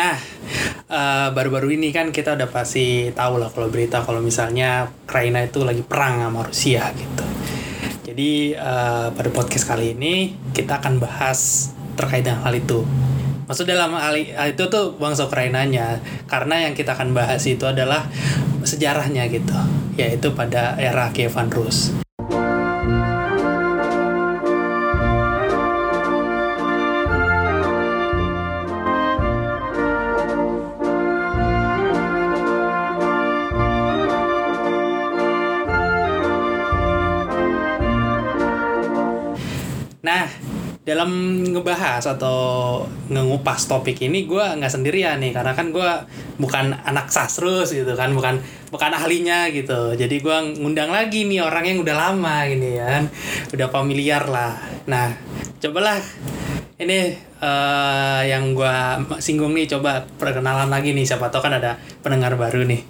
Nah, eh, baru-baru ini kan kita udah pasti tahu lah kalau berita kalau misalnya Ukraina itu lagi perang sama Rusia gitu. Jadi eh, pada podcast kali ini kita akan bahas terkait dengan hal itu. Maksud dalam hal itu tuh bangsa Ukrainanya karena yang kita akan bahas itu adalah sejarahnya gitu, yaitu pada era Kievan Rus. Dalam ngebahas atau ngengupas topik ini gue nggak sendirian nih karena kan gue bukan anak sastrus gitu kan bukan bukan ahlinya gitu. Jadi gue ngundang lagi nih orang yang udah lama gini kan. Udah familiar lah. Nah cobalah ini eh, yang gue singgung nih coba perkenalan lagi nih. Siapa tahu kan ada pendengar baru nih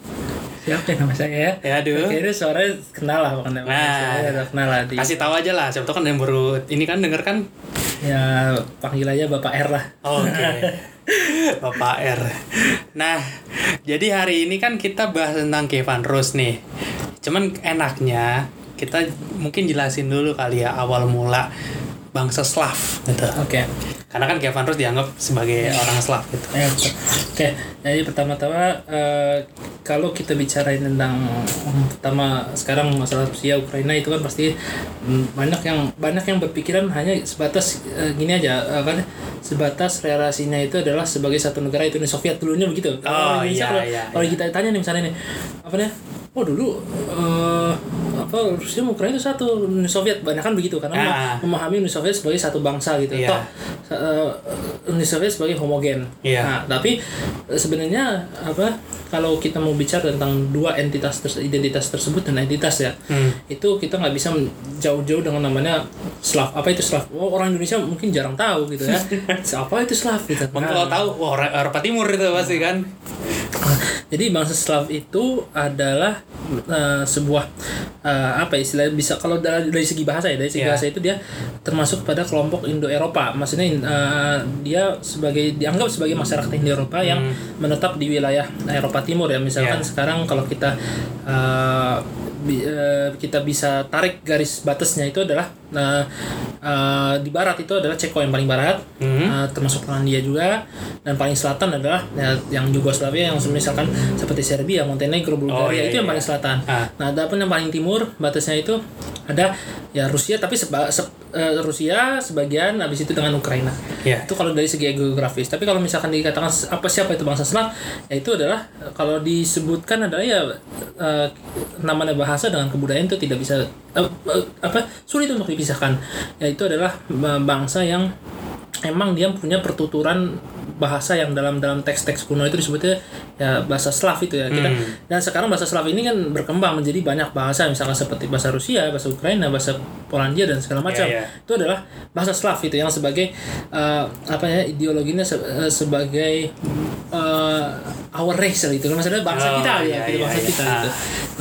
Siapa yang nama saya ya? ya aduh Kayaknya suaranya kenal lah nama Nah. saya kenal lah di kasih tahu aja lah siapa tahu kan yang baru ini kan denger kan ya panggil aja Bapak R lah. Oke. Bapak R. Nah, jadi hari ini kan kita bahas tentang Kevin Rose nih. Cuman enaknya kita mungkin jelasin dulu kali ya awal mula bangsa Slav gitu. Oke. Karena kan Kevin Rose dianggap sebagai orang Slav gitu. Ya. Oke, jadi pertama-tama eh, kalau kita bicarain tentang pertama sekarang masalah Rusia Ukraina itu kan pasti mm, banyak yang banyak yang berpikiran hanya sebatas eh, gini aja eh, kan sebatas relasinya itu adalah sebagai satu negara itu Uni Soviet dulunya begitu. Oh, Kalau Indonesia iya, kalau, iya, kalau iya. kita tanya nih misalnya nih apa nih? Oh dulu eh, apa Rusia Ukraina itu satu Uni Soviet banyak kan begitu karena Ah. memahami Uni Soviet sebagai satu bangsa gitu. Iya. Toh eh, Uni Soviet sebagai homogen. Iya. Nah, tapi eh, sebenarnya apa kalau kita mau bicara tentang dua entitas ters- identitas tersebut dan entitas ya, Hmm. itu kita nggak bisa jauh-jauh dengan namanya Slav. Apa itu Slav? Oh, orang Indonesia mungkin jarang tahu gitu ya. apa itu Slav gitu. Mungkin Nah, kalau tahu, wah Eropa Timur itu pasti kan. jadi bangsa Slav itu adalah eh, sebuah eh, apa istilahnya bisa kalau dari, dari segi bahasa ya dari segi Iya. bahasa itu dia termasuk pada kelompok Indo-Eropa. Maksudnya eh, dia sebagai dianggap sebagai masyarakat Indo-Eropa yang menetap di wilayah Eropa Timur ya. Misalkan Iya. sekarang kalau kita eh, bi- eh, kita bisa tarik garis batasnya itu adalah nah, eh, di barat itu adalah Ceko yang paling barat Hmm. Uh, termasuk Polandia juga dan paling selatan adalah ya, yang Yugoslavia yang misalkan seperti Serbia, Montenegro, Bulgaria Oh, iya, itu yang iya. paling selatan. Ah. Nah, adapun yang paling timur batasnya itu ada ya Rusia tapi seba, se- eh, Rusia sebagian habis itu dengan Ukraina. Iya. Itu kalau dari segi geografis. Tapi kalau misalkan dikatakan apa siapa itu bangsa Slav, ya itu adalah eh, kalau disebutkan adalah ya eh, namanya bahasa dengan kebudayaan itu tidak bisa eh, eh, apa sulit untuk dipisahkan. Ya itu adalah bangsa yang emang dia punya pertuturan bahasa yang dalam dalam teks-teks kuno itu disebutnya ya bahasa Slav itu ya kita Hmm. dan sekarang bahasa Slav ini kan berkembang menjadi banyak bahasa misalkan seperti bahasa Rusia bahasa Ukraina bahasa Polandia dan segala macam Iya, iya. itu adalah bahasa Slav itu yang sebagai eh, apa ya ideologinya se- eh, sebagai eh, our race gitu kan maksudnya bangsa Oh, kita iya, ya gitu iya, bangsa iya. kita Ah. gitu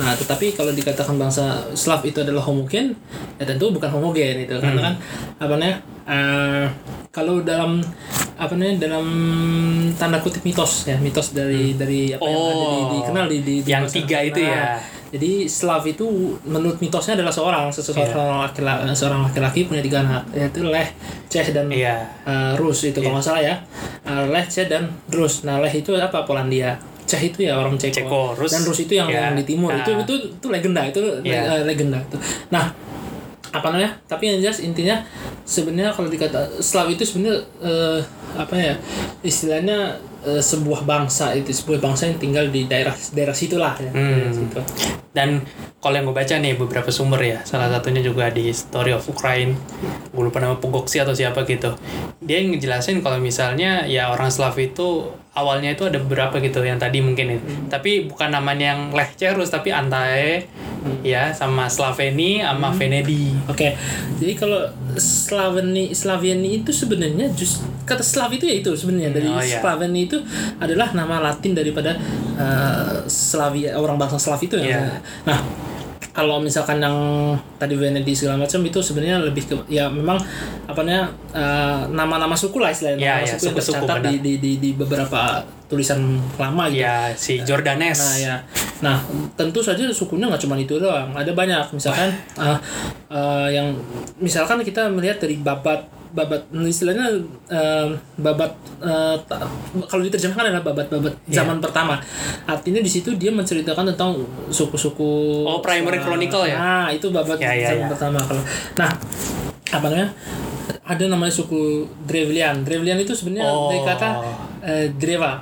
nah tetapi kalau dikatakan bangsa Slav itu adalah homogen ya tentu bukan homogen itu Hmm. karena kan apa namanya eh, kalau dalam apa namanya dalam tanda kutip mitos ya mitos dari dari apa yang ada di, Oh, dikenal di, di, di yang tiga itu ya. Jadi Slav itu menurut mitosnya adalah seorang seseorang Iya. laki-laki seorang laki-laki punya tiga anak yaitu Leh, Ceh dan Iya. eh, Rus itu kalau nggak salah ya Eh, Leh, Ceh dan Rus nah Leh itu apa Polandia Ceh itu ya orang Ceko, Ceko, Rus. dan Rus itu yang, Ya. yang di timur Nah. itu itu itu legenda itu le- Iya. eh, legenda itu nah apa namanya tapi yang jelas intinya sebenarnya kalau dikata Slav itu sebenarnya eh, apa ya istilahnya eh, sebuah bangsa itu sebuah bangsa yang tinggal di daerah daerah situlah ya Hmm. daerah situ. Dan kalau yang gue baca nih beberapa sumber ya, salah satunya juga di Story of Ukraine, gue lupa nama Pugoksi atau siapa gitu. Dia yang ngejelasin kalau misalnya ya orang Slav itu awalnya itu ada beberapa gitu yang tadi mungkin itu. Tapi bukan namanya yang Lehcerus tapi Antae ya sama Slaveni sama Venedi. Oke, jadi kalau Slaveni Slaviani itu sebenarnya just kata Slav itu ya itu sebenarnya dari Oh, iya. Slaveni itu adalah nama Latin daripada eh, Slavia orang bangsa Slav itu ya. Iya. Nah, kalau misalkan yang tadi Venedi segala macam itu sebenarnya lebih ke ya memang apa namanya eh, nama-nama suku lah istilahnya. Ya, nama ya, suku yang suku-suku, tercatat di, di, di, di beberapa tulisan lama gitu. ya si Jordanes. Nah ya, nah tentu saja sukunya nggak cuma itu doang, ada banyak. Misalkan eh, eh, yang misalkan kita melihat dari babat babat istilahnya eh, babat ta- kalau diterjemahkan adalah babat-babat Iya. zaman pertama. Artinya di situ dia menceritakan tentang suku-suku. Oh, Primary eh, Chronicle ya? Nah itu babat Ya, ya, zaman ya. pertama kalau. Nah apa namanya? Ada namanya suku Drevlian. Drevlian itu sebenarnya Oh. dari kata eh, dreva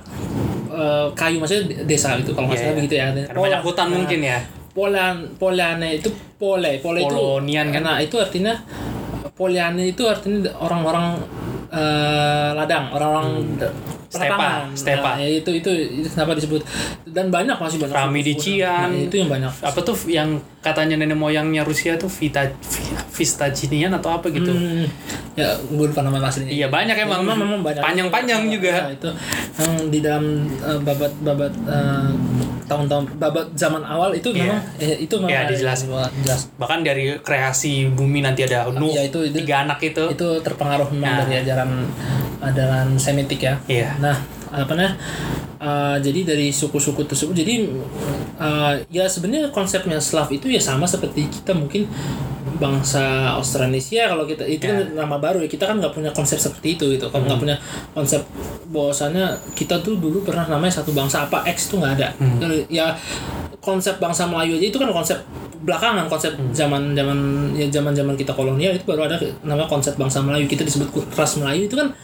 eh, kayu maksudnya desa gitu kalau Iya, salah iya. begitu ya. Karena banyak hutan Nah, mungkin ya Polan Polane itu pole pole itu Polonian kan? Nah itu artinya Poliane itu artinya orang-orang eh, ladang orang-orang Stepa, lapangan. stepa. Nah, ya itu, itu itu kenapa disebut dan banyak masih banyak Pramidician. Nah, itu yang banyak apa tuh yang katanya nenek moyangnya Rusia tuh Vita Vistaginian atau apa gitu Hmm, ya gue lupa nama aslinya iya banyak Ya, emang memang, memang banyak panjang-panjang Ya, juga itu yang di dalam eh, babat babat eh, tahun-tahun babat zaman awal itu Iya. memang eh, itu memang Iya, ada- dijelasin. jelas bahkan dari kreasi bumi nanti ada Nuh Ya, itu- itu- tiga anak itu itu terpengaruh memang Nah. dari ajaran ajaran Semitik ya. Iya. Nah, apa namanya? uh, jadi dari suku-suku tersebut, jadi uh, ya sebenarnya konsepnya Slav itu ya sama seperti kita mungkin bangsa Australanesia kalau kita itu kan Ya. nama baru ya kita kan nggak punya konsep seperti itu gitu. Kalau nggak punya konsep bahwasannya kita tuh dulu pernah namanya satu bangsa apa X tuh nggak ada. Ya konsep bangsa Melayu aja itu kan konsep belakangan konsep zaman zaman ya zaman zaman kita kolonial itu baru ada nama konsep bangsa Melayu. Kita disebut ras Melayu itu kan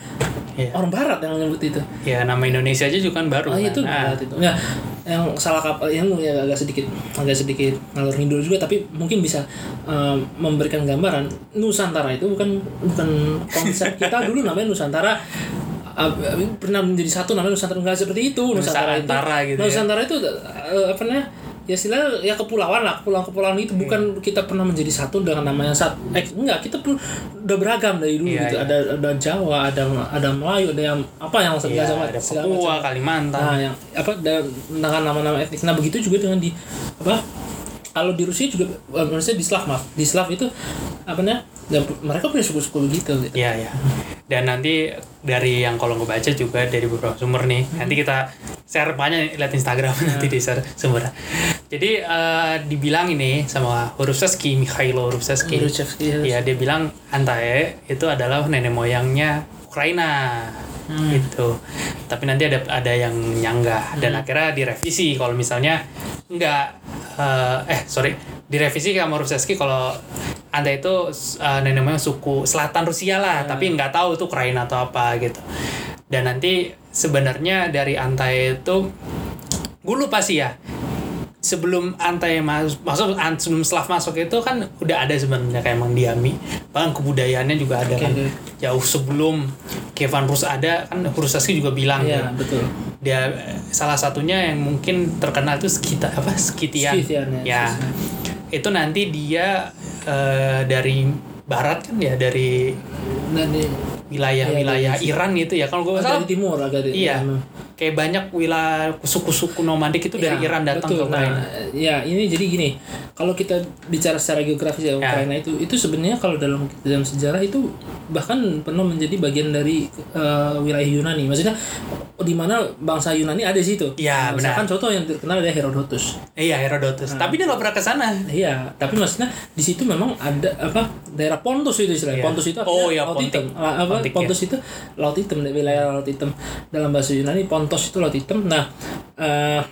Iya. orang Barat yang menyebut itu ya nama Indonesia aja juga kan baru oh kan? itu Nah, Barat itu ya yang salah kapal yang ya agak sedikit agak sedikit ngalur ngidul juga tapi mungkin bisa eh, memberikan gambaran Nusantara itu bukan bukan konsep kita dulu namanya Nusantara eh, pernah menjadi satu namanya Nusantara enggak seperti itu Nusantara, Nusantara itu gitu ya. Nusantara itu eh, apa namanya ya istilah ya kepulauan lah kepulauan-kepulauan itu bukan kita pernah menjadi satu dengan namanya satu eh, enggak kita pun udah beragam dari dulu Iya, gitu iya. ada ada Jawa ada ada Melayu ada yang apa yang segala ada segala Papua macam. Kalimantan Nah, yang apa dan dengan nama-nama etnis. Nah, begitu juga dengan di apa? Kalau di Rusia juga eh, maksudnya di Slav maaf. Di Slav itu apa namanya? Ya, mereka punya suku-suku gitu. gitu. Iya ya. Dan nanti dari yang kalau ngebaca juga dari beberapa sumber nih. Nanti kita share banyak lihat Instagram nanti di share sumbernya. Jadi eh, dibilang ini sama Hurufsesky, Mikhailo Hurufsesky. Khrushchevsky, ya. Iya, dia bilang Antae itu adalah nenek moyangnya Ukraina. Gitu. Tapi nanti ada ada yang nyanggah dan akhirnya direvisi kalau misalnya enggak eh, eh sorry direvisi sama Hurufsesky kalau anda itu uh, nenek moyang suku selatan Rusia lah, tapi nggak tahu itu Ukraina atau apa gitu. Dan nanti sebenarnya dari Antai itu gue lupa sih ya. Sebelum Antai masuk, maksud an- sebelum Slav masuk itu kan udah ada sebenarnya kayak Mang Diami. Bahkan kebudayaannya juga ada Oke, kan. Jauh sebelum Kievan Rus ada kan Hurufsesky juga bilang Iya, kan. betul. Dia salah satunya yang mungkin terkenal itu Skita apa Skitian. Scythian, ya. ya itu nanti dia eh, dari barat kan ya dari wilayah-wilayah Iya, Iran gitu ya kalau gue salah timur agak iya ya, kayak banyak wilayah suku-suku nomadik itu dari Ya, Iran datang betul. ke Ukraina Nah, ya ini jadi gini, kalau kita bicara secara geografis ya Ukraina itu itu sebenarnya kalau dalam dalam sejarah itu bahkan pernah menjadi bagian dari eh, wilayah Yunani. Maksudnya di mana bangsa Yunani ada di situ. Iya, Nah, Misalkan contoh yang terkenal adalah Herodotus. iya Herodotus tapi dia nggak pernah ke sana Iya, tapi maksudnya di situ memang ada apa daerah Pontus itu istilahnya. Iya. Pontus itu Oh, iya, laut Pontik. hitam. Ah, apa Pontik, Pontus itu laut hitam, wilayah laut hitam. Dalam bahasa Yunani Pontos itu laut hitam. Nah, eh,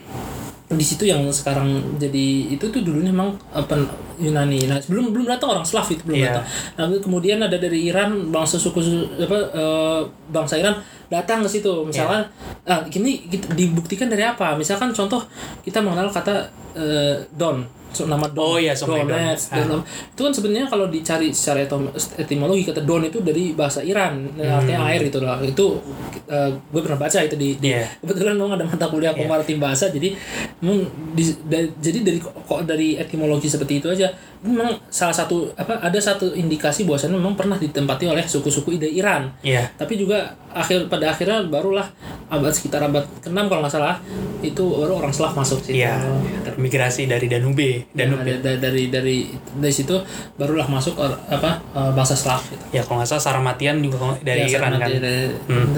di situ yang sekarang jadi itu tuh dulunya memang apa Yunani. Nah, sebelum belum datang orang Slav itu belum Iya. datang. Nah, kemudian ada dari Iran bangsa suku apa eh, bangsa Iran datang ke situ. Misalkan Iya. ah kita dibuktikan dari apa? Misalkan contoh kita mengenal kata eh, Don. So, nama Oh Don. iya, Sungai Don. Donetsk, Ah. Don. Itu kan sebenarnya kalau dicari secara etimologi kata Don itu dari bahasa Iran. Hmm. Artinya air gitu lah. Itu eh, gue pernah baca itu di, di- Iya. kebetulan memang ada mata kuliah komparatif bahasa jadi memang di- da- jadi dari kok dari etimologi seperti itu aja memang salah satu apa ada satu indikasi bahwasannya memang pernah ditempati oleh suku-suku ide Iran iya tapi juga akhir pada akhirnya barulah abad sekitar abad ke-6 kalau nggak salah itu baru orang Slav masuk situ. Iya, migrasi dari Danube, Dan Danube. dari, dari dari dari situ barulah masuk or- apa eh, bangsa Slav gitu. Ya kalau nggak salah Sarmatian juga dari Ya, Iran kan. dari- Hmm.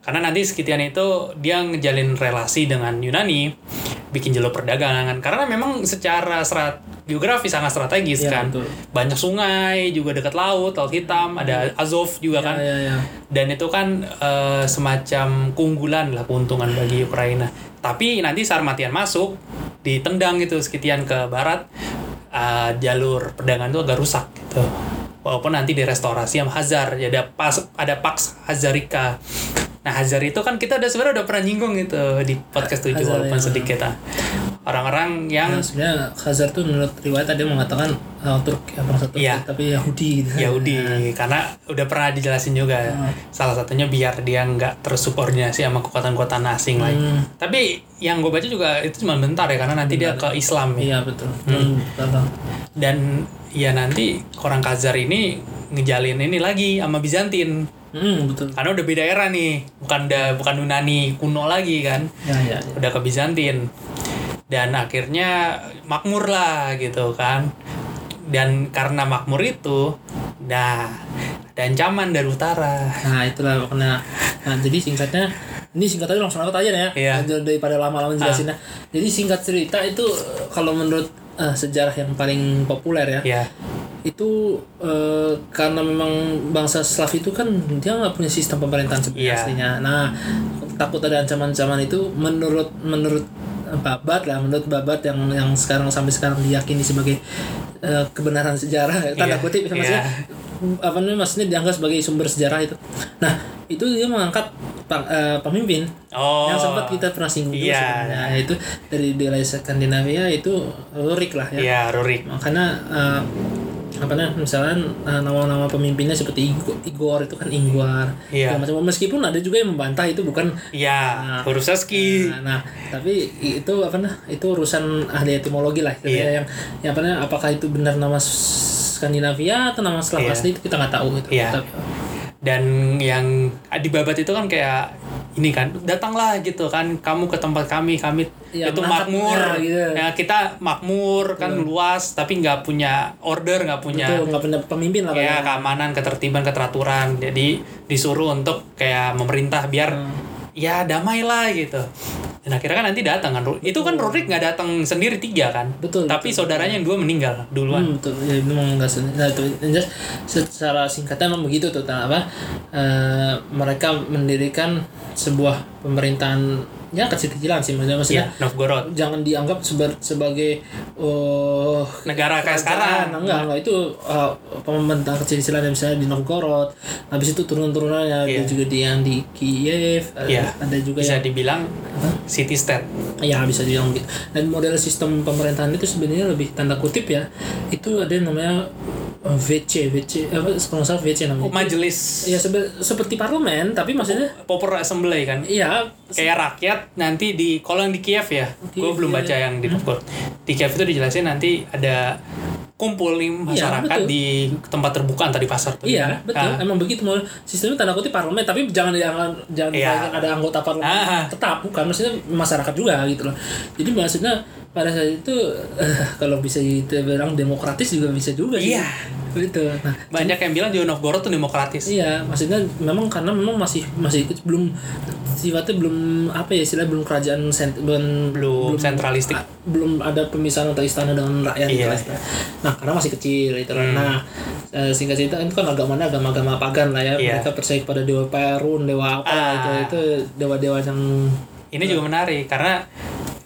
Karena nanti Skitian itu dia ngejalin relasi dengan Yunani, bikin jalur perdagangan. Karena memang secara serat geografi sangat strategis Iya, kan. betul. Banyak sungai juga dekat laut, laut hitam, ada Azov juga kan. Ya, ya, ya. Dan itu kan eh, semacam keunggulan lah keuntungan bagi Ukraina. Tapi nanti Sarmatian masuk, ditendang itu Skitian ke barat, eh, jalur perdagangan itu agak rusak gitu. Walaupun nanti direstorasi sama Hazar, ya ada pas ada Pax Hazarika. Nah Hazar itu kan kita udah sebenarnya udah pernah nyinggung gitu di podcast 7 Hazar, walaupun ya. sedikit lah. Orang-orang yang Nah, sebenarnya Khazar tuh menurut riwayat ada yang mengatakan uh, Turk ya bangsa Turk Iya. tapi Yahudi gitu. Yahudi karena udah pernah dijelasin juga salah satunya biar dia nggak tersubordinasi sama kekuatan-kekuatan asing. Hmm. Tapi yang gue baca juga itu cuma bentar ya karena nanti dia ke Islam ya. Iya betul. Hmm. Dan ya nanti orang Khazar ini ngejalin ini lagi sama Bizantin. Hmm, betul. Karena udah beda era nih, bukan udah bukan Yunani kuno lagi kan. Ya, ya, ya. Udah ke Bizantin. Dan akhirnya makmur lah gitu kan. Dan karena makmur itu, nah ada ancaman dari utara. Nah, itulah makanya. Nah, jadi singkatnya ini singkat aja langsung aku aja ya. Dar- Daripada lama-lama jelasinnya. Jadi singkat cerita itu kalau menurut eh, sejarah yang paling populer ya, Ya, itu eh, karena memang bangsa Slav itu kan dia nggak punya sistem pemerintahan sebenarnya Iya. aslinya. Nah, takut ada ancaman-ancaman itu menurut menurut Babat lah, menurut Babat yang yang sekarang sampai sekarang diyakini sebagai eh, kebenaran sejarah tanda Iya, kutip maksudnya iya. apa namanya maksudnya dianggap sebagai sumber sejarah itu. Nah, itu dia mengangkat eh, pemimpin Oh. yang sempat kita pernah singgung juga Iya. sebenarnya. Nah, itu dari wilayah Skandinavia itu Rurik lah ya ya Rurik. makanya eh, apa namanya misalnya eh, nama-nama pemimpinnya seperti Igor, itu kan Ingwar Iya. segala macam meskipun ada juga yang membantah itu bukan Ya, Nah. Horusaski. nah, nah, tapi itu apa nah itu urusan ahli etimologi lah Iya. yang yang apa namanya apakah itu benar nama Skandinavia atau nama Slav Iya. asli itu kita nggak tahu gitu Iya. Tapi, Dan yang di babat itu kan kayak ini kan datanglah gitu kan kamu ke tempat kami kami Iya, itu makmur ya, gitu. ya kita makmur kan luas tapi nggak punya order nggak punya nggak punya pemimpin lah kayak Pak. keamanan ketertiban keteraturan jadi disuruh untuk kayak memerintah biar Hmm. ya damai lah gitu dan akhirnya kan nanti datang kan itu kan Rurik nggak datang sendiri tiga kan? Betul, tapi saudaranya yang dua meninggal duluan. Hmm, betul. Ya, memang nggak sen- Nah, itu secara singkatnya memang begitu tuh apa? eh, mereka mendirikan sebuah pemerintahan ya kecil-kecilan sih maksudnya maksudnya ya Novgorod jangan dianggap seba- sebagai oh negara kayak sekarang enggak enggak itu uh, pemerintahan kecil-kecilan yang misalnya di Novgorod habis itu turun-turunannya Iya. ada juga di yang di Kiev ada, Iya. ada juga bisa yang dibilang city state Ya bisa dibilang gitu. Dan model sistem pemerintahan itu sebenarnya lebih tanda kutip ya. Itu ada yang namanya uh, VC, VC apa kalau salah VC namanya. majelis Ya sebe- seperti parlemen tapi maksudnya Popular Assembly kan iya kayak rakyat nanti di kalau yang di Kiev ya gue belum iya. baca yang di Novgorod di Kiev itu dijelasin nanti ada kumpul nih masyarakat betul. di tempat terbuka entah di pasar tuh Iya, gimana. betul. Nah, Emang begitu mau sistemnya tanda kutip parlemen, tapi jangan jangan jangan Iya. dibayangkan ada anggota parlemen Ah. tetap, bukan maksudnya masyarakat juga gitu loh. Jadi maksudnya pada saat itu eh, kalau bisa dibilang demokratis juga bisa juga sih. Iya. Gitu. Nah, banyak yang bilang juga Novgorod tuh demokratis Iya, maksudnya memang karena memang masih masih belum sifatnya belum apa ya istilah belum kerajaan sent, belum, belum sentralistik a- belum ada pemisahan antara istana dengan rakyat Iya. istilahnya. Nah, karena masih kecil itu lah. Hmm. Nah, eh, singkat cerita itu kan agamanya agama-agama pagan lah ya. Iya. Mereka percaya kepada dewa Perun, dewa apa itu Ah. itu dewa-dewa yang ini juga menarik karena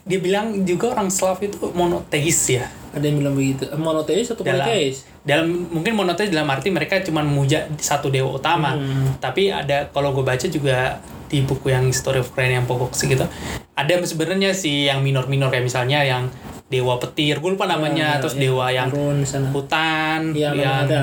dia bilang juga orang Slav itu monoteis ya ada yang bilang begitu. Eh, Monoteis atau dalam politeis? dalam mungkin monoteis dalam arti mereka cuma memuja satu dewa utama Hmm. tapi ada kalau gue baca juga di buku yang History of Ukraine yang pokok gitu ada sebenarnya sih yang minor-minor kayak misalnya yang dewa petir gue lupa namanya Ah, terus iya. dewa yang hutan memang yang ada.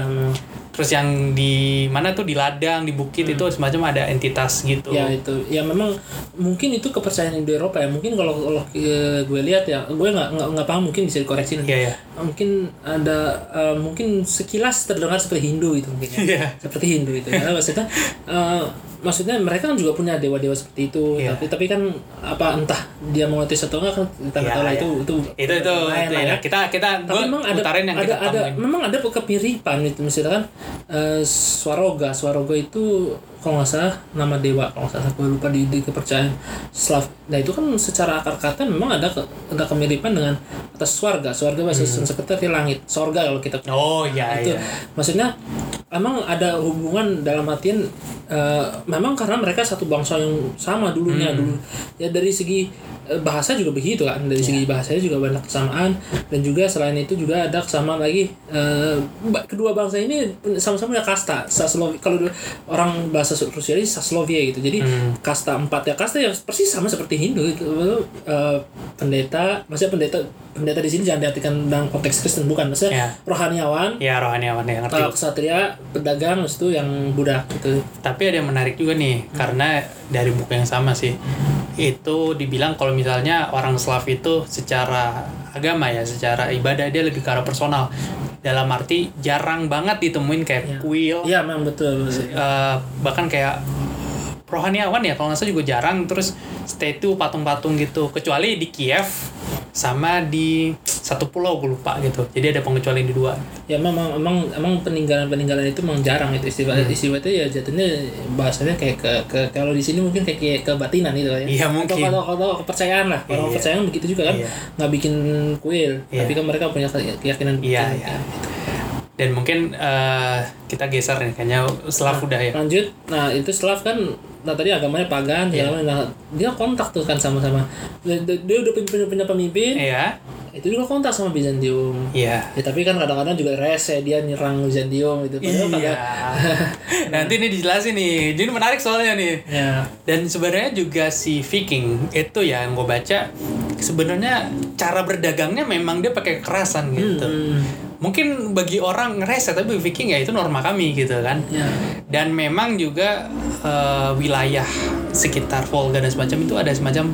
Terus yang di mana tuh di ladang di bukit itu semacam ada entitas gitu Hmm. Ya itu, ya memang mungkin itu kepercayaan Indo Eropa ya. Mungkin kalau kalau eh, gue lihat ya, gue nggak nggak nggak paham mungkin bisa dikoreksi nanti. Iya, iya. Mungkin ada eh, mungkin sekilas terdengar seperti Hindu itu mungkin ya. Iya. Seperti Hindu itu. Ya, maksudnya eh, maksudnya mereka kan juga punya dewa-dewa seperti itu. Iya. Tapi tapi kan apa entah dia mau ngetes atau enggak kan kita nggak Iya, tahu lah iya. itu itu itu itu, lain itu lah ya. kita kita tapi memang ada yang ada kita ada temuin memang ada kemiripan itu misalkan eh, Swaroga. Swaroga itu kalau nggak salah nama dewa kalau nggak salah. Gue lupa di, di kepercayaan Slav. Nah itu kan secara akar kata memang ada ke, ada kemiripan dengan atas swarga. Swarga bahasa Sanskerta itu langit. Sorga kalau kita oh iya itu. iya. Maksudnya emang ada hubungan dalam artian eh, memang karena mereka satu bangsa yang sama dulunya Hmm. dulu. Ya dari segi bahasa juga begitu kan dari Iya. segi bahasanya juga banyak kesamaan. Dan juga selain itu juga ada kesamaan lagi eh, ba- kedua bangsa ini sama-sama punya kasta. Saslovi kalau orang bahasa Rusia ini Saslovia gitu. Jadi Hmm. kasta empat ya kasta yang persis sama seperti Hindu itu. Eh, pendeta maksudnya pendeta pendeta di sini jangan diartikan dalam konteks Kristen bukan. Maksudnya Ya. rohaniawan. Ya rohaniawan ya ngerti. Kalau kesatria pedagang itu yang budak gitu. Tapi ada yang menarik juga nih, karena dari buku yang sama sih. Itu dibilang kalau misalnya orang Slav itu secara agama ya, secara ibadah dia lebih ke arah personal. Dalam arti jarang banget ditemuin kayak Iya. kuil, iya memang betul, betul. eh, bahkan kayak rohaniawan ya kalau nggak salah juga jarang terus statue patung-patung gitu kecuali di Kiev sama di satu pulau gue lupa gitu jadi ada pengecualian di dua ya memang memang emang peninggalan peninggalan itu memang jarang itu istilah Hmm. istilah itu ya jatuhnya bahasanya kayak ke, ke kalau di sini mungkin kayak, kayak kebatinan gitu ya Iya, mungkin. atau, atau kepercayaan lah kalau Iya. kepercayaan begitu juga kan Iya. nggak bikin kuil Iya. tapi kan mereka punya ke- keyakinan Iya, iya. gitu. dan mungkin eh, kita geser nih kayaknya Slav udah ya lanjut nah itu Slav kan nah tadi agamanya pagan macam. nah, dia kontak tuh kan sama-sama dia, dia udah punya, punya pemimpin Iya, itu juga kontak sama Bizantium iya. ya tapi kan kadang-kadang juga rese dia nyerang Bizantium gitu padahal pada Nanti nih dijelasin nih. Jadi menarik soalnya nih. ya Dan sebenarnya juga si Viking itu ya yang gue baca sebenarnya cara berdagangnya memang dia pakai kekerasan gitu. hmm, Mungkin bagi orang ngerasa tapi bagi Viking ya itu norma kami gitu kan. ya Dan memang juga eh, wilayah sekitar Volga dan semacam itu ada semacam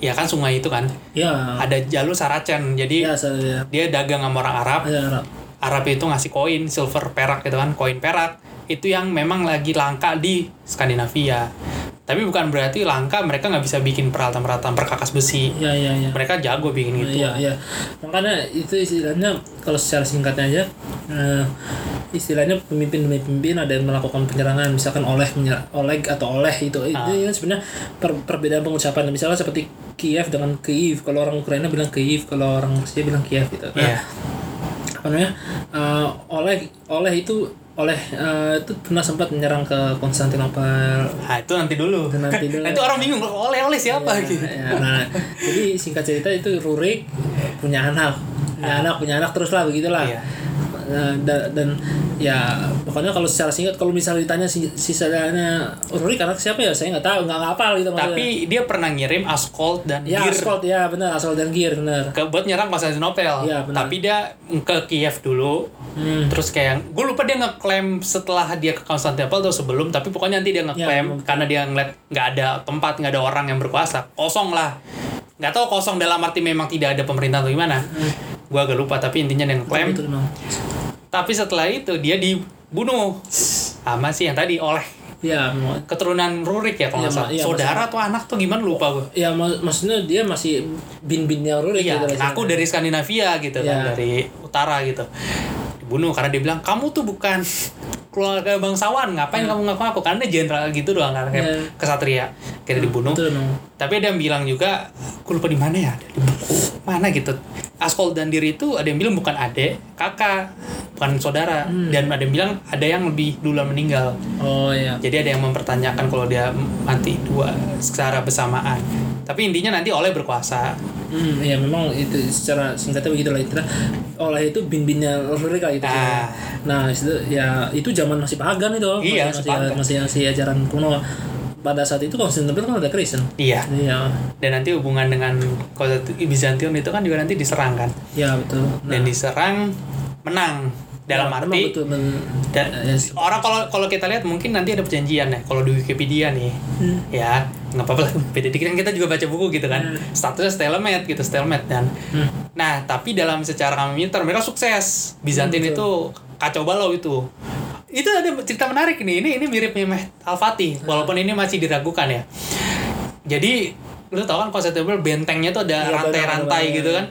ya kan sungai itu kan. ya Ada jalur Saracen. Jadi ya saya dia dagang sama orang Arab. ya Arab. Arab itu ngasih koin silver perak gitu kan koin perak itu yang memang lagi langka di Skandinavia tapi bukan berarti langka mereka nggak bisa bikin peralatan-peralatan perkakas besi ya ya ya mereka jago bikin gitu Iya, iya. Makanya itu istilahnya kalau secara singkatnya aja eh, istilahnya pemimpin-pemimpin ada yang melakukan penyerangan misalkan oleh oleh atau oleh itu Ah. itu kan sebenarnya per- perbedaan pengucapan misalnya seperti Kiev dengan Kyiv kalau orang Ukraina bilang Kyiv kalau orang Rusia bilang Kiev gitu. Nah, Iya. apa namanya? eh, oleh oleh itu oleh eh, itu pernah sempat menyerang ke Konstantinopel. Nah itu nanti dulu. Itu nanti dulu. nanti orang bingung oleh-oleh siapa? Gitu. Ya, nah, jadi singkat cerita itu Rurik punya anak, punya anak, punya anak terus lah begitulah. Iya. Nah, da- dan ya pokoknya kalau secara singkat kalau misalnya ditanya si sisanya Rurik anak siapa ya? Saya nggak tahu nggak ngapal gitu maksudnya. tapi dia pernah ngirim Ascol dan ya Gir Ascot ya benar Ascot dan Gear benar. ke buat nyerang Konstantinopel Iya, benar. tapi dia ke Kiev dulu. Hmm. terus kayak gue lupa dia ngeklaim setelah dia ke Konstantinopel atau sebelum tapi pokoknya nanti dia ngeklaim Ya, karena dia ngeliat nggak ada tempat nggak ada orang yang berkuasa. Kosong lah. Nggak tahu kosong dalam arti memang tidak ada pemerintah atau gimana gue agak lupa tapi intinya Itu memang. tapi setelah itu dia dibunuh sama sih yang tadi oleh Ya, keturunan Rurik ya kalau nggak salah iya, saudara atau anak tuh gimana lupa gue ya mak- maksudnya dia masih bin-binnya Rurik Iya, gitu lah aku dari Skandinavia gitu kan, Iya. dari utara gitu. Dibunuh karena dia bilang kamu tuh bukan keluarga bangsawan, ngapain kamu ngaku aku? Karena dia jenderal gitu doang kan, kayak kesatria. Kira dibunuh. Tapi ada yang bilang juga, aku lupa di mana ya, ada di buku mana gitu. Askol dan Diri itu ada yang bilang bukan adik, kakak, bukan saudara. Dan ada yang bilang ada yang lebih duluan meninggal. Oh ya. Jadi ada yang mempertanyakan kalau dia mati dua secara bersamaan. Tapi intinya nanti oleh berkuasa. Hmm, ya memang itu secara singkatnya begitu lah istilah oleh itu bin-binnya mereka gitu. Ah. Nah, itu ya itu zaman masih pagan itu. Iya, masih, masih, masih ajaran kuno. Pada saat itu Konstantinopel kan ada Kristen. Iya. Iya, dan nanti hubungan dengan kota Bizantium itu kan juga nanti diserang kan? Ya betul. Nah, dan diserang menang. Dalam Memang arti betul, men- dan ya, ya, orang kalau kalau kita lihat mungkin nanti ada perjanjian ya kalau di Wikipedia nih. Hmm. ya nggak apa-apa lah beda dikit. Kan kita juga baca buku gitu kan. Hmm. statusnya stalemate gitu stalemate dan Hmm. nah tapi dalam secara militer mereka sukses. Bizantin Hmm, itu kacau balau itu itu ada cerita menarik nih. Ini ini mirip Mehmet Al Fatih Hmm. walaupun ini masih diragukan ya. Jadi lu tau kan konseptable bentengnya tuh ada Iya, rantai-rantai benar, gitu kan.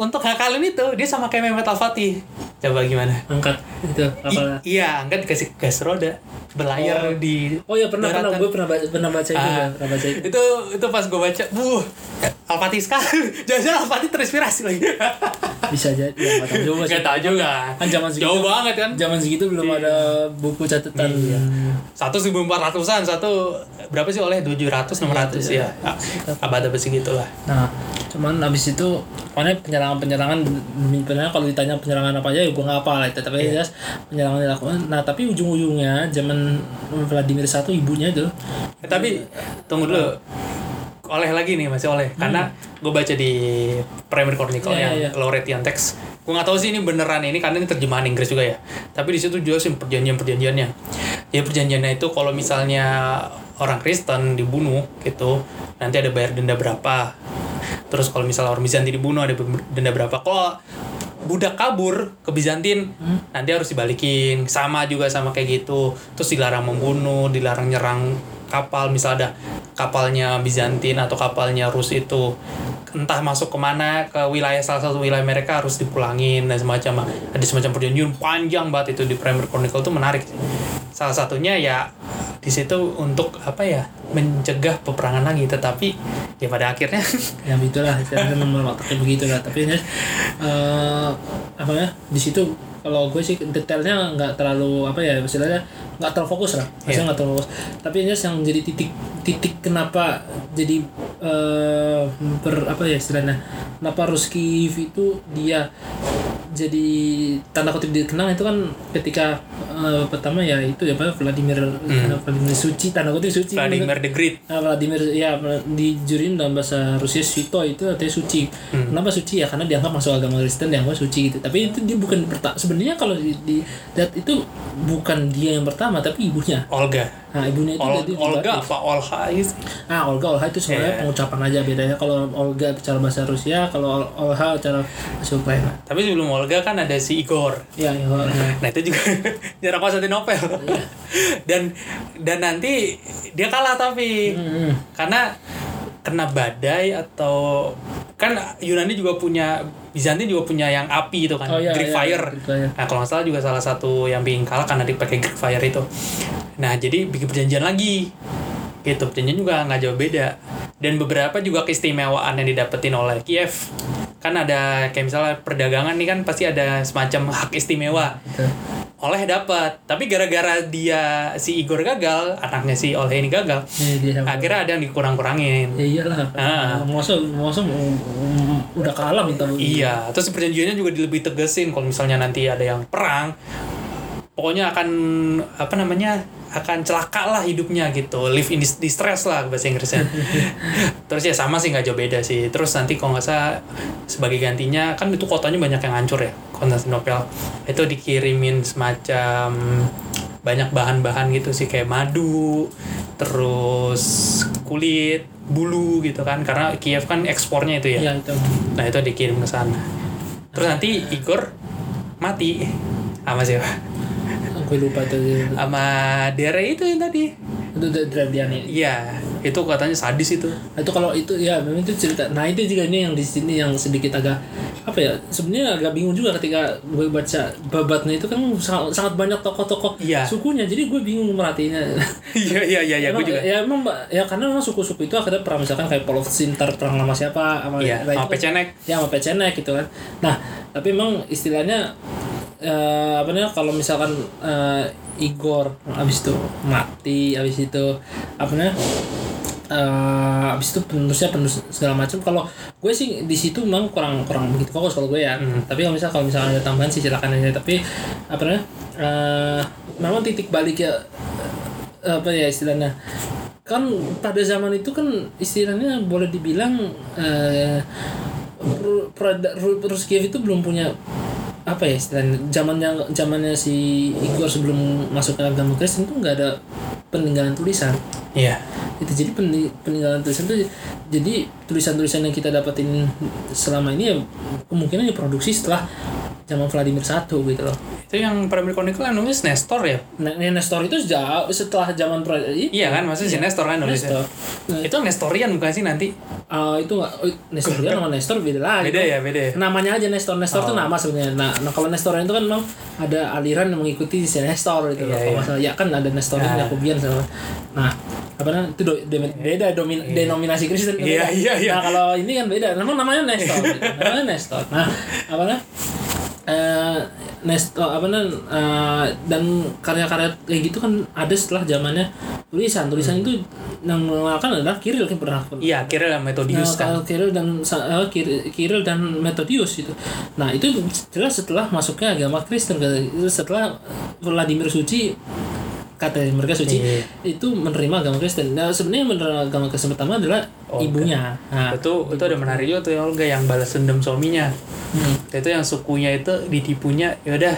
Untuk hal ini tuh dia sama kayak Mehmet Al Fatih coba gimana angkat itu apa I- iya, angkat dikasih gas roda berlayar Oh. di oh ya pernah pernah daratan. gue pernah baca pernah baca itu Ah. pernah baca itu itu itu pas gue baca, buh, Alpati sekali. Jangan-jangan Alpati terinspirasi lagi. bisa jadi ya tahu juga sih Gak tau juga. kan zaman segitu Jauh banget kan. zaman segitu belum Iya. ada buku catatan Satu seribu empat ratusan, satu berapa sih oleh tujuh ratus enam ratus ya. Abad abad segitulah. Nah, cuman abis itu pokoknya penyerangan-penyerangan demi penyerangan kalau ditanya penyerangan apa aja ya gue nggak apa lah itu tapi Iya. jelas penyerangan dilakukan. Nah tapi ujung-ujungnya zaman Vladimir I ibunya itu Eh, tapi tunggu dulu. Oleh lagi nih masih oleh karena gue baca di Premier Chronicle Hmm. Iya, yang iya. Laurentian text gue nggak tahu sih ini beneran ini karena ini terjemahan Inggris juga ya tapi di situ jelasin perjanjian perjanjiannya ya perjanjiannya itu kalau misalnya orang Kristen dibunuh gitu nanti ada bayar denda berapa terus kalau misalnya orang Bizantin dibunuh ada denda berapa kalau budak kabur ke Bizantin nanti harus dibalikin. Sama juga sama kayak gitu. Terus dilarang membunuh dilarang nyerang kapal misal ada kapalnya Bizantin atau kapalnya Rus itu entah masuk ke mana ke wilayah salah satu wilayah mereka harus dipulangin dan semacam ada semacam perjanjian panjang banget itu di Premier Chronicle itu menarik salah satunya ya di situ untuk apa ya mencegah peperangan lagi tetapi ya pada akhirnya ya itulah saya memang begitu lah tapi ini eh apa ya di situ kalau gue sih detailnya nggak terlalu apa ya istilahnya nggak terlalu fokus lah maksudnya Iya. nggak terlalu fokus tapi ini yang jadi titik titik kenapa jadi eh ber apa ya istilahnya kenapa Ruski itu dia jadi tanda kutip dikenal itu kan ketika eh, pertama ya itu ya apa Vladimir Vladimir Suci tanda kutip Suci Hmm. Vladimir the Great Nah, Vladimir ya di jurin dalam bahasa Rusia Svito itu artinya suci. Hmm. Kenapa suci ya? Karena dianggap masuk agama Kristen dianggap suci gitu. Tapi itu dia bukan pertama. Sebenarnya kalau di, di lihat itu bukan dia yang pertama tapi ibunya. Olga Nah, ibunya itu Ol- jadi Olga apa Olha Ah, Olga Olha itu sebenarnya Iya. pengucapan aja bedanya kalau Olga bicara bahasa Rusia, kalau Ol- Olha bicara bahasa Ukraina. tapi sebelum Olga kan ada si Igor Ya, ya. ya. Nah itu juga jarak Konstantinopel. dan dan nanti dia kalah tapi Hmm, karena kena badai atau kan Yunani juga punya Bizantin juga punya yang api itu kan Oh, iya, Greek iya, fire. Greek fire. Nah kalau nggak salah juga salah satu yang bikin kalah karena dipakai Greek fire itu. Nah jadi bikin perjanjian lagi gitu perjanjian juga nggak jauh beda dan beberapa juga keistimewaan yang didapetin oleh Kiev kan ada kayak misalnya perdagangan nih kan pasti ada semacam hak istimewa Gitu. oleh dapat tapi gara-gara dia si Igor gagal anaknya si Oleh ini gagal Ya, dia akhirnya ada yang dikurang-kurangin Ya iyalah. Ah. Masa masa mm, udah kalah minta iya terus perjanjiannya juga lebih tegesin kalau misalnya nanti ada yang perang pokoknya akan apa namanya akan celaka lah hidupnya gitu. Live in dis- distress lah bahasa Inggrisnya. Terus ya sama sih nggak jauh beda sih. Terus nanti kalau nggak salah sebagai gantinya kan itu kotanya banyak yang hancur ya Konstantinopel itu dikirimin semacam banyak bahan-bahan gitu sih kayak madu terus kulit bulu gitu kan. Karena Kiev kan ekspornya itu ya. Ya itu. Nah itu dikirim ke sana. Terus nanti Igor mati. Sama siapa? Gue lupa tuh. Sama Dere itu yang tadi. Itu Dravidiani. Iya, itu katanya sadis itu. Nah, itu kalau itu ya memang itu cerita. Nah itu juga ini yang di sini yang sedikit agak apa ya sebenarnya agak bingung juga ketika gue baca babatnya itu kan sangat, sangat banyak tokoh-tokoh Iya. sukunya jadi gue bingung merhatiinnya. Iya iya iya iya gue juga. Ya emang ya karena memang suku-suku itu akhirnya perang misalkan kayak Paul of Sintar perang sama siapa sama Iya, sama kan- Pecenek. Ya sama Pecenek gitu kan. Nah, tapi emang istilahnya eh apa namanya kalau misalkan eh, Igor abis itu mati abis itu apa namanya eh abis itu penerusnya penerus segala macam. Kalau gue sih di situ memang kurang kurang begitu fokus kalau gue ya. Tapi kalau misalnya kalau misalnya ada tambahan sih silakan aja. Tapi apa namanya eh memang titik balik ya eh, apa ya istilahnya kan pada zaman itu kan istilahnya boleh dibilang eh Ru- Prada- Ru- Ruskiev itu belum punya apa ya istilahnya zamannya zamannya si Igor sebelum masuk ke agama Kristen tuh nggak ada peninggalan tulisan Iya. itu jadi peni- peninggalan tulisan tuh jadi tulisan-tulisan yang kita dapetin selama ini ya kemungkinan diproduksi setelah zaman Vladimir satu gitu loh. Itu yang Primary Chronicle yang nulis Nestor ya? nah Nestor itu jauh setelah zaman pra- Iya kan, maksudnya si Nestor kan nulisnya. Nestor. Nah, Itu Nestorian bukan sih nanti? ah, itu oh, Nestor dia nama Nestor beda lagi Beda ya, beda ya. namanya aja Nestor. Nestor itu nama sebenarnya. Nah, nah kalau Nestoran itu kan memang ada aliran yang mengikuti si Nestor gitu loh. Iya, kalau iya. masalah ya kan ada Nestorin Nah. Yakobian sama. Nah apa namanya? Itu do, de- beda domin, denominasi Kristen. Iya, iya, iya. nah kalau ini kan beda. Memang namanya Nestor gitu. namanya Nestor. Nah apa namanya eh Nestor apa namanya eh, dan karya-karya kayak gitu kan ada setelah zamannya tulisan tulisan itu yang mengenalkan adalah Kiril kan pernah Iya, kira lah Nah, Metodius kan. kalau Kiril dan eh, Kir- Kiril dan Methodius itu. Nah, itu jelas setelah masuknya agama Kristen setelah Vladimir Suci kata mereka suci Iya. itu menerima agama Kristen. Nah, sebenarnya yang menerima agama Kristen pertama adalah Olga. ibunya. Nah, itu itu ada menarik juga tuh ya Olga yang balas dendam suaminya. hmm. Itu yang sukunya itu ditipunya, ya udah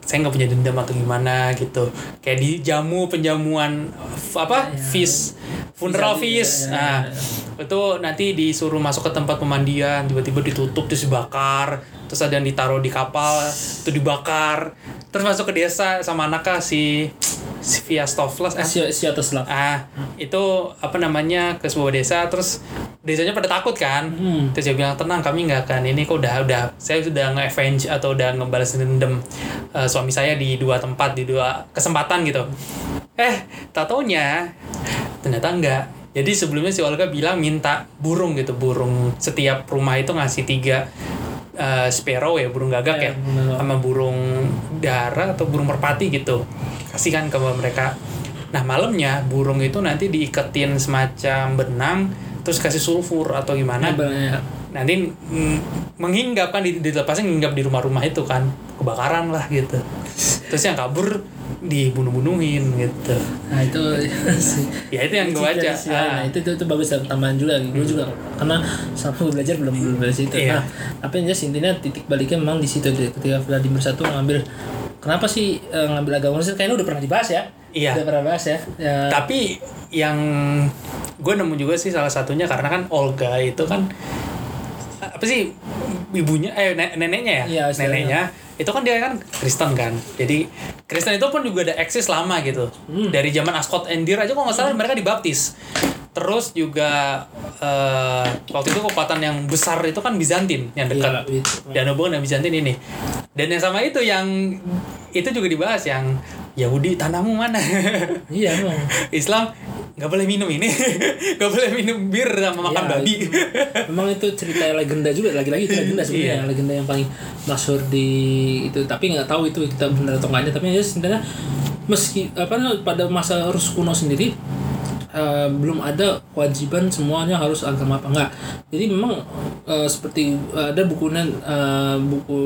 saya nggak punya dendam atau gimana gitu. Kayak di jamu penjamuan apa? Iya. Feast, funeral feast. iya, Nah, iya. itu nanti disuruh masuk ke tempat pemandian, tiba-tiba ditutup terus dibakar. Terus ada yang ditaruh di kapal, itu dibakar. Terus masuk ke desa sama anaknya si si Viastoflas eh, si. Ah, itu apa namanya ke sebuah desa terus desanya pada takut kan. Hmm. Terus dia bilang tenang kami nggak akan ini kok udah udah saya sudah nge-avenge atau udah ngebalas dendam eh, suami saya di dua tempat di dua kesempatan gitu. Eh, tak taunya ternyata enggak. Jadi sebelumnya si Olga bilang minta burung gitu, burung setiap rumah itu ngasih tiga eh, sparrow ya, burung gagak ya, Iya, benar. sama burung dara atau burung merpati gitu. Kasihkan ke mereka. Nah malamnya burung itu nanti diiketin semacam benang, terus kasih sulfur atau gimana Nah, banyak. nanti mm, menghinggap kan di- dilepasnya nginggap di rumah-rumah itu kan kebakaran lah gitu terus yang kabur dibunuh-bunuhin gitu Nah, itu sih. ya itu yang gue baca. Ah. Nah, itu, itu itu bagus dan tambahan juga gue juga karena sama belajar belum belum dari situ. Iya. Nah, tapi yang jelas intinya titik baliknya memang di situ deh. ketika Vladimir satu mengambil kenapa sih eh, ngambil agama Kristen kayaknya udah pernah dibahas ya. Iya. Udah pernah bahas ya. ya tapi yang gue nemu juga sih salah satunya karena kan Olga itu kan apa sih ibunya eh ne- neneknya ya Iya, istilahnya. neneknya itu kan dia kan Kristen kan. Jadi Kristen itu pun juga ada eksis lama gitu. Hmm. dari zaman Ascot and Dir aja kok nggak salah mereka dibaptis. Terus juga eh, waktu itu kekuatan yang besar itu kan Bizantin yang dekat. Itu. dan hubungan dengan Bizantin ini. Dan yang sama itu yang itu juga dibahas yang Yahudi tanahmu mana? Iya. Islam nggak boleh minum ini. Nggak boleh minum bir sama makan Iya, babi. itu. Memang itu cerita legenda juga lagi-lagi itu legenda sebenarnya Iya. legenda yang paling masyhur di itu. Tapi nggak tahu itu kita benar atau enggaknya. Tapi ya sebenarnya meski apa pada masa Rus kuno sendiri eh, belum ada kewajiban semuanya harus agama apa enggak. Jadi memang eh, seperti eh, ada bukunya eh, buku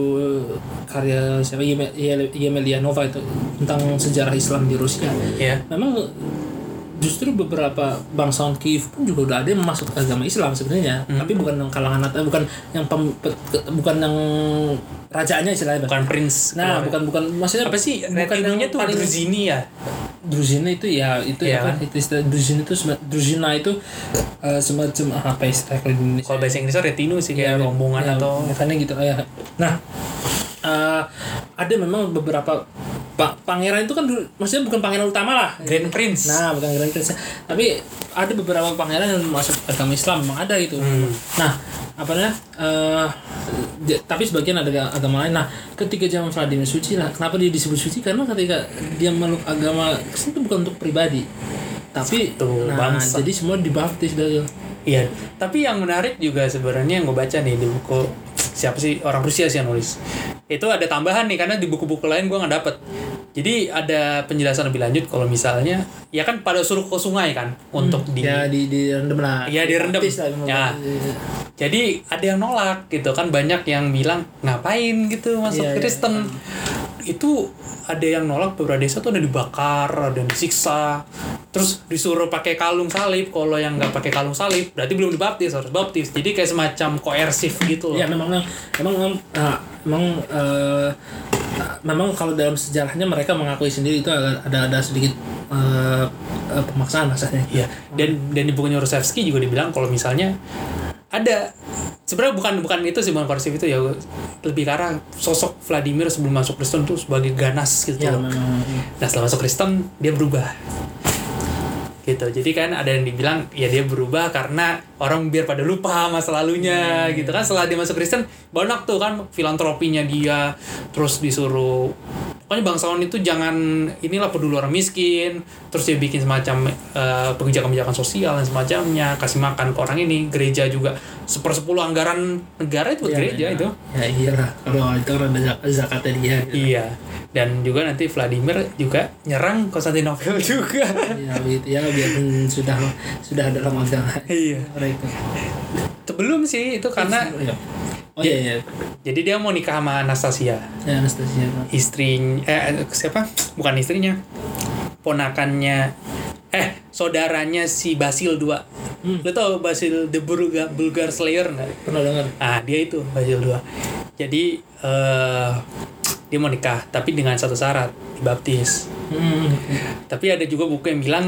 karya siapa? Yemelianova itu tentang sejarah Islam di Rusia. Ya memang justru beberapa bangsawan Kiev pun juga udah ada yang masuk agama Islam sebenarnya. Hmm. tapi bukan yang kalangan atas bukan yang pem- pe- bukan yang rajaannya istilahnya. Bukan prince nah keluarga. bukan bukan maksudnya apa sih? bukan yang tuh paling Druzini ya? Druzina itu ya itu apa? kan? itu istilah Druzina itu Druzina itu eh, semacam apa istilah kalau Indonesia? Kalau bahasa Inggrisnya retinu sih kayak Iya, rombongan iya, atau makanya gitu ya. Nah eh, ada memang beberapa pa- pangeran itu kan maksudnya bukan pangeran utama lah. Grand Prince. Nah bukan Grand Prince. Tapi ada beberapa pangeran yang masuk agama Islam memang ada gitu. Hmm. nah apa namanya j- tapi sebagian ada ga- agama lain. Nah ketika zaman Vladimir suci lah kenapa dia disebut suci? Karena ketika dia meluk agama Kristen itu bukan untuk pribadi. Tapi Satu nah bangsa. jadi semua dibaptis dari Iya, tapi yang menarik juga sebenarnya yang gue baca nih di buku siapa sih? Orang Rusia sih yang nulis. Itu ada tambahan nih karena di buku-buku lain gue nggak dapet. Jadi ada penjelasan lebih lanjut kalau misalnya ya kan pada suruh ke sungai kan untuk di ya di di rendem lah Iya, direndam. Dibaptis lah, Ya. Jadi ada yang nolak gitu kan banyak yang bilang ngapain gitu masuk iya. Kristen. Itu ada yang nolak beberapa desa tuh ada dibakar, ada yang disiksa. terus disuruh pakai kalung salib kalau yang nggak pakai kalung salib berarti belum dibaptis harus baptis jadi kayak semacam koersif gitu loh Ya memang memang memang uh, memang uh, memang kalau dalam sejarahnya mereka mengakui sendiri itu ada ada, ada sedikit uh, uh, pemaksaan rasanya. Iya. Dan dan di bukunya Rusevsky juga dibilang kalau misalnya ada sebenarnya bukan bukan itu sih bukan koersif itu ya lebih ke arah sosok Vladimir sebelum masuk Kristen tuh sebagai ganas gitu. Ya memang. Nah setelah masuk Kristen dia berubah gitu. Jadi kan ada yang dibilang ya dia berubah karena orang biar pada lupa masa lalunya gitu kan. Setelah dia masuk Kristen banyak tuh kan filantropinya dia terus disuruh pokoknya bangsawan itu jangan inilah peduli orang miskin terus dia bikin semacam eh, kebijakan-kebijakan sosial dan semacamnya kasih makan ke orang ini gereja juga. Sepersepuluh anggaran negara itu buat Ya, gereja ya. itu. Ya iyalah. Kalau itu zak- zakatnya dia. Iya. Dan juga nanti Vladimir juga nyerang Konstantinopel juga. Ya begitu. Ya biarpun sudah sudah dalam agama iya. Mereka. sebelum sih itu karena Ya. Oh iya iya. jadi dia mau nikah sama Anastasia Ya Anastasia. istrinya eh siapa bukan istrinya ponakannya eh saudaranya si Basil II Hmm. lu tau Basil the Bulgar, Bulgar Slayer nggak Pernah dengar? ah dia itu Basil II jadi eh dia mau nikah tapi dengan satu syarat dibaptis. Hmm. tapi ada juga buku yang bilang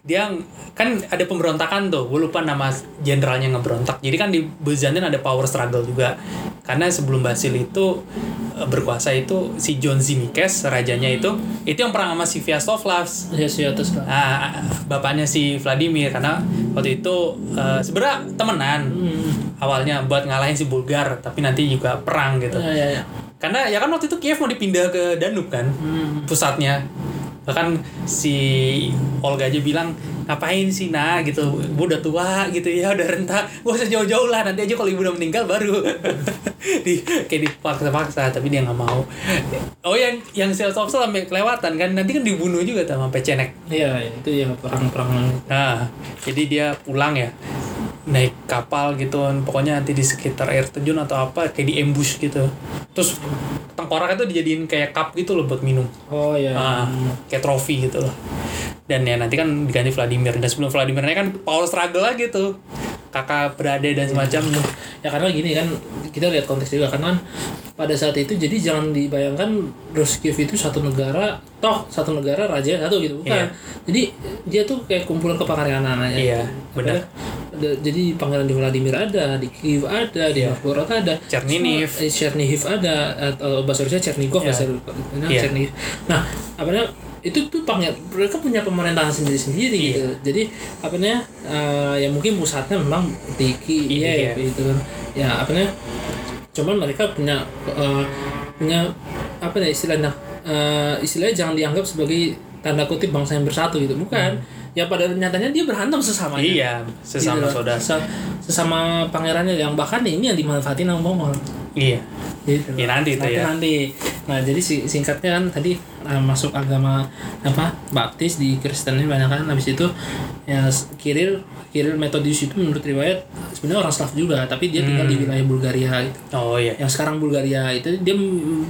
dia kan ada pemberontakan tuh gue lupa nama jenderalnya ngeberontak. Jadi kan di Byzantine ada power struggle juga. Karena sebelum Basil itu eh, berkuasa itu si John Zimisces rajanya itu itu yang perang sama si Vyaslavs Ya si atas nah, bapaknya si Vladimir. Karena waktu itu eh, sebenarnya temenan. Hmm. awalnya buat ngalahin si Bulgar tapi nanti juga perang gitu. Ya ya ya. Karena ya kan waktu itu Kiev mau dipindah ke Danube kan Hmm. pusatnya. Bahkan si Olga aja bilang ngapain sih nah gitu. Gue udah tua gitu. Ya udah renta. Gue usah jauh-jauh lah. Nanti aja kalau ibu udah meninggal baru. Di kayak dipaksa-paksa tapi dia nggak mau. Oh yang yang sales of sampai kelewatan kan. Nanti kan dibunuh juga sama Pecenek Iya itu ya perang-perang. nah jadi dia pulang ya naik kapal gitu pokoknya nanti di sekitar air terjun atau apa kayak di ambush gitu terus tengkorak itu dijadiin kayak cup gitu loh buat minum Oh ya. Ah, kayak trofi gitu loh. Dan ya nanti kan diganti Vladimir dan sebelum Vladimirnya kan power struggle lagi tuh. Kakak beradik dan semacamnya. Ya karena gini kan kita lihat konteks juga kan kan pada saat itu jadi jangan dibayangkan Roskiev itu satu negara toh satu negara raja satu gitu bukan. Iya. Jadi dia tuh kayak kumpulan kepangeranaan aja. Iya, benar. Jadi pangeran di Vladimir ada, di Kiev ada, di Iya. Novgorod ada, Chernihiv. Eh, Chernihiv ada atau bahasa Rusia Chernigov Iya. bahasa Rusia Iya. Chernihiv. Nah, apa namanya itu tuh panger mereka punya pemerintahan sendiri-sendiri Iya. gitu. Jadi apa namanya eh, ya mungkin pusatnya memang di Kiev Iya. gitu kan. Ya apa namanya cuman mereka punya eh, punya apa ya istilahnya eh, istilahnya jangan dianggap sebagai tanda kutip bangsa yang bersatu gitu bukan ya pada nyatanya dia berantem sesamanya. Iya, sesama Gitu saudara. Sesa- sesama pangerannya yang bahkan ini yang dimanfaatin sama Mongol Iya. gitu Ya, nanti itu nanti, ya. nanti nah jadi si- singkatnya kan tadi uh, masuk agama apa baptis di Kristen ini banyak kan habis itu ya Kiril Kiril Metodius itu menurut riwayat sebenarnya orang Slav juga tapi dia tinggal Hmm. di wilayah Bulgaria gitu Oh iya. yang sekarang Bulgaria itu dia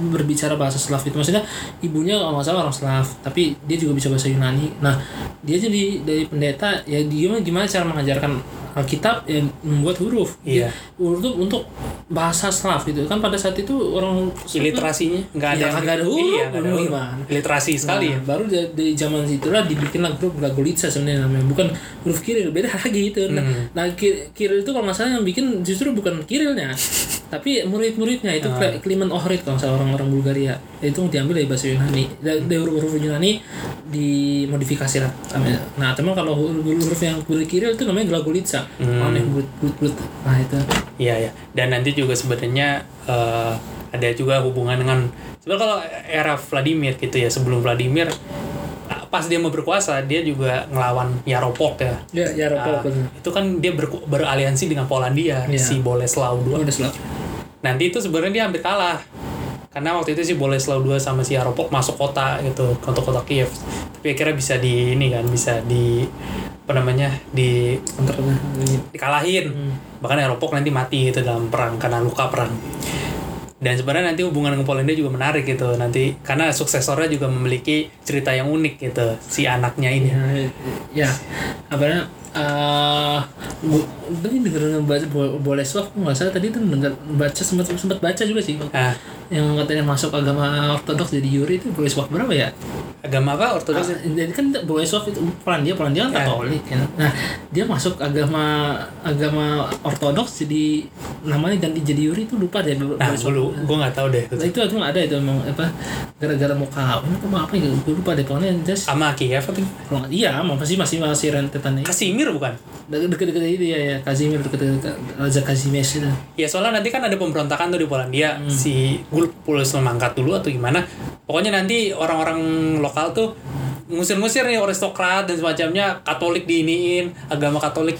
berbicara bahasa Slav itu maksudnya ibunya kalau nggak salah orang Slav tapi dia juga bisa bahasa Yunani nah dia jadi dari pendeta ya dia gimana cara mengajarkan Alkitab yang membuat huruf Iya. Dia- untuk untuk bahasa Slav itu kan pada saat itu orang Slav Iliterasinya nggak ada Ya, ada huruf, Iya, ada huruf huruf. gimana? Literasi sekali ya. Nah, baru dari, dari zaman situlah dibikinlah grup Glagolitsa sebenarnya namanya bukan huruf Kiril beda lagi itu nah, Hmm. nah Ki- Kiril itu kalau nggak salah yang bikin justru bukan Kirilnya tapi murid-muridnya itu Ah. Klimen Ohrid kalau salah orang-orang Bulgaria itu diambil dari bahasa Yunani dari, dari huruf-huruf Yunani dimodifikasi lah namanya. nah teman kalau huruf-huruf yang dari Kiril itu namanya Glagolitsa Hmm. aneh bulat bulat nah itu Iya ya. Dan nanti juga sebenarnya eh, ada juga hubungan dengan sebenarnya kalau era Vladimir gitu ya sebelum Vladimir pas dia mau berkuasa dia juga ngelawan Yaropok ya. ya ya Ah, Rapol itu kan dia berku- beraliansi dengan Polandia Iya. si Boleslaw II. Slav Nanti itu sebenarnya dia hampir kalah. Karena waktu itu si Boleslaw II sama si Yaropok masuk kota gitu, untuk kota Kiev. Tapi akhirnya bisa di ini kan, bisa di apa namanya? di antar dikalahin. Hmm. Bahkan Yaropok nanti mati gitu dalam perang karena luka perang. Dan sebenarnya nanti hubungan dengan Polandia juga menarik gitu. Nanti karena suksesornya juga memiliki cerita yang unik gitu si anaknya ini. Ya, ya. Apa namanya? Eh bu, tadi denger denger baca Bo- Bolesław nggak salah. Tadi tuh dengar baca sempat sempat baca juga sih. Ah yang katanya masuk agama ortodoks jadi Yuri itu Bolesław berapa ya? Agama apa? Ortodoks Ah, jadi kan Bolesław itu Polandia Polandia kan Ya. Katolik kan nah dia masuk agama agama ortodoks jadi namanya ganti jadi Yuri itu lupa deh nah gue lu gue nggak tahu deh. Nah, itu itu ada itu emang apa gara-gara mau kawin apa apa ya gue lupa deh pokoknya just sama Kiev atau kalau iya masih masih masih rentetannya Kasimir bukan? Deket-deket itu ya ya Kazimir deket-deket Raja Kazimierz itu ya soalnya nanti kan ada pemberontakan tuh di Polandia. Si gue lupa mangkat dulu atau gimana pokoknya nanti orang-orang lokal tuh ngusir-ngusir nih aristokrat dan semacamnya Katolik diiniin agama Katolik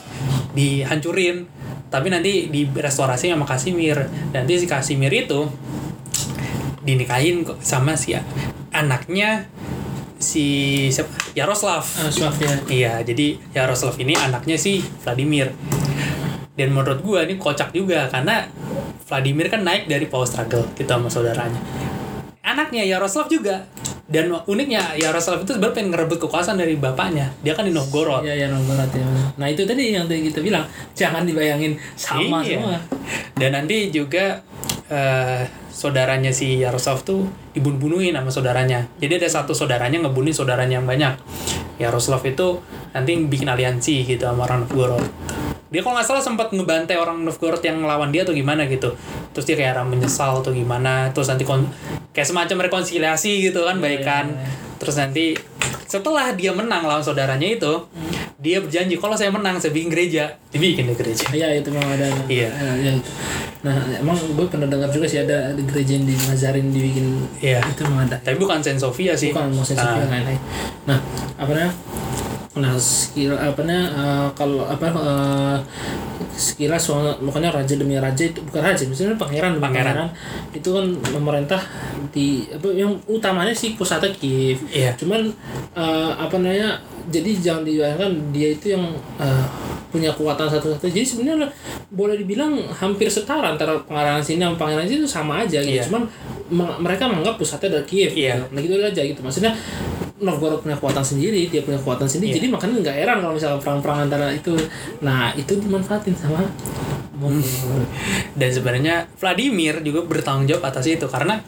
dihancurin tapi nanti di restorasi sama Kasimir nanti si Kasimir itu dinikahin sama si anaknya si siapa? Yaroslav. Ah Slav ya. Iya, jadi Yaroslav ini anaknya si Vladimir. Dan menurut gua ini kocak juga karena Vladimir kan naik dari power struggle gitu sama saudaranya. Anaknya Yaroslav juga. Dan uniknya Yaroslav itu sebenarnya pengen ngerebut kekuasaan dari bapaknya. Dia kan di Novgorod. Iya, ya Novgorod ya. Nah itu tadi yang tadi kita bilang jangan dibayangin sama Iya. semua. Dan nanti juga eh, saudaranya si Yaroslav tuh dibunuh-bunuhin sama saudaranya. Jadi ada satu saudaranya ngebunuhin saudaranya yang banyak. Yaroslav itu nanti bikin aliansi gitu sama orang Novgorod. Dia kalau nggak salah sempat ngebantai orang Novgorod yang ngelawan dia atau gimana gitu. Terus dia kayak menyesal atau gimana. Terus nanti kon kayak semacam rekonsiliasi gitu kan, baikan. iya, iya. Terus nanti setelah dia menang lawan saudaranya itu, dia berjanji kalau saya menang saya bikin gereja. Dibikin deh gereja. Iya itu memang ada. Iya. Itu. Nah emang gue pernah dengar juga sih ada, ada gereja yang di Mazarin dibikin Iya. itu memang ada. Tapi bukan Saint Sofia sih. Bukan mau Ah. yang lain-lain. Nah apa namanya? Nah skill apa eh, kalau apa eh, sekilas soal makanya raja demi raja itu bukan raja misalnya pangeran demi Pangeran. pangeran, itu kan memerintah di apa yang utamanya sih pusatnya Kiev Iya. cuman eh, apa namanya jadi jangan dibayangkan dia itu yang eh, punya kekuatan satu-satu jadi sebenarnya boleh dibilang hampir setara antara pangeran sini sama pangeran sini itu sama aja gitu Iya. cuman me- mereka menganggap pusatnya dari Kiev gitu. nah gitu aja gitu maksudnya Novgorod punya kekuatan sendiri dia punya kekuatan sendiri Iya. jadi makanya nggak heran kalau misalnya perang-perang antara itu nah itu dimanfaatin sama. Dan sebenarnya Vladimir juga bertanggung jawab atas itu karena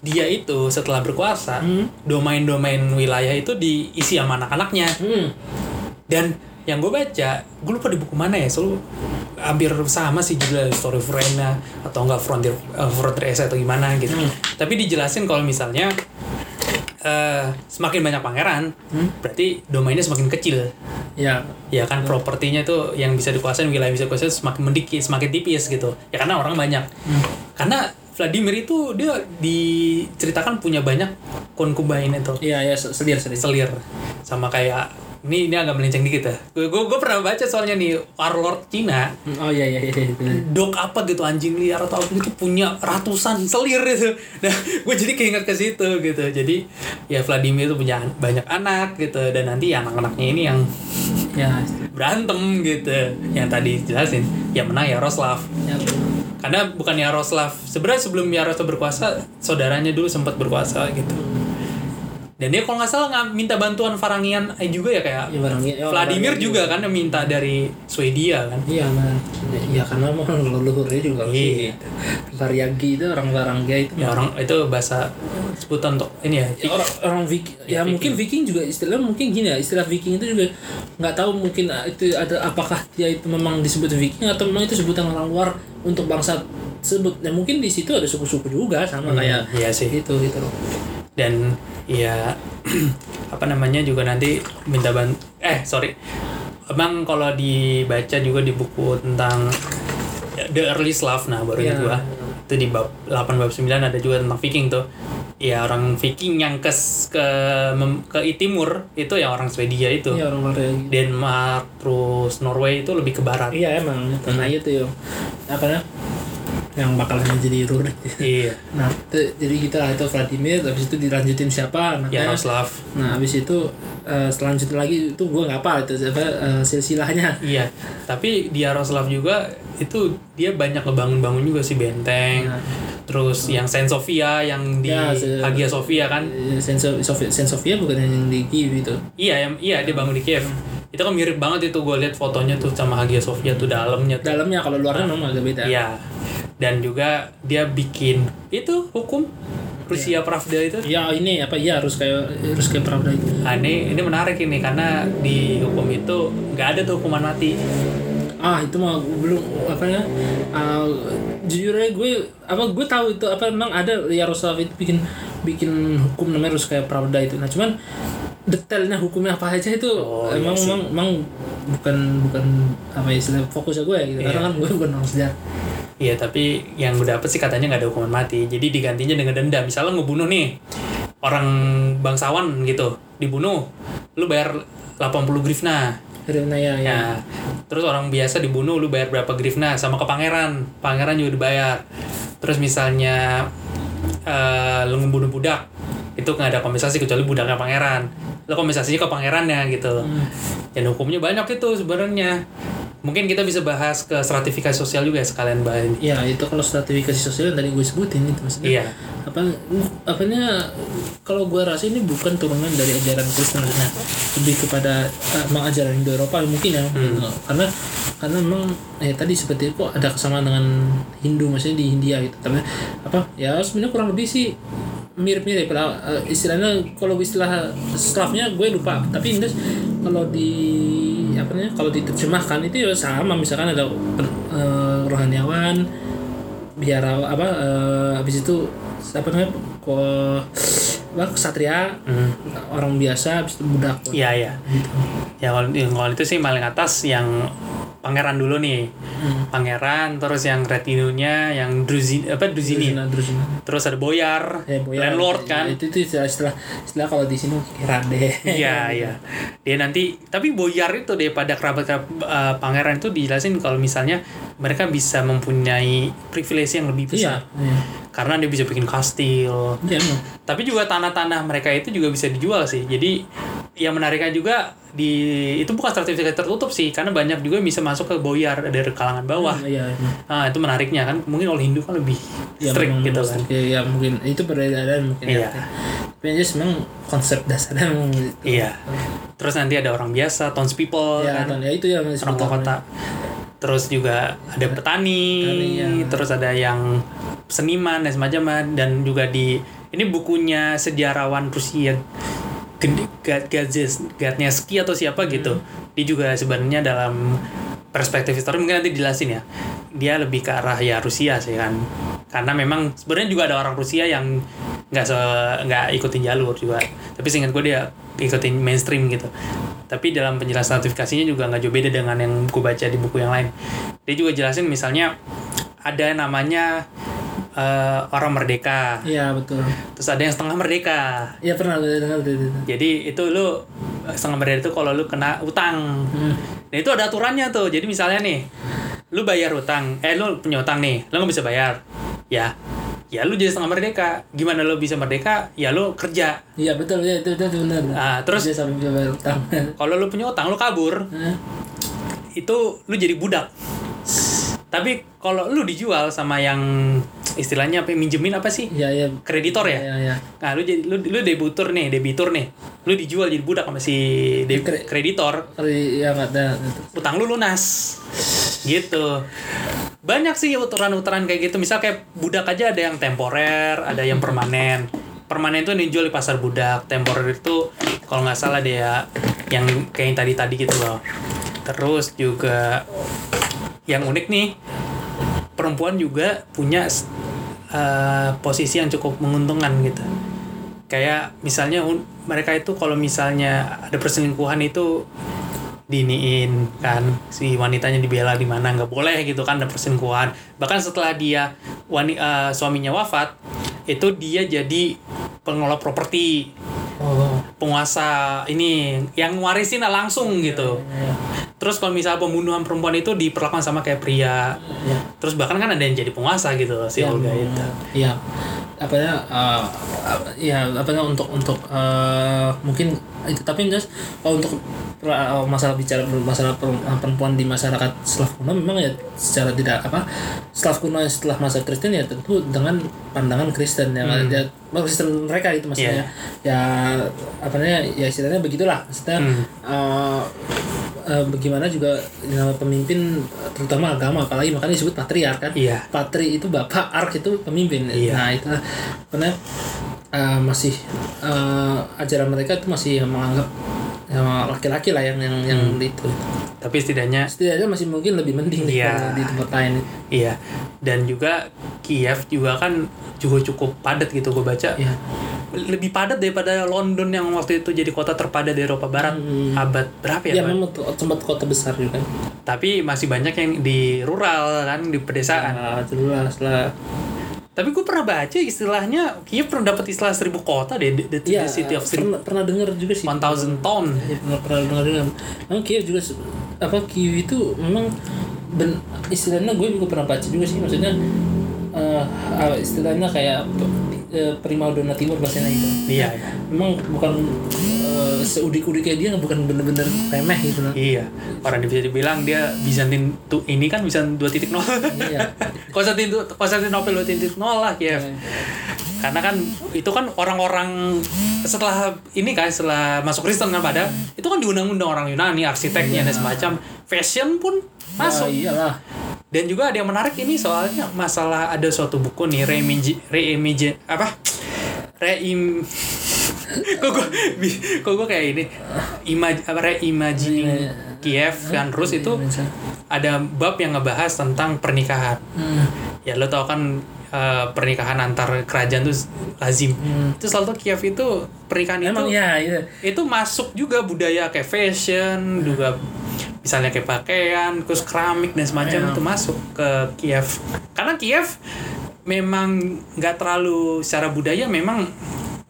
dia itu setelah berkuasa Hmm. domain-domain wilayah itu diisi sama anak-anaknya hmm. dan yang gue baca gue lupa di buku mana ya selalu hampir sama sih judulnya Story of Rena atau enggak Frontier uh, Frontier Essay atau gimana gitu Hmm. tapi dijelasin kalau misalnya eh, semakin banyak pangeran Hmm. berarti domainnya semakin kecil. Ya. Ya kan propertinya tuh yang bisa dikuasain wilayah yang bisa dikuasain semakin mendikit semakin tipis gitu. Ya karena orang banyak. Karena Vladimir itu dia diceritakan punya banyak concubine itu. Iya ya selir selir. Selir. Sama kayak ini ini agak melenceng dikit ya. Gue gue pernah baca soalnya nih warlord Cina. Oh iya iya iya iya. dog apa gitu anjing liar atau apa gitu punya ratusan selir itu nah gue jadi keinget ke situ gitu. Jadi ya Vladimir itu punya banyak anak gitu. Dan nanti anak-anaknya ini yang ya. berantem gitu. Yang tadi jelasin yang menang Yaroslav. Ya karena bukan Yaroslav. Sebenarnya sebelum Yaroslav berkuasa saudaranya dulu sempat berkuasa gitu dan dia kalau nggak salah nggak minta bantuan Varangian eh, juga ya kayak ya barangnya ya, Vladimir barangnya juga kan yang minta dari Swedia kan. Iya, nah, ya karena mau leluhurnya juga Iya. gitu. Varyagi itu orang Varangga itu. Ya orang itu bahasa sebutan untuk ini ya. Ya, orang orang Viking ya, Ya, mungkin Viking juga istilah mungkin gini ya istilah Viking itu juga nggak tahu mungkin ah, itu ada apakah dia itu memang disebut Viking atau memang itu sebutan orang luar untuk bangsa tersebut. Ya mungkin di situ ada suku-suku juga sama kayak iya sih. gitu gitu loh dan ya apa namanya juga nanti minta ban eh sorry. Emang kalau dibaca juga di buku tentang The Early Slav nah baru Iya. ingat gua. Itu di bab 8 bab 9 ada juga tentang Viking tuh. Ya orang Viking yang ke ke mem- ke timur itu ya orang Swedia itu. Iya orang Varyagi Denmark terus Norway itu lebih ke barat. Iya emang tanah itu ya apa namanya yang bakalan jadi Rurik iya. Nah itu, jadi kita itu Vladimir habis itu dilanjutin siapa anaknya. Yaroslav Nah, habis itu eh, selanjutnya lagi itu gua nggak apa itu apa eh, silsilahnya. Iya, tapi di Yaroslav juga itu dia banyak ngebangun-bangun juga sih benteng. Nah, terus yang Saint Sofia yang di Ya, Hagia Sophia kan? Eh, Saint Sofia, Sofia, Saint Sofia bukan yang di Kiev itu. iya yang iya dia bangun di Kiev. Itu kan mirip banget itu gue lihat fotonya tuh sama Hagia Sophia tuh dalamnya tuh. Dalamnya kalau luarnya memang agak beda. iya dan juga dia bikin itu hukum Rusia Pravda itu Ya ini apa ya harus kayak harus kayak Pravda itu. Nah, ini ini menarik ini karena di hukum itu nggak ada tuh hukuman mati. Ah itu mah belum apa ya? ah, jujur aja gue apa gue tahu itu apa memang ada Yaroslav itu bikin bikin hukum namanya harus kayak Pravda itu. Nah cuman detailnya hukumnya apa aja itu Oh, emang, iya emang emang bukan bukan apa ya istilah fokusnya gue gitu. Karena Iya. kan gue bukan orang sejarah. Iya tapi yang gue dapet sih katanya nggak ada hukuman mati. Jadi digantinya dengan denda. Misalnya ngebunuh nih orang bangsawan gitu, dibunuh, lu bayar 80 grivna. Karena ya, ya. Ya. Terus orang biasa dibunuh, lu bayar berapa grivna sama ke pangeran. Pangeran juga dibayar. Terus misalnya eh lu ngebunuh budak, itu nggak ada kompensasi kecuali budaknya pangeran. Lu kompensasinya ke pangerannya gitu. Dan hukumnya banyak itu sebenarnya. Mungkin kita bisa bahas ke stratifikasi sosial juga ya sekalian bahas ini. Ya itu kalau stratifikasi sosial yang tadi gue sebutin itu maksudnya. Iya. apa apanya kalau gue rasa ini bukan turunan dari ajaran Kristen. Nah lebih kepada uh, emang ajaran Indo Eropa mungkin ya. Karena karena memang ya tadi seperti itu kok ada kesamaan dengan Hindu maksudnya di India gitu. Tapi apa ya sebenarnya kurang lebih sih mirip-mirip lah. Uh, istilahnya kalau istilah Slavnya gue lupa. Tapi Indes kalau di apa namanya kalau diterjemahkan itu ya sama misalkan ada uh, rohaniawan biara apa eh, habis itu apa namanya kok apa kesatria Hmm. orang biasa habis itu budak Iya, iya. gitu. Ya kalau kalau itu sih paling atas yang pangeran dulu nih. Hmm. Pangeran terus yang retinunya yang Druzini apa Druzini. Terus ada boyar, Ya, boya, landlord kan. itu itu istilah istilah, istilah kalau di sini rade Iya, iya. Dia nanti tapi boyar itu daripada kerabat kerabat eh, pangeran itu dijelasin kalau misalnya mereka bisa mempunyai privilege yang lebih iya besar iya karena dia bisa bikin kastil. Iya, emang. Tapi juga tanah-tanah mereka itu juga bisa dijual sih. Jadi yang menariknya juga di itu bukan stratifikasi tertutup sih karena banyak juga yang bisa masuk ke boyar dari kalangan bawah. iya emang. Nah, itu menariknya kan. Mungkin kalau Hindu kan lebih ya, strict memang gitu kan. ya, ya, mungkin itu perbedaan mungkin Iya. ya. tapi jelas memang konsep dasarnya memang gitu. Iya. Terus nanti ada orang biasa, townspeople ya, kan. ya itu yang orang disebut kota. Terus juga ada petani, Petani, ya. terus ada yang seniman dan semacamnya dan juga di ini bukunya sejarawan Rusia Gatneski atau siapa gitu. Dia juga sebenarnya dalam perspektif histori mungkin nanti dijelasin ya. Dia lebih ke arah ya Rusia sih kan. Karena memang sebenarnya juga ada orang Rusia yang nggak se nggak ikutin jalur juga. Tapi seingat gue dia ikutin mainstream gitu. Tapi dalam penjelasan notifikasinya juga nggak jauh beda dengan yang gue baca di buku yang lain. Dia juga jelasin misalnya ada namanya eh, orang merdeka, iya betul terus ada yang setengah merdeka. ya pernah gue dengar. Jadi itu lu setengah merdeka itu kalau lu kena utang. Hmm. Nah itu ada aturannya tuh. Jadi misalnya nih, lu bayar utang, eh lu punya utang nih, lu nggak bisa bayar, ya, ya lu jadi setengah merdeka. Gimana lu bisa merdeka? Ya lu kerja. iya betul ya itu itu, itu benar Nah, terus Dia sampai bisa bayar utang kalau lu punya utang, lu kabur, Hah? itu lu jadi budak. Tapi kalau lu dijual sama yang istilahnya apa minjemin apa sih? iya iya Kreditor ya? iya iya Nah, lu jadi lu, lu debitur nih, debitur nih. Lu dijual jadi budak sama si kreditor. ya ada utang lu lunas. Gitu. Banyak sih uturan-uturan kayak gitu. Misal kayak budak aja ada yang temporer ada yang permanen. Permanen itu dijual di pasar budak. Temporer itu kalau nggak salah dia yang kayak yang tadi-tadi gitu loh. Terus juga yang unik nih perempuan juga punya eh, posisi yang cukup menguntungkan gitu. Kayak misalnya mereka itu kalau misalnya ada perselingkuhan itu diniin kan si wanitanya dibela di mana nggak boleh gitu kan ada perselingkuhan. Bahkan setelah dia wani, eh, suaminya wafat itu dia jadi pengelola properti oh penguasa ini yang warisin langsung gitu. iya terus kalau misal pembunuhan perempuan itu diperlakukan sama kayak pria. Iya. Terus bahkan kan ada yang jadi penguasa gitu si Iya, Olga itu. Iya. apa ya uh, ya apa ya untuk untuk uh, mungkin itu tapi jelas oh, untuk uh, masalah bicara masalah perempuan di masyarakat Slav kuno memang ya secara tidak apa Slav kuno setelah masa Kristen ya tentu dengan pandangan Kristen yang hmm. ya Kristen mereka itu maksudnya yeah. ya apa namanya ya istilahnya begitulah maksudnya hmm. uh, uh, bagaimana juga nama pemimpin terutama agama apalagi makanya disebut patriark kan iya. patri itu bapak ark itu pemimpin iya. nah itu karena uh, masih uh, ajaran mereka itu masih menganggap laki-laki lah yang yang hmm. yang itu tapi setidaknya setidaknya masih mungkin lebih mending iya, di tempat lain iya dan juga Kiev juga kan juga cukup padat gitu gue baca iya lebih padat daripada London yang waktu itu jadi kota terpadat di Eropa Barat hmm. abad berapa ya? Ya memang tempat kota besar juga. Tapi masih banyak yang di rural kan di pedesaan. Ya, jelas lah. Tapi gue pernah baca istilahnya Kiev pernah dapat istilah seribu kota deh the, the ya, city of seribu. Pernah, pernah dengar juga sih. One thousand town. Ya, pernah pernah dengar juga. Memang Kiev juga apa Kiev itu memang ben, istilahnya gue juga pernah baca juga sih maksudnya uh, istilahnya kayak uh, primadona timur bahasanya itu. Iya, iya. Memang bukan uh, seudik-udik kayak dia bukan bener-bener remeh gitu loh. Iya. Orang bisa dibilang dia Bizantin tuh ini kan bisa 2.0. Iya. Konstantin Konstantinopel 2.0 lah Kiev. Iya. Karena kan itu kan orang-orang setelah ini kan setelah masuk Kristen kan pada itu kan diundang-undang orang Yunani arsiteknya iya. dan semacam fashion pun masuk. Ya, iyalah dan juga ada yang menarik ini soalnya masalah ada suatu buku nih reimagi reimagi apa? Reim kok gue kok gue kayak ini? Imaj apa reimagining iya, iya. Kiev dan Rus itu ada bab yang ngebahas tentang pernikahan. Hmm. ya lo tau kan uh, pernikahan antar kerajaan tuh lazim hmm. itu selalu Kiev itu pernikahan Emang itu ya, ya itu masuk juga budaya kayak fashion juga misalnya kayak pakaian, terus keramik dan semacam yeah. itu masuk ke Kiev. Karena Kiev memang nggak terlalu secara budaya memang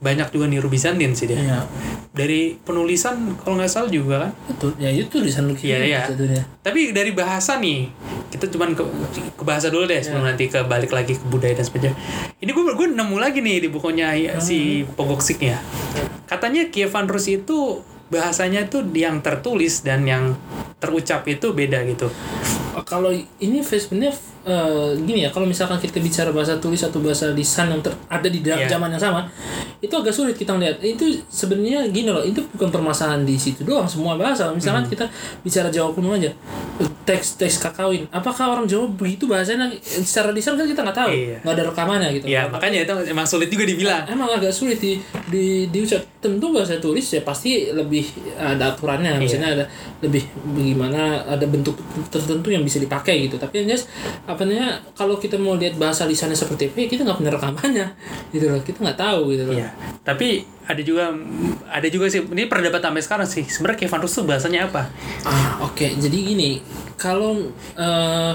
banyak juga niru Bizantin sih dia. Yeah. Dari penulisan kalau nggak salah juga kan. Betul. Ya itu tulisan lu Iya, iya. Tapi dari bahasa nih, kita cuman ke, ke bahasa dulu deh sebelum yeah. nanti ke balik lagi ke budaya dan sebagainya. Ini gue gue nemu lagi nih di bukunya hmm. si Pogoksik ya. Katanya Kievan Rus itu bahasanya itu yang tertulis dan yang terucap itu beda gitu. Kalau ini sebenarnya uh, gini ya, kalau misalkan kita bicara bahasa tulis atau bahasa lisan yang ter, ada di yeah. zaman yang sama, itu agak sulit kita lihat. Itu sebenarnya gini loh, itu bukan permasalahan di situ doang semua bahasa. Misalkan hmm. kita bicara Jawa kuno aja, teks teks kakawin, apakah orang Jawa begitu bahasanya secara lisan kan kita nggak tahu, iya. nggak ada rekamannya gitu. Iya, makanya itu emang sulit juga dibilang. Emang agak sulit di di diucap. Tentu bahasa tulis ya pasti lebih ada aturannya, iya. misalnya ada lebih bagaimana ada bentuk tertentu yang bisa dipakai gitu. Tapi yang jelas apa namanya kalau kita mau lihat bahasa lisannya seperti apa ya kita nggak punya rekamannya gitu loh kita nggak tahu gitu loh iya. tapi ada juga ada juga sih ini perdebat sampai sekarang sih sebenarnya Kevin Rus tuh bahasanya apa ah oke okay. jadi gini kalau uh,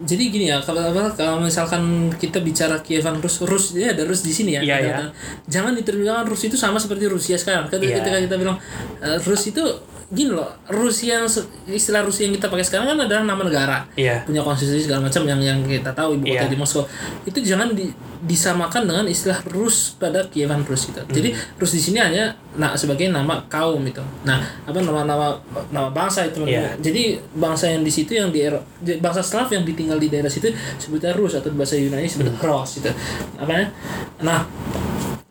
jadi gini ya kalau apa kalau misalkan kita bicara Kievan Rus Rus ya ada Rus di sini ya. Iya, iya. Jangan diterjemahkan Rus itu sama seperti Rusia sekarang. Ketika, yeah. kita bilang uh, Rus itu gini loh Rusia yang istilah Rusia yang kita pakai sekarang kan adalah nama negara yeah. punya konstitusi segala macam yang yang kita tahu ibu kota yeah. di Moskow itu jangan di, disamakan dengan istilah Rus pada Kievan Rus itu mm. jadi Rus di sini hanya nah sebagai nama kaum itu nah apa nama nama nama bangsa itu yeah. jadi bangsa yang di situ yang di bangsa Slav yang ditinggal di daerah situ sebutnya Rus atau bahasa Yunani sebutnya mm. Ros itu apa ya nah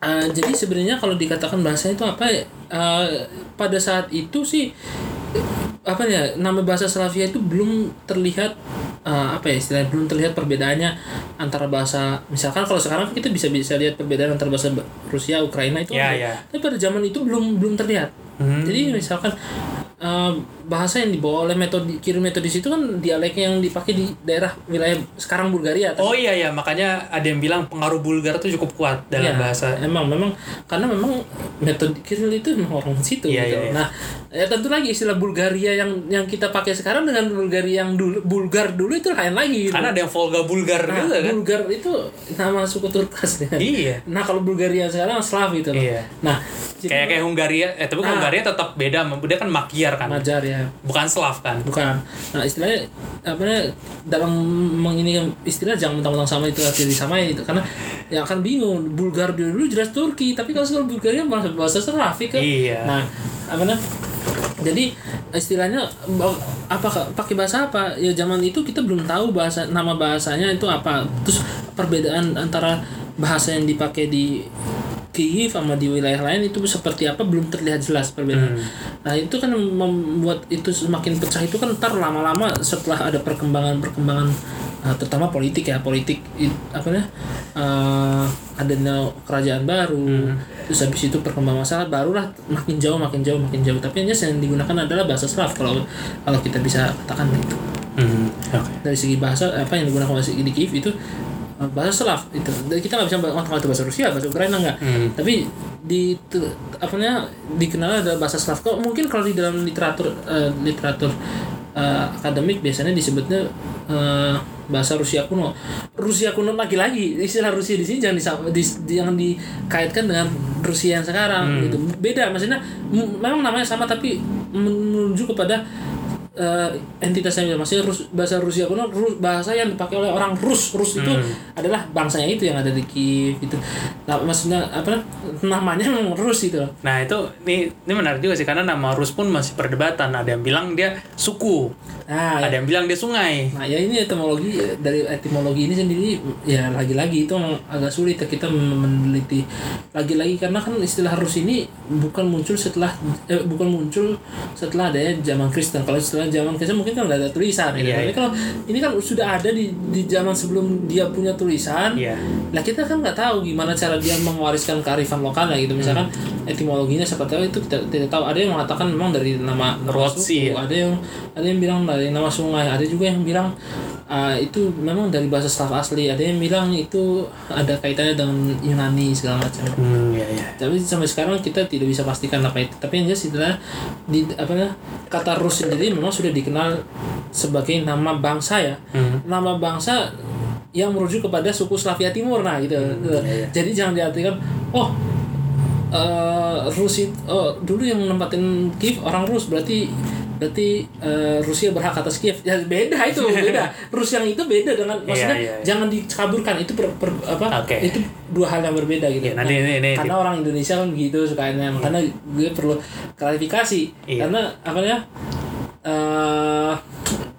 Uh, jadi sebenarnya kalau dikatakan bahasa itu apa uh, pada saat itu sih apa ya nama bahasa Slavia itu belum terlihat uh, apa ya istilahnya belum terlihat perbedaannya antara bahasa misalkan kalau sekarang kita bisa bisa lihat perbedaan antara bahasa Rusia Ukraina itu yeah, yeah. tapi pada zaman itu belum belum terlihat hmm. jadi misalkan uh, bahasa yang dibawa oleh metode kirim metodis itu kan dialek yang dipakai di daerah wilayah sekarang Bulgaria. Oh iya ya makanya ada yang bilang pengaruh Bulgar itu cukup kuat dalam iya, bahasa. Emang memang karena memang metode Kiril itu memang orang situ iya, gitu. Iya, iya. Nah ya tentu lagi istilah Bulgaria yang yang kita pakai sekarang dengan Bulgaria yang dulu Bulgar dulu itu lain lagi. Gitu. Karena ada yang Volga Bulgar nah, gitu kan. Bulgar itu nama suku Turkas. Iya. Nah kalau Bulgaria sekarang Slav gitu loh. Iya. Nah kayak kayak Hungaria eh tapi nah, Hungaria tetap beda, dia kan Magyar kan. Magyar ya ya bukan Slav kan? Bukan. Nah istilahnya apa dalam mengini istilah jangan mentang-mentang sama itu artinya disamain itu. Karena yang akan bingung Bulgar dulu, dulu jelas Turki. Tapi kalau sekarang Bulgaria bahasa bahasa Slavik kan? Iya. nah apa namanya jadi istilahnya apa pakai bahasa apa? Ya zaman itu kita belum tahu bahasa nama bahasanya itu apa. Terus perbedaan antara bahasa yang dipakai di Kiev sama di wilayah lain itu seperti apa belum terlihat jelas perbedaan. Nah itu kan membuat itu semakin pecah. Itu kan ntar lama-lama setelah ada perkembangan-perkembangan uh, terutama politik ya politik it- apa namanya uh, adanya kerajaan baru terus habis itu perkembangan masalah barulah makin jauh makin jauh makin jauh. Tapi yang jelas yang digunakan adalah bahasa Slav kalau kalau kita bisa katakan gitu. Hmm, oke. Dari segi bahasa apa yang digunakan di Kiev itu bahasa Slav itu. Kita nggak bisa ngomong itu bahasa Rusia bahasa Ukraina nggak. Hmm. tapi di apa namanya dikenal adalah bahasa Slav kok mungkin kalau di dalam literatur uh, literatur uh, akademik biasanya disebutnya uh, bahasa Rusia kuno. Rusia kuno lagi-lagi. Istilah Rusia di sini jangan disam- dis- jangan dikaitkan dengan Rusia yang sekarang gitu. Beda maksudnya memang namanya sama tapi menuju kepada eh, entitas yang maksudnya Rus, bahasa Rusia kuno Rus, bahasa yang dipakai oleh orang Rus. Rus itu adalah bangsanya itu yang ada di Kiev gitu. Nah, maksudnya apa namanya Rus itu Nah itu ini ini menarik juga sih karena nama Rus pun masih perdebatan. Ada yang bilang dia suku, nah ada yang bilang dia sungai. Nah ya ini etimologi dari etimologi ini sendiri ya lagi-lagi itu agak sulit ya kita meneliti lagi-lagi karena kan istilah Rus ini bukan muncul setelah eh, bukan muncul setelah adanya zaman Kristen kalau setelah zaman Kristen mungkin kan udah ada tulisan ya. Iya, Tapi iya. kalau ini kan sudah ada di di zaman sebelum dia punya tulisan Iya. lah kita kan nggak tahu gimana cara dia mewariskan kearifan lokalnya gitu misalkan etimologinya seperti apa itu kita tidak tahu ada yang mengatakan memang dari nama suku, ya. ada yang ada yang bilang dari nama sungai. Ada juga yang bilang ah, itu memang dari bahasa Slav asli. Ada yang bilang itu ada kaitannya dengan Yunani segala macam. Hmm, ya ya. tapi sampai sekarang kita tidak bisa pastikan apa itu. Tapi yang jelas itulah di apa namanya, kata Rus sendiri memang sudah dikenal sebagai nama bangsa ya. Hmm. nama bangsa yang merujuk kepada suku Slavia Timur. Nah gitu. Iya, jadi jangan diartikan oh eh Rus it- oh dulu yang nempatin Kiev orang Rus berarti berarti eh, Rusia berhak atas Kiev ya beda itu beda Rus yang itu beda dengan maksudnya iya, iya. jangan dikaburkan itu per, per- apa Oke. itu dua hal yang berbeda gitu Iya, nanti ini- ini- karena orang Indonesia kan begitu sukanya makanya gue perlu klarifikasi Iya. karena apa ya eh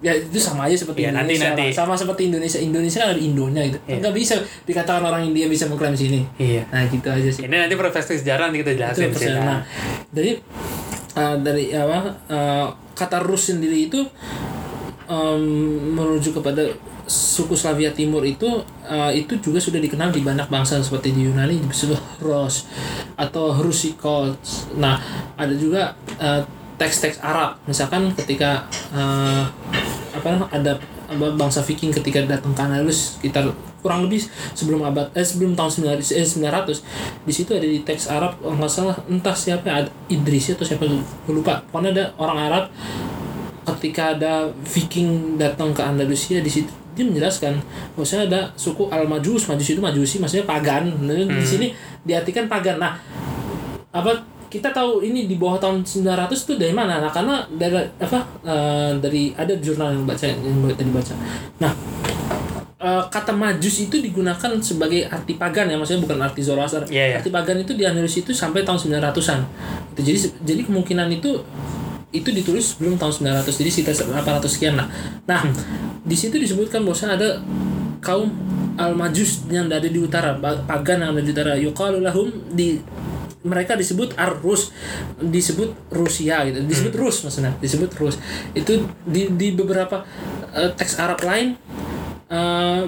ya itu sama aja seperti Iya, nanti- Indonesia nanti. lah. sama seperti Indonesia Indonesia kan ada Indonya gitu Iya. nggak bisa dikatakan orang India bisa mengklaim sini Iya. nah gitu aja sih Ini nanti perspektif sejarah nanti kita itu jelasin sih. persen. Nah, jadi uh, dari apa uh, kata Rus sendiri itu um, merujuk kepada suku Slavia Timur itu uh, itu juga sudah dikenal di banyak bangsa seperti di Yunani disebut Ros atau Rusikos. Nah, ada juga uh, teks-teks Arab. Misalkan ketika uh, apa ada bangsa Viking ketika datang ke Andalus sekitar kurang lebih sebelum abad eh sebelum tahun 900 eh 900 di situ ada di teks Arab kalau nggak salah entah siapa ada Idris atau siapa gue lupa. Pokoknya ada orang Arab ketika ada Viking datang ke Andalusia di situ dia menjelaskan bahwasanya ada suku Al Majus Majus itu Majusi maksudnya pagan. Nah, di sini diartikan pagan. Nah apa kita tahu ini di bawah tahun 900 itu dari mana? Nah karena dari apa eh, dari ada jurnal yang baca yang tadi baca. Nah eh, kata majus itu digunakan sebagai arti pagan ya maksudnya bukan arti Zoroaster. Iya, iya. arti pagan itu di Andalus itu sampai tahun 900-an itu jadi jadi kemungkinan itu itu ditulis sebelum tahun 900 jadi sekitar 800 sekian lah. Nah di situ disebutkan bahwa ada kaum al-majus yang ada di utara pa- pagan yang ada di utara. Yuqalu lahum di mereka disebut ar-rus disebut Rusia gitu. Disebut Rus maksudnya disebut Rus. Itu di di beberapa eh, teks Arab lain eh,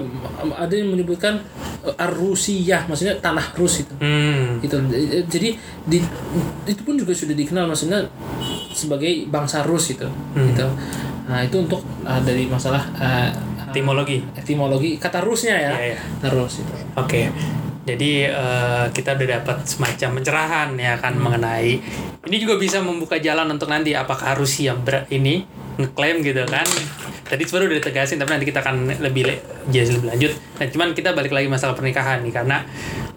ada yang menyebutkan eh, ar-Rusiyah maksudnya tanah Rus itu. Hmm. gitu. Jadi di, itu pun juga sudah dikenal maksudnya sebagai bangsa Rus gitu. Gitu. Nah itu untuk uh, dari masalah uh, Etimologi. etimologi kata Rusnya ya. Iya, iya. kata Rus itu. Oke. Jadi eh, kita udah dapat semacam pencerahan ya kan mengenai ini juga bisa membuka jalan untuk nanti apakah Rusia ber ini ngeklaim gitu kan. Tadi sebenarnya udah ditegasin tapi nanti kita akan lebih le- jelas lebih lanjut. Nah, cuman kita balik lagi masalah pernikahan nih karena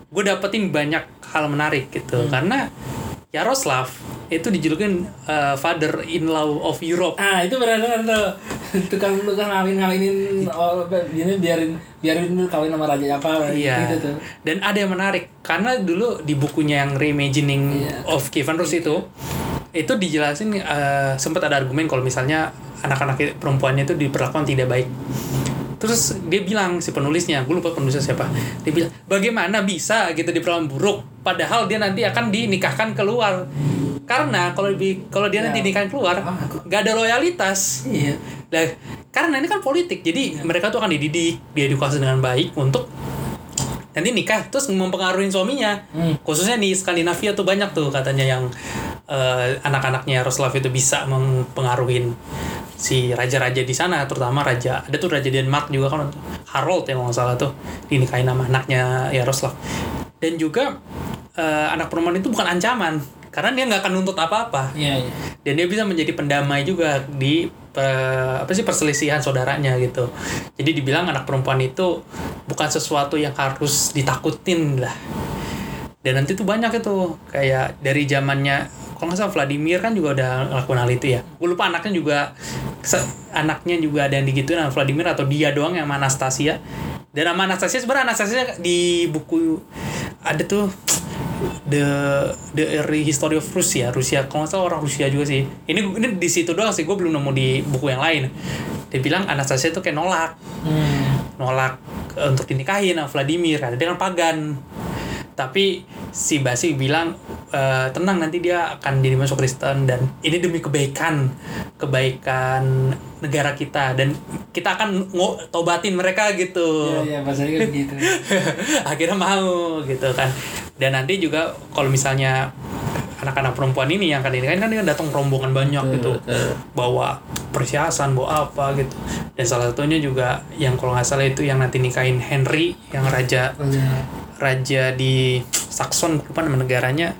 gue dapetin banyak hal menarik gitu karena Yaroslav itu dijulukin uh, father in law of Europe Ah itu benar-benar tuh tukang tukang ngawin ngawinin oh, ini biarin biarin dulu kawin sama raja apa Iya. gitu tuh. Dan ada yang menarik karena dulu di bukunya yang Reimagining Iya. of Kievan Rus itu itu dijelasin eh, sempat ada argumen kalau misalnya anak-anak perempuannya itu diperlakukan tidak baik. Terus dia bilang si penulisnya, gue lupa penulisnya siapa. Dia bilang, "Bagaimana bisa gitu diperlakukan buruk padahal dia nanti akan dinikahkan keluar." Karena kalau di kalau dia nanti Ya. dinikahin keluar, Ah, nggak ada loyalitas. Iya. Lah, karena ini kan politik, jadi mereka tuh akan dididik, diedukasi dengan baik untuk nanti nikah terus mempengaruhi suaminya. Hmm. Khususnya di Skandinavia tuh banyak tuh katanya yang eh, anak-anaknya Yaroslav itu bisa mempengaruhi si raja-raja di sana, terutama raja. Ada tuh raja Denmark juga kan Harold yang nggak salah tuh dinikahin sama anaknya Yaroslav. Dan juga eh, anak perempuan itu bukan ancaman karena dia nggak akan nuntut apa-apa Iya, iya. dan dia bisa menjadi pendamai juga di eh, apa sih perselisihan saudaranya gitu jadi dibilang anak perempuan itu bukan sesuatu yang harus ditakutin lah dan nanti tuh banyak itu kayak dari zamannya kalau nggak salah Vladimir kan juga udah ngelakuin hal itu ya. Gue lupa anaknya juga anaknya juga ada yang digituin sama Vladimir atau dia doang yang sama Anastasia. Dan sama Anastasia sebenarnya Anastasia di buku ada tuh the the early history of Rusia Rusia kalau nggak salah orang Rusia juga sih. Ini ini di situ doang sih gue belum nemu di buku yang lain. Dia bilang Anastasia tuh kayak nolak. Hmm. nolak eh, untuk dinikahin sama Vladimir. Karena dia kan pagan tapi si Basi bilang "Eh, tenang nanti dia akan jadi masuk Kristen dan ini demi kebaikan kebaikan negara kita dan kita akan ngo- tobatin mereka gitu Iya, iya, kan gitu. akhirnya mau gitu kan dan nanti juga kalau misalnya anak-anak perempuan ini yang akan dinikahin kan dia datang rombongan banyak gitu betul. bawa perhiasan bawa apa gitu dan salah satunya juga yang kalau nggak salah itu yang nanti nikahin Henry yang raja Raja. Raja di Saxon lupa nama negaranya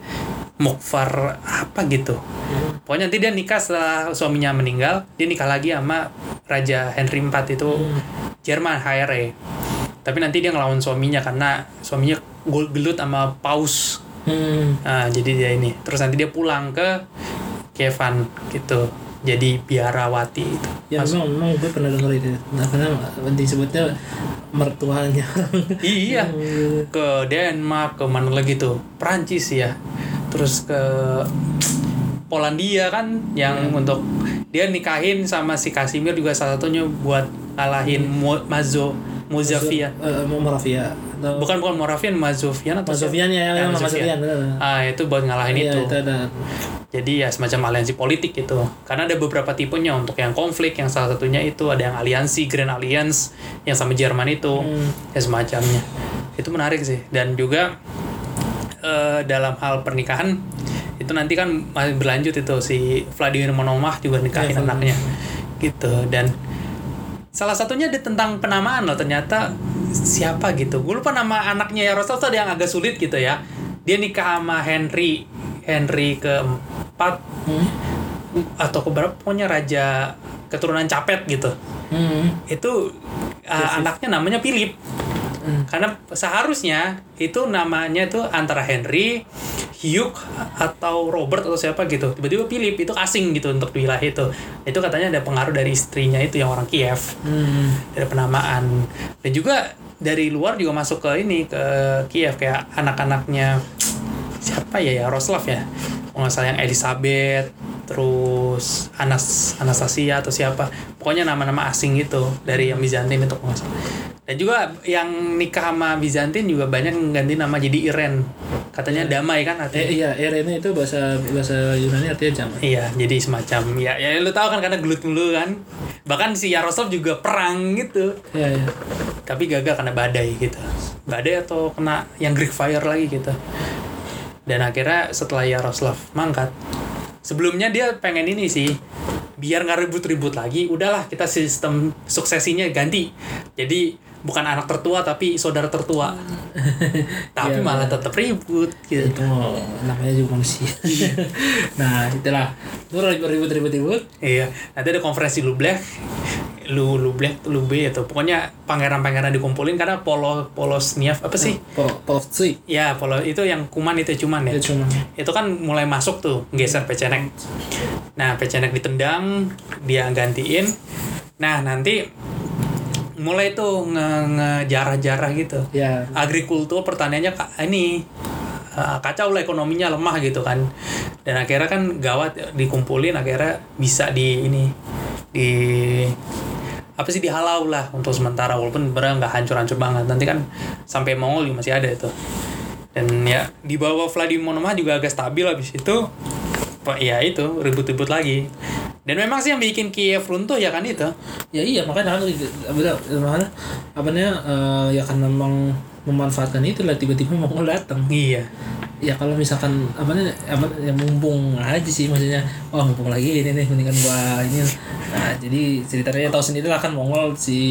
Mokfar apa gitu pokoknya nanti dia nikah setelah suaminya meninggal dia nikah lagi sama raja Henry IV itu Jerman HRE tapi nanti dia ngelawan suaminya karena suaminya gelut sama paus Hmm. Nah, jadi dia ini. Terus nanti dia pulang ke Kievan gitu. Jadi biarawati itu. Ya Mas- memang, memang gue pernah denger itu. Nah, karena disebutnya mertuanya. iya. Ke Denmark, ke mana lagi tuh? Prancis ya. Terus ke Polandia kan yang untuk dia nikahin sama si Kasimir juga salah satunya buat ngalahin Mo- Mazo Mozavian. Eh, Moravia. Atau Bukan bukan Moravian, Mazovian atau? Mazovian ya, Ya, ya, Mazovian. Ah, itu buat ngalahin Iya, itu. itu ada. Jadi ya semacam aliansi politik gitu. Karena ada beberapa tipenya untuk yang konflik, yang salah satunya itu ada yang aliansi Grand Alliance yang sama Jerman itu, Hmm. ya semacamnya. Itu menarik sih. Dan juga eh, dalam hal pernikahan itu nanti kan masih berlanjut itu si Vladimir Monomach juga nikahin Iya, anaknya. Gitu dan salah satunya ada tentang penamaan loh ternyata siapa gitu. Gue lupa nama anaknya Yaroslav tuh ada yang agak sulit gitu ya. Dia nikah sama Henry Henry keempat. Hmm. atau keberapa pokoknya raja keturunan Capet gitu. Hmm. itu uh, anaknya namanya Philip Hmm. karena seharusnya itu namanya itu antara Henry, Hugh atau Robert atau siapa gitu. Tiba-tiba Philip itu asing gitu untuk di wilayah itu. Itu katanya ada pengaruh dari istrinya itu yang orang Kiev Hmm. dari penamaan. Dan juga dari luar juga masuk ke ini ke Kiev kayak anak-anaknya siapa ya Yaroslav ya. Kalau nggak salah yang Elizabeth, terus Anas Anastasia atau siapa. Pokoknya nama-nama asing gitu dari yang Bizantin itu kalau nggak salah. Dan juga yang nikah sama Bizantin juga banyak yang ganti nama jadi Iren. Katanya damai kan artinya. Eh, iya, Irene itu bahasa bahasa Yunani artinya zaman. Iya, jadi semacam ya ya lu tahu kan karena gelut mulu kan. Bahkan si Yaroslav juga perang gitu. Iya, iya. Tapi gagal karena badai gitu. Badai atau kena yang Greek fire lagi gitu. Dan akhirnya setelah Yaroslav mangkat, sebelumnya dia pengen ini sih biar nggak ribut-ribut lagi, udahlah kita sistem suksesinya ganti. Jadi bukan anak tertua tapi saudara tertua. tapi Iya, malah iya. tetap ribut gitu. Itu namanya juga manusia. nah, itulah. Itu ribut-ribut-ribut-ribut. Iya, nanti ada konferensi Lublek. lu lu black lu B atau pokoknya pangeran-pangeran dikumpulin karena Polo Polosniav apa sih? Pol Polsci. Ya, Polo itu yang kuman itu cuman ya. Ya cuma. Itu kan mulai masuk tuh geser Pecenek. Nah, Pecenek ditendang, dia gantiin. Nah, nanti mulai tuh nge ngejarah-jarah gitu. Ya. Agrikultur pertaniannya ka- ini uh, kacau lah ekonominya lemah gitu kan. Dan akhirnya kan gawat dikumpulin akhirnya bisa di ini di apa sih dihalau lah untuk sementara walaupun benar nggak hancur-hancur banget nanti kan sampai Mongol juga masih ada itu dan ya di bawah Vladimir Monomah juga agak stabil habis itu Pak ya itu ribut-ribut lagi dan memang sih yang bikin Kiev runtuh ya kan itu Ya iya makanya kan apa makanya apa namanya eh, ya kan memang memanfaatkan itu lah tiba-tiba mau datang. iya. Ya kalau misalkan apa nih apa ya mumpung aja sih maksudnya wah mumpung lagi ini nih mendingan gua ini. Nah jadi ceritanya tahu sendiri lah kan Mongol si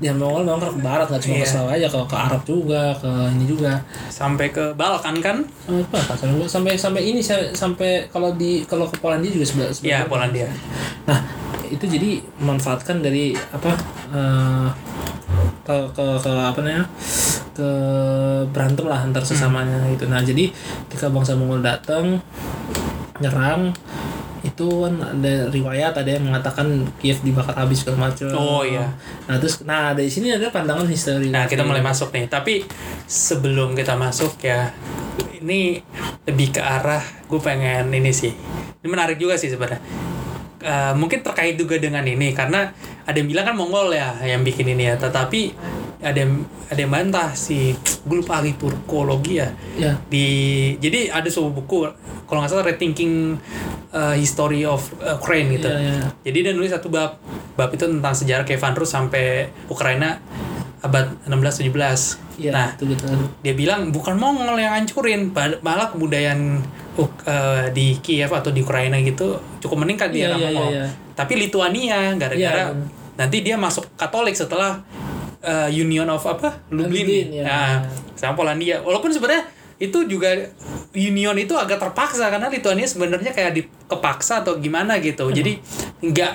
ya Mongol memang ke barat nggak cuma ke Iya. Selawi aja ke, ke Arab juga ke ini juga. Sampai ke Balkan kan? Sampai apa? Kan sampai sampai ini sampai, kalau di kalau ke Polandia juga sebelah ya sebelah Polandia. Nah, itu jadi memanfaatkan dari apa eh, ke, ke ke apa namanya? ke berantem lah antar sesamanya gitu. Nah, jadi ketika bangsa Mongol datang nyerang itu kan ada riwayat ada yang mengatakan Kiev dibakar habis segala macam. Oh, iya. Nah, terus nah dari sini ada pandangan histori. Nah, kita mulai masuk nih. Tapi sebelum kita masuk ya, ini lebih ke arah gue pengen ini sih. Ini menarik juga sih sebenarnya. Eh, mungkin terkait juga dengan ini karena ada yang bilang kan Mongol ya yang bikin ini ya, tetapi ada yang ada yang bantah si gue lupa ahli Turkologi ya Ya. di jadi ada sebuah buku kalau nggak salah Rethinking uh, History of Ukraine gitu Iya, iya. jadi dia nulis satu bab bab itu tentang sejarah Kievan Rus sampai Ukraina abad 16-17 Iya, nah itu betul. dia bilang bukan Mongol yang hancurin malah kebudayaan uh, di Kiev atau di Ukraina gitu cukup meningkat di Iya, era iya, Mongol iya, iya. tapi Lituania gara-gara Iya, benar. nanti dia masuk Katolik setelah uh, Union of apa Lublin, Lublin, ya. Nah, sama Polandia walaupun sebenarnya itu juga union itu agak terpaksa karena Lituania sebenarnya kayak dikepaksa atau gimana gitu jadi nggak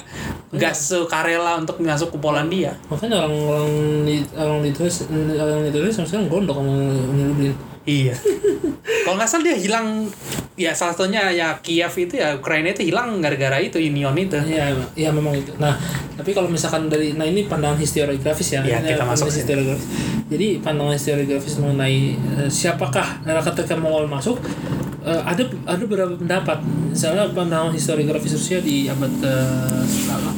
nggak sukarela untuk masuk ke Polandia Makanya orang-orang di orang di orang di tulis sekarang gondok sama Uni Lublin. Iya. Kalau nggak salah dia hilang ya salah satunya ya Kiev itu ya Ukraina itu hilang gara-gara itu Union itu. Iya, iya memang itu. Nah, tapi kalau misalkan dari nah ini pandangan historiografis ya. Iya, kita pandangan masuk sini. historiografis. Jadi pandangan historiografis mengenai eh, siapakah ketika Mongol masuk eh, ada ada beberapa pendapat. Misalnya pandangan historiografis Rusia di abad ke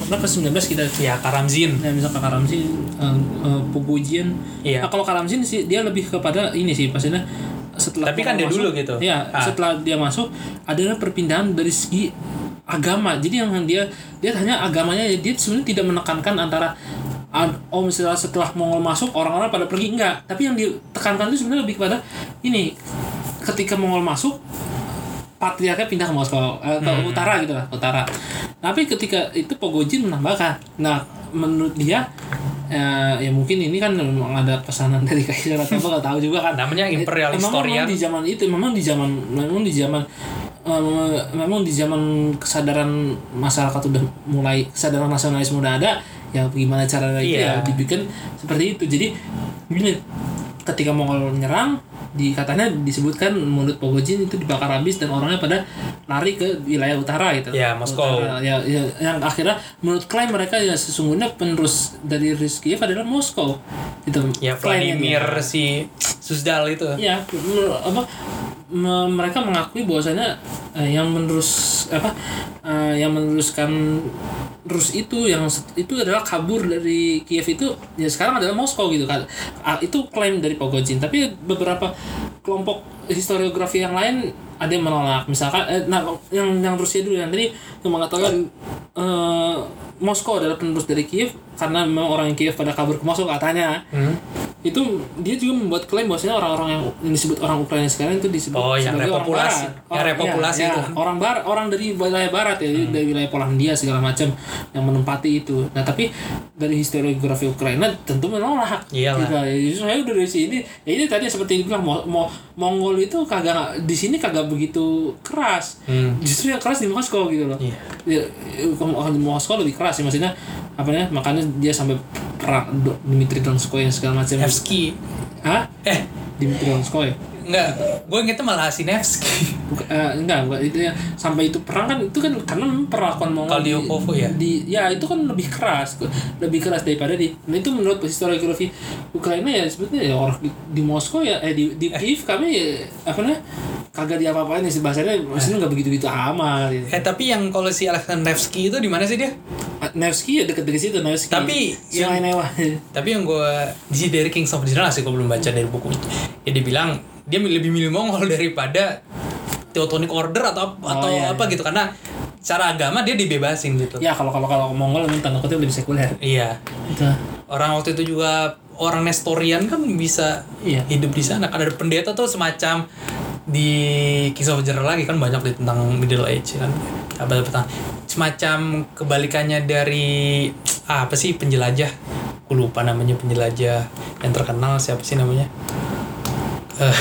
berapa 19 kita Ya Karamzin. Ya misalkan Karamzin, uh, uh, Pogojin. Iya. Nah, kalau Karamzin sih dia lebih kepada ini sih maksudnya setelah Tapi kan dia dulu masuk- gitu. Ya, Ah. setelah dia masuk adalah perpindahan dari segi agama. Jadi yang dia dia hanya agamanya dia sebenarnya tidak menekankan antara ah, oh misalnya setelah Mongol masuk orang-orang pada pergi enggak, tapi yang ditekankan itu sebenarnya lebih kepada ini ketika Mongol masuk patriarknya pindah ke Moskow eh, ke utara gitu lah utara. Tapi ketika itu Pogojin menambahkan. Nah menurut dia ya, ya mungkin ini kan memang ada pesanan dari kaisar atau apa nggak tahu juga kan. Namanya imperial Eh, memang, historian. memang di zaman itu memang di zaman memang di zaman eh, memang di zaman kesadaran masyarakat udah mulai kesadaran nasionalis udah ada ya gimana cara itu Iya. ya dibikin seperti itu. Jadi gini ketika Mongol menyerang di katanya disebutkan menurut Pogojin itu dibakar habis dan orangnya pada lari ke wilayah utara gitu. Ya, Moskow. Utara. Ya, ya, yang akhirnya menurut klaim mereka ya sesungguhnya penerus dari Rizkiev adalah Moskow. Gitu. Ya. Vladimir si Susdal itu. Ya, apa me- mereka mengakui bahwasanya eh, yang menerus apa eh, yang meneruskan Rus itu yang itu adalah kabur dari Kiev itu ya sekarang adalah Moskow gitu kan. Ah, itu klaim dari Pogojin, tapi beberapa kelompok historiografi yang lain ada yang menolak. Misalkan eh, nah yang yang Rusia dulu yang tadi yang mengatakan eh, Moskow adalah penerus dari Kiev karena memang orang yang Kiev pada kabur ke Moskow katanya Hmm. itu dia juga membuat klaim bahwasanya orang-orang yang, yang disebut orang Ukraina sekarang itu disebut Oh, yang sebagai orang repopulasi. barat. Yang repopulasi ya, itu ya, kan. orang barat, orang dari wilayah barat ya, dari wilayah Polandia segala macam yang menempati itu. Nah, tapi dari historiografi Ukraina tentu menolak. Iyalah. Gitu. Ya, saya udah dari sini. Ya ini tadi seperti dibilang Mo, Mo- Mongol itu kagak di sini kagak begitu keras. Hmm. Justru yang keras di Moskow gitu loh. Iya. Ya, di Moskow lebih keras sih maksudnya apa ya makanya dia sampai perang Dimitri Donskoy yang segala macam Nevsky Hah? eh Dimitri Donskoy enggak gue ingetnya malah Sinevsky Buka, eh, enggak enggak itu ya sampai itu perang kan itu kan karena memang perlakuan Mongol Kalau di ya? di ya itu kan lebih keras lebih keras daripada di nah itu menurut historiografi Ukraina ya sebetulnya ya orang di, di Moskow ya eh di di Kiev kami ya, apa namanya kagak diapa-apain sih bahasanya maksudnya nggak begitu-begitu amat gitu. eh tapi yang kalau si Alexander Nevsky itu di mana sih dia? Nevsky ya deket-deket situ Nevsky Tapi Sungai Newa tapi yang gue di dari Kings of sih gue belum baca dari buku. Ya dia bilang dia lebih milih Mongol daripada Teutonic Order atau atau iya, apa gitu. Karena secara agama dia dibebasin gitu. Ya kalau kalau kalau Mongol memang tanda kutip lebih sekuler. Iya. Itu orang waktu itu juga orang Nestorian kan bisa Iya. hidup di sana. Kan ada pendeta tuh semacam di of General lagi kan banyak di tentang Middle Age kan. Apa tentang semacam kebalikannya dari ah, apa sih penjelajah? Aku lupa namanya penjelajah. Yang terkenal siapa sih namanya Eh,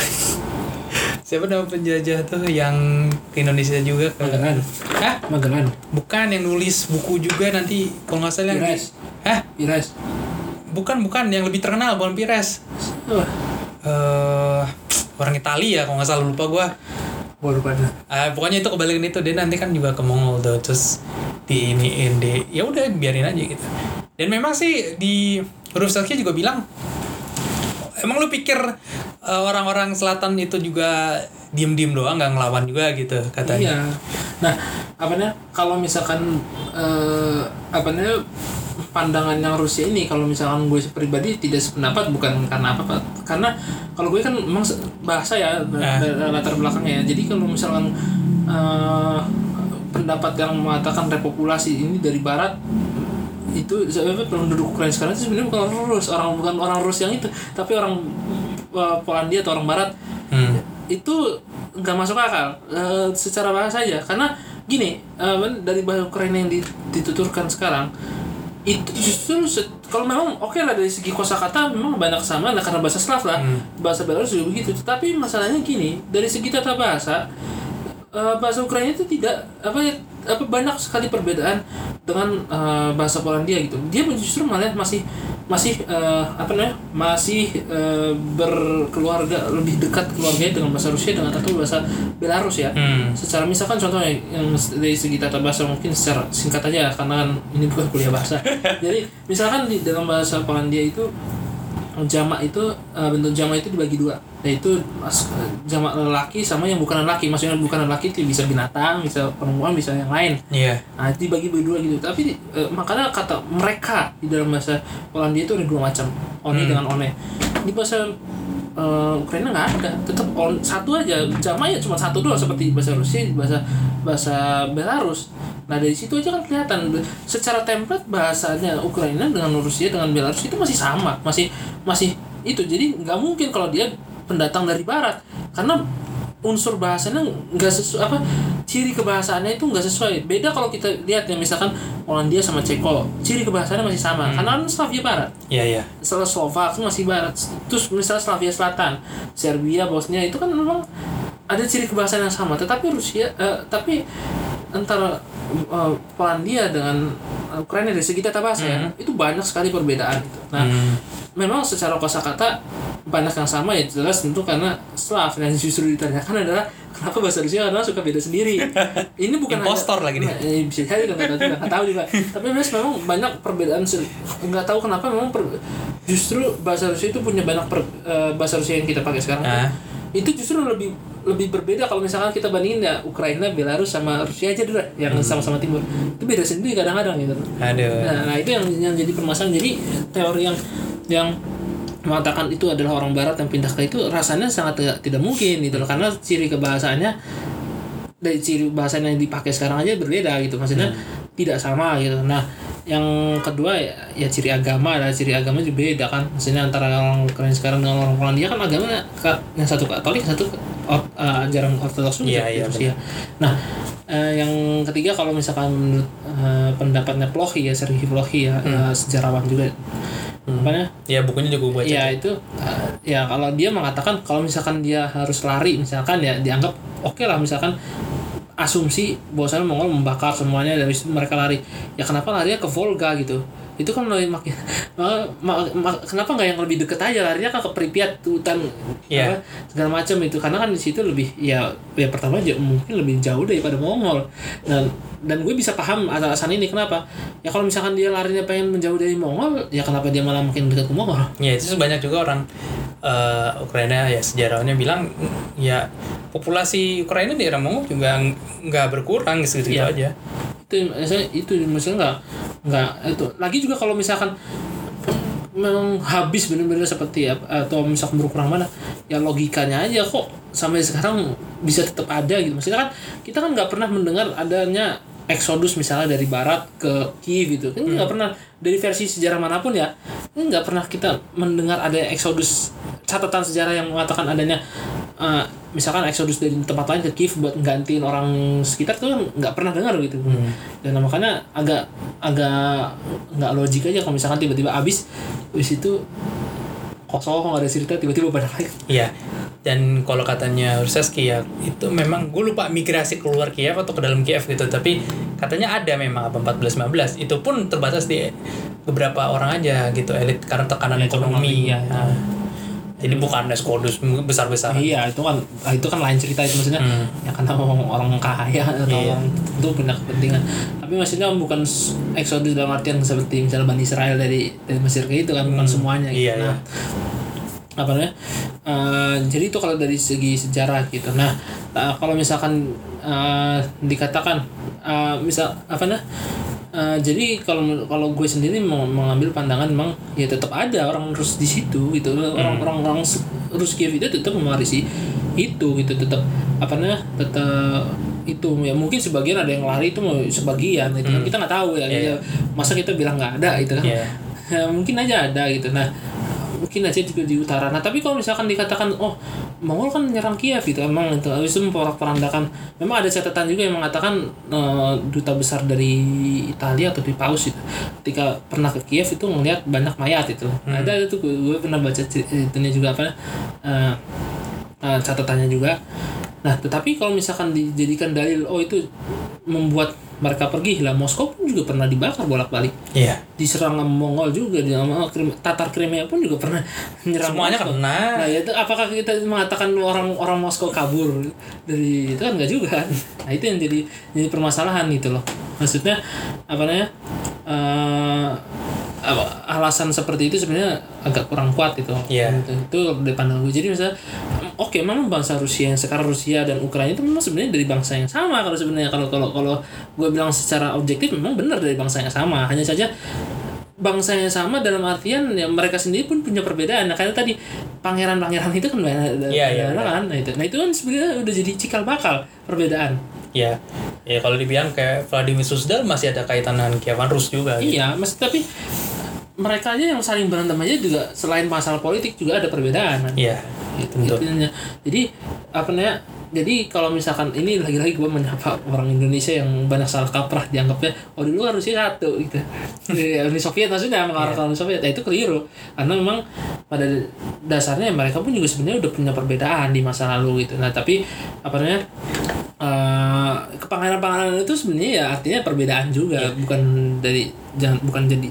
siapa nama penjelajah tuh yang ke Indonesia juga ke Magellan Hah? Magellan bukan yang nulis buku juga nanti kalau nggak salah yang Pires. Hah? Pires Bukan, bukan yang lebih terkenal, bukan Pires. oh, eh orang Italia kalau nggak salah lupa gua. gua lupa. Ah, pokoknya itu kebalikan itu dia nanti kan juga ke Mongol tuh terus di ini di ya udah biarin aja gitu. Dan memang sih di Rusaki juga bilang emang lu pikir eh, orang-orang selatan itu juga diem-diem doang nggak ngelawan juga gitu katanya. Iya. Nah, apa namanya? Kalau misalkan eh, apa namanya? pandangan yang Rusia ini kalau misalkan gue pribadi tidak sependapat bukan karena apa Pak. karena kalau gue kan memang se- bahasa ya Ah. eh, latar belakangnya jadi kalau misalkan eh, pendapat yang mengatakan repopulasi ini dari barat itu sebenarnya penduduk Ukraina sekarang itu sebenarnya bukan orang Rus orang bukan orang Rus yang itu tapi orang eh, Polandia atau orang Barat Hmm. itu nggak masuk akal eh, secara bahasa aja karena gini men- dari bahasa Ukraina yang di- dituturkan sekarang itu justru kalau memang oke lah dari segi kosakata memang banyak sama lah karena bahasa Slav lah Hmm. bahasa Belarus juga begitu tetapi masalahnya gini dari segi tata bahasa eh, bahasa Ukraina itu tidak apa ya apa banyak sekali perbedaan dengan eh, bahasa Polandia gitu. Dia justru malah masih masih eh, apa namanya masih eh, berkeluarga lebih dekat keluarganya dengan bahasa Rusia dengan atau bahasa Belarus ya. Hmm. secara misalkan contohnya yang dari segi tata bahasa mungkin secara singkat aja karena kan ini bukan kuliah bahasa. Jadi misalkan di dalam bahasa Polandia itu jamak itu eh, bentuk jamak itu dibagi dua. Yaitu mas- jamak lelaki sama yang bukan lelaki. Maksudnya bukan lelaki itu bisa binatang bisa perempuan bisa yang lain. Iya. nah itu dibagi berdua gitu. Tapi eh, makanya kata mereka di dalam bahasa Polandia itu ada dua macam. One Hmm. dengan one. Di bahasa eh, Ukraina nggak ada. Tetap on satu aja. Jamak ya cuma satu doang seperti bahasa Rusia bahasa bahasa Belarus. Nah dari situ aja kan kelihatan. Secara template bahasanya Ukraina dengan Rusia dengan Belarus itu masih sama. Masih masih itu. Jadi nggak mungkin kalau dia pendatang dari Barat. Karena unsur bahasanya nggak sesuai apa ciri kebahasaannya itu nggak sesuai. Beda kalau kita lihat ya misalkan Polandia sama Ceko ciri kebahasaannya masih sama. Karena kan Slavia Barat. Iya, iya. setelah Slovak itu masih barat. Terus misalnya Slavia Selatan Serbia Bosnia itu kan memang ada ciri kebahasaan yang sama. Tetapi Rusia eh, tapi antara eh, Polandia dengan Ukraina dari segi tata bahasa ya itu banyak sekali perbedaan gitu. nah Hmm. Memang secara kosakata banyak yang sama ya jelas tentu karena Slav yang justru ditanyakan adalah kenapa bahasa Rusia kadang suka beda sendiri ini bukan Impostor lagi nih. Nah, eh, bisa jadi kan nggak tahu juga nggak tahu juga tapi memang memang banyak perbedaan nggak tahu kenapa memang per- justru bahasa Rusia itu punya banyak per- eh, bahasa Rusia yang kita pakai sekarang Ah. itu justru lebih lebih berbeda kalau misalkan kita bandingin ya Ukraina Belarus sama Rusia aja dulu yang sama-sama timur. Itu beda sendiri kadang-kadang gitu. Aduh. Nah, nah itu yang yang jadi permasalahan. Jadi teori yang yang mengatakan itu adalah orang barat yang pindah ke itu rasanya sangat tidak, tidak mungkin gitu loh. Karena ciri kebahasaannya dari ciri bahasanya yang dipakai sekarang aja berbeda gitu. Maksudnya tidak sama gitu. Nah yang kedua ya, ya ciri agama lah ciri agama juga beda kan maksudnya antara orang Ukraina sekarang dengan orang Polandia kan agamanya ka- yang satu Katolik satu or, eh, ajaran Ortodoks juga di iya, Rusia. Nah, eh, yang ketiga kalau misalkan menurut eh, pendapatnya Plohi ya Sergei Plohi ya, Hmm. eh, sejarawan juga. Apa namanya? Ya bukunya juga gue baca. Ya itu eh, ya kalau dia mengatakan kalau misalkan dia harus lari misalkan ya dianggap oke lah misalkan asumsi bahwasanya Mongol membakar semuanya situ mereka lari. Ya kenapa larinya ke Volga gitu itu kan lebih makin ma- ma- ma- kenapa nggak yang lebih deket aja larinya kan ke Pripyat hutan Iya. apa, segala macam itu karena kan di situ lebih ya ya pertama aja mungkin lebih jauh daripada Mongol dan dan gue bisa paham alasan ini kenapa ya kalau misalkan dia larinya pengen menjauh dari Mongol ya kenapa dia malah makin dekat ke Mongol Ya itu banyak juga orang eh, Ukraina ya sejarawannya bilang ya populasi Ukraina di era Mongol juga ng- nggak berkurang gitu, -gitu Iya. aja. Itu maksudnya itu maksudnya nggak nggak itu. Lagi juga kalau misalkan memang habis benar-benar seperti apa atau misalkan berkurang mana ya logikanya aja kok sampai sekarang bisa tetap ada gitu. Maksudnya kan kita kan nggak pernah mendengar adanya eksodus misalnya dari barat ke Kiev gitu. Kan nggak pernah dari versi sejarah mana pun ya nggak pernah kita mendengar ada eksodus catatan sejarah yang mengatakan adanya eh, misalkan eksodus dari tempat lain ke Kiev buat gantiin orang sekitar tuh kan nggak pernah dengar gitu. Dan makanya agak agak nggak logik aja kalau misalkan tiba-tiba abis abis itu kosong nggak ada cerita tiba-tiba pada lagi Iya. Dan kalau katanya Ursaski ya itu memang gue lupa migrasi keluar Kiev atau ke dalam Kiev gitu. Tapi katanya ada memang apa 14 15. Itu pun terbatas di beberapa orang aja gitu elit karena tekanan ekonomi. ekonomi, iya. Nah, jadi bukan eksodus besar-besaran. iya itu kan itu kan lain cerita itu maksudnya Hmm. ya karena orang, orang kaya atau Iya. orang itu punya kepentingan tapi maksudnya bukan eksodus dalam artian seperti misalnya Bani Israel dari dari Mesir ke itu kan bukan semuanya gitu. Iya, nah apa namanya? Eh, jadi itu kalau dari segi sejarah gitu. Nah eh, kalau misalkan eh, dikatakan eh, misal apa nah Eh, jadi kalau kalau gue sendiri mau mengambil pandangan memang ya tetap ada orang Rus di situ gitu. Orang orang orang S- Rus Kiev itu tetap mewarisi itu gitu tetap apa namanya? Tetap itu. Ya mungkin sebagian ada yang lari itu sebagian itu kan. Kita nggak tahu ya gitu. masa kita bilang nggak ada gitu kan. Iya. Ya, mungkin aja ada gitu. Nah mungkin aja juga di utara. Nah tapi kalau misalkan dikatakan oh Mongol kan menyerang Kiev gitu emang itu. Habis itu memporak-porandakan. Memang ada catatan juga yang mengatakan eh, duta besar dari Italia atau di Paus itu ketika pernah ke Kiev itu ngelihat banyak mayat itu ada itu gue, gue pernah baca cer- itunya juga apa eh, eh, catatannya juga nah tetapi kalau misalkan dijadikan dalil oh itu membuat mereka pergi lah Moskow pun juga pernah dibakar bolak-balik Iya. diserang sama Mongol juga di sama Tatar Crimea pun juga pernah menyerang Semuanya Moskow. kena. Nah, ya itu apakah kita mengatakan orang orang Moskow kabur dari itu kan enggak juga. Nah, itu yang jadi jadi permasalahan gitu loh. Maksudnya apa namanya? apa, alasan seperti itu sebenarnya agak kurang kuat itu. Iya. Gitu. Itu dari pandangan gue. Jadi misalnya oke memang bangsa Rusia yang sekarang Rusia dan Ukraina itu memang sebenarnya dari bangsa yang sama kalau sebenarnya kalau kalau kalau gue bilang secara objektif memang benar dari bangsa yang sama. Hanya saja bangsa yang sama dalam artian ya mereka sendiri pun punya perbedaan. Nah, karena tadi pangeran-pangeran itu kan banyak Iya, iya, banyak kan. Nah, itu. Nah, itu kan sebenarnya udah jadi cikal bakal perbedaan. Ya. Ya kalau dibilang kayak Vladimir Suzdal masih ada kaitan dengan Kievan Rus juga. gitu. Iya, mas tapi mereka aja yang saling berantem aja juga selain masalah politik juga ada perbedaan. kan. Iya. Gitu, Tentu. Jadi apa namanya? Jadi kalau misalkan ini lagi-lagi gue menyapa orang Indonesia yang banyak salah kaprah dianggapnya oh dulu Rusia satu gitu. Uni Soviet maksudnya mengarah ke Uni Soviet. Nah, itu keliru. Karena memang pada dasarnya mereka pun juga sebenarnya udah punya perbedaan di masa lalu gitu. Nah, tapi apa namanya? eh kepangeran-pangeran itu sebenarnya ya artinya perbedaan juga bukan dari jangan bukan jadi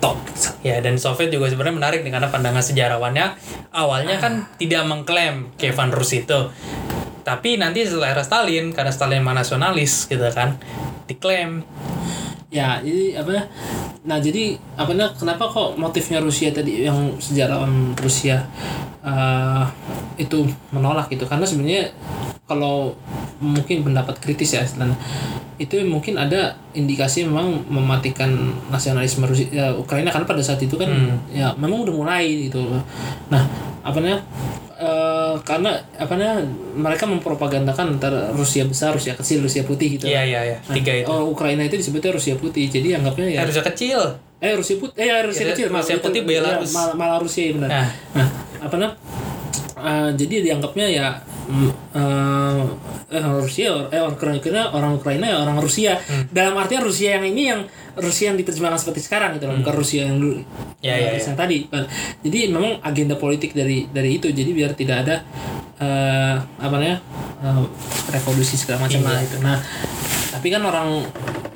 top Ya dan Soviet juga sebenarnya menarik nih karena pandangan sejarawannya awalnya kan tidak mengklaim Kievan Rus itu. Tapi nanti setelah era Stalin karena Stalin mah nasionalis gitu kan diklaim. ya jadi apa nah jadi apa kenapa kok motifnya Rusia tadi yang sejarawan Rusia eh, itu menolak gitu? Karena sebenarnya kalau mungkin pendapat kritis ya istilahnya itu mungkin ada indikasi memang mematikan nasionalisme Rusia ya, Ukraina. Karena pada saat itu kan ya memang udah mulai gitu. Nah apa namanya eh, karena apa namanya mereka mempropagandakan antara Rusia besar Rusia kecil Rusia putih gitu Iya iya iya tiga itu. Oh, Ukraina itu disebutnya Rusia Putih. Jadi anggapnya ya Harusnya kecil. eh Rusia Putih eh ya, Rusia Ya, kecil Rusia Putih, ya, Belarus. malah, Rusia benar. Nah. Nah, apa nah? eh, jadi dianggapnya ya mm, eh, eh Rusia eh orang Ukraina orang Ukraina ya orang Rusia. Hmm. Dalam artian Rusia yang ini yang Rusia yang diterjemahkan seperti sekarang gitu loh, bukan Rusia yang dulu. Hmm. Ya, ya, yang tadi. Jadi memang agenda politik dari dari itu jadi biar tidak ada eh apa namanya? eh, revolusi segala macam Iya. lah itu. Nah, tapi kan orang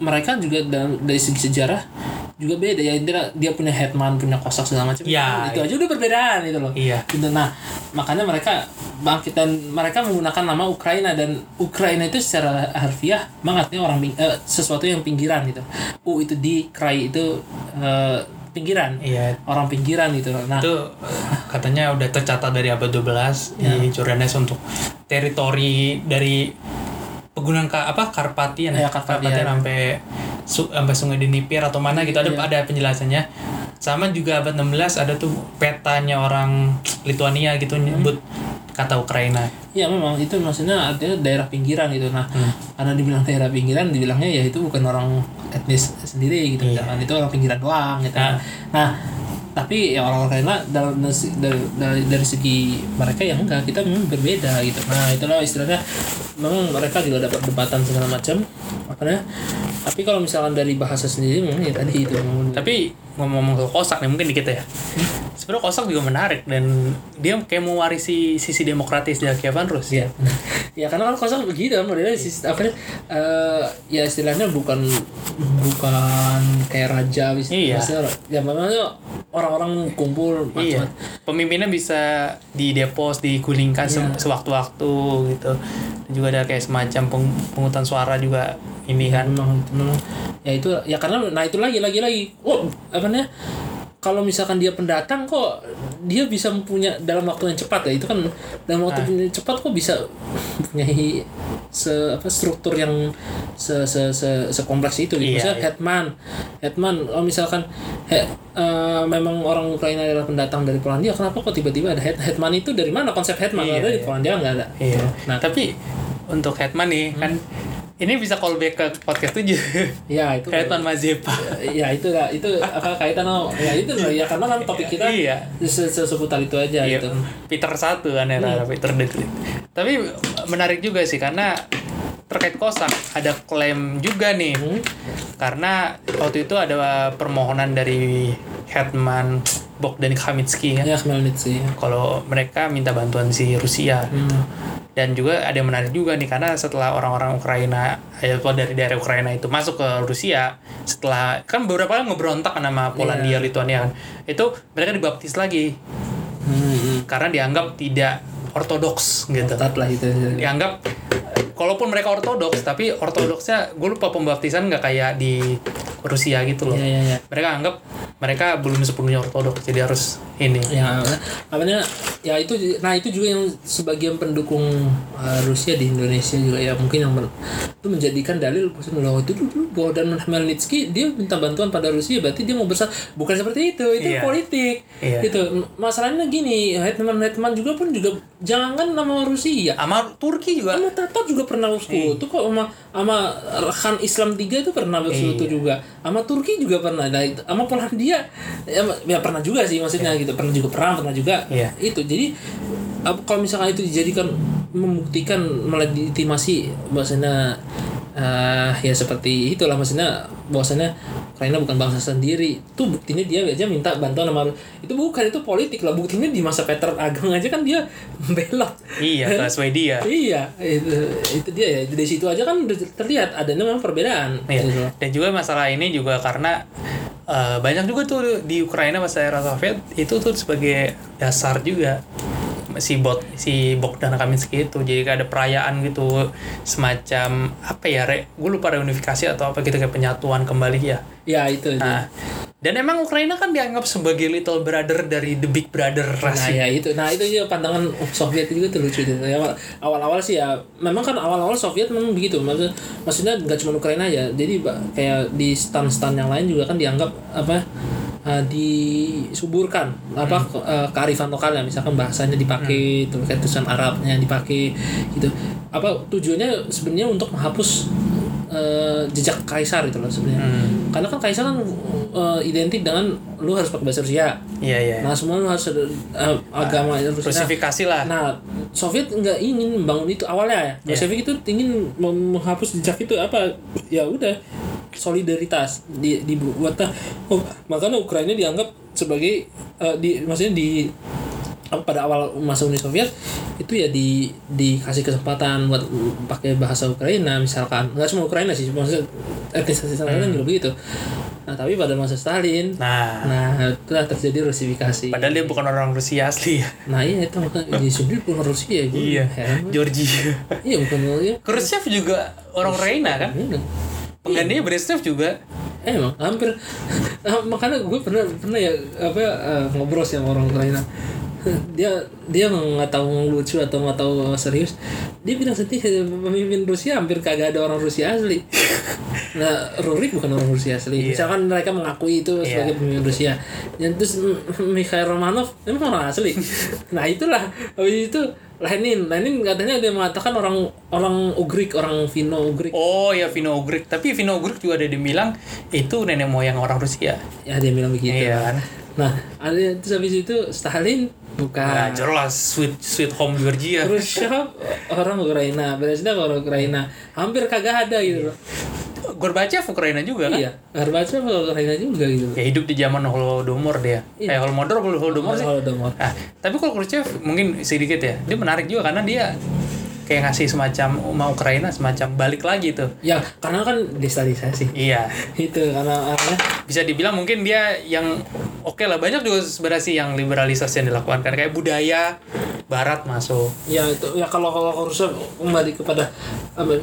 mereka juga dalam dari segi sejarah juga beda ya dia, dia punya hetman punya kosak segala macam Iya, itu iya. aja udah perbedaan gitu loh Iya. Gitu. nah makanya mereka bangkit dan mereka menggunakan nama Ukraina dan Ukraina itu secara harfiah memang artinya orang eh, sesuatu yang pinggiran gitu U itu di Krai itu eh, pinggiran Iya, orang pinggiran gitu loh nah itu eh, katanya udah tercatat dari abad 12 Ya. di Jordanes untuk teritori dari pegunungan ka, apa Karpatian Ya, Karpatian. sampai su, sampai Sungai Dnipro atau mana gitu ada Ya. ada penjelasannya sama juga abad 16 ada tuh petanya orang Lituania gitu Hmm. nyebut kata Ukraina Iya memang itu maksudnya artinya daerah pinggiran gitu. Nah, Hmm. karena dibilang daerah pinggiran, dibilangnya ya itu bukan orang etnis sendiri gitu, Iya. kan itu orang pinggiran doang gitu. Nah. Nah, tapi ya orang Ukraina dalam dari, dari dari segi mereka yang enggak kita memang berbeda gitu. Nah, itulah istilahnya memang mereka juga ada perdebatan segala macam apa namanya. Tapi kalau misalkan dari bahasa sendiri memang ya tadi itu tapi ngomong-ngomong soal kosak nih mungkin dikit ya sebenarnya kosak juga menarik dan dia kayak mewarisi sisi demokratis dari Kievan Rus Iya. ya karena kan kosong begitu modelnya sis- apa eh, ya istilahnya bukan bukan kayak raja bis- Iya. maksudnya ya memangnya orang-orang kumpul Iya, pemimpinnya bisa didepos, digulingkan se- Iya. sewaktu-waktu gitu. Dan juga ada kayak semacam peng- penghutang suara juga ini kan. memang memang ya itu ya karena nah itu lagi lagi lagi oh apa namanya kalau misalkan dia pendatang kok dia bisa punya dalam waktu yang cepat ya itu kan dalam waktu Ah. yang cepat kok bisa mempunyai se apa struktur yang se se se sekompleks itu gitu. Iya, Misalnya iya. Hetman Hetman kalau misalkan he, eh, memang orang Ukraina adalah pendatang dari Polandia kenapa kok tiba-tiba ada Het Hetman itu dari mana konsep Hetman Iya, ada di iya. Polandia nggak ada Iya. nah Tapi untuk Hetman nih kan ini bisa callback ke podcast 7. ya itu Hetman Mazepa. ya itu lah itu apa kaitan sama ya itu lah ya karena kan topik kita Iya. se- se- seputar itu aja Iya, gitu Peter satu kan era Peter the Great. Tapi menarik juga sih karena terkait kosak ada klaim juga nih Hmm. karena waktu itu ada permohonan dari Hetman Bogdan Khmelnytsky kan ya Khmelnytsky kalau mereka minta bantuan si Rusia hmm. Dan juga ada yang menarik juga nih karena setelah orang-orang Ukraina ya atau dari daerah Ukraina itu masuk ke Rusia setelah kan beberapa kan ngeberontak kan sama Polandia Lituania kan. Itu mereka dibaptis lagi. Hmm. karena dianggap tidak ortodoks gitu. Lah itu dianggap kalaupun mereka ortodoks tapi ortodoksnya gue lupa pembaptisan nggak kayak di Rusia gitu loh. Ya ya ya mereka anggap mereka belum sepenuhnya ortodoks jadi harus ini. Ya apanya ya itu nah itu juga yang sebagian pendukung uh, Rusia di Indonesia juga ya mungkin yang men- itu menjadikan dalil bahwa itu dulu bahwa dan Khmelnytsky dia minta bantuan pada Rusia berarti dia mau bersatu bukan seperti itu itu Iya. politik. Iya. gitu. Masalahnya gini Hetman Hetman juga pun juga jangan nama Rusia. Sama Turki juga. Sama Tatar juga pernah bersekutu kok sama sama Khan Islam 3 itu pernah bersekutu Iya. juga. Sama Turki juga pernah. Nah, itu- sama Polandia ya, ya pernah juga sih maksudnya gitu. Pernah juga perang pernah juga. Iya. itu jadi apa- kalau misalkan itu dijadikan membuktikan melegitimasi bahwasanya eh ya seperti itulah maksudnya bahwasanya Ukraina bukan bangsa sendiri itu buktinya dia aja minta bantuan sama itu bukan itu politik lah buktinya di masa Peter Ageng aja kan dia belok iya ke Swedia Iya, itu itu dia ya. Dari situ aja kan terlihat adanya memang perbedaan. Iya. Gitu. Dan juga masalah ini juga karena eh, banyak juga tuh di Ukraina masa era Soviet itu tuh sebagai dasar juga si bot si Bogdan Kaminski itu jadi kayak ada perayaan gitu semacam apa ya re, gue lupa reunifikasi atau apa gitu kayak penyatuan kembali ya Ya itu. itu. nah dan emang Ukraina kan dianggap sebagai little brother dari the big brother Nah ras ya itu, nah itu juga pandangan Soviet juga tuh lucu itu. Ya, awal-awal sih ya, memang kan awal-awal Soviet memang begitu. Maksudnya, maksudnya nggak cuma Ukraina ya. Jadi kayak di stan-stan yang lain juga kan dianggap apa uh, disuburkan apa ke- uh, kearifan lokalnya. Misalkan bahasanya dipakai, kayak tulisan Arabnya dipakai gitu. Apa tujuannya sebenarnya untuk menghapus uh, jejak kaisar itu loh sebenarnya. Hmm. Karena kan kaisar kan uh, identik dengan lu harus pakai bahasa Rusia. iya iya Nah semua harus ada uh, agama Rusia. klasifikasi lah Nah, Soviet nggak ingin membangun itu awalnya ya. Iya. Soviet itu ingin menghapus jejak itu apa? Ya udah solidaritas di dibuat oh, makanya Ukraina dianggap sebagai uh, di maksudnya di pada awal masa Uni Soviet itu ya di dikasih kesempatan buat pakai bahasa Ukraina misalkan nggak semua Ukraina sih maksudnya etnis etnis lain kan juga begitu nah tapi pada masa Stalin Nah, nah itulah terjadi rusifikasi padahal dia bukan orang Rusia asli ya. nah iya itu makanya di sendiri bukan Rusia gue Iya. heran. Georgia. iya bukan ya Khrushchev juga orang Ukraina kan? Iya. Penggantinya Brezhnev juga. Eh, emang hampir makanya gue pernah pernah ya apa eh, ngobrol sih sama orang Ukraina dia dia nggak tahu lucu atau nggak tahu serius. Dia bilang sendiri pemimpin Rusia hampir kagak ada orang Rusia asli. Nah Rurik bukan orang Rusia asli. Iya. misalkan mereka mengakui itu sebagai pemimpin Rusia. Dan terus Mikhail Romanov emang orang asli. Nah itulah. Habis itu Lenin. Lenin katanya dia mengatakan orang orang Ugrik orang Fino Ugrik. Oh ya Vino Ugrik. Tapi Vino Ugrik juga ada dibilang itu nenek moyang orang Rusia. ya dia bilang begitu. Iya kan? Nah, ada terus habis itu Stalin Nah, bukan. jelas sweet sweet home Georgia. Khrushchev orang Ukraina, Brezhnev orang Ukraina. Hampir kagak ada gitu loh. Gorbachev Ukraina juga kan? Iya, Gorbachev Ukraina juga gitu. Ya hidup di zaman Holodomor dia. Iya. Eh Holodomor Holodomor sih. Holodomor. Nah, tapi kalau Khrushchev mungkin sedikit ya. Dia menarik juga karena dia kayak ngasih semacam sama Ukraina semacam balik lagi tuh. Ya, karena kan destabilisasi. Iya. Itu karena karena Bisa dibilang mungkin dia yang oke lah banyak juga sebenarnya sih yang liberalisasi yang dilakukan kan kayak budaya barat masuk. ya itu ya kalau kalau Khrushchev kembali kepada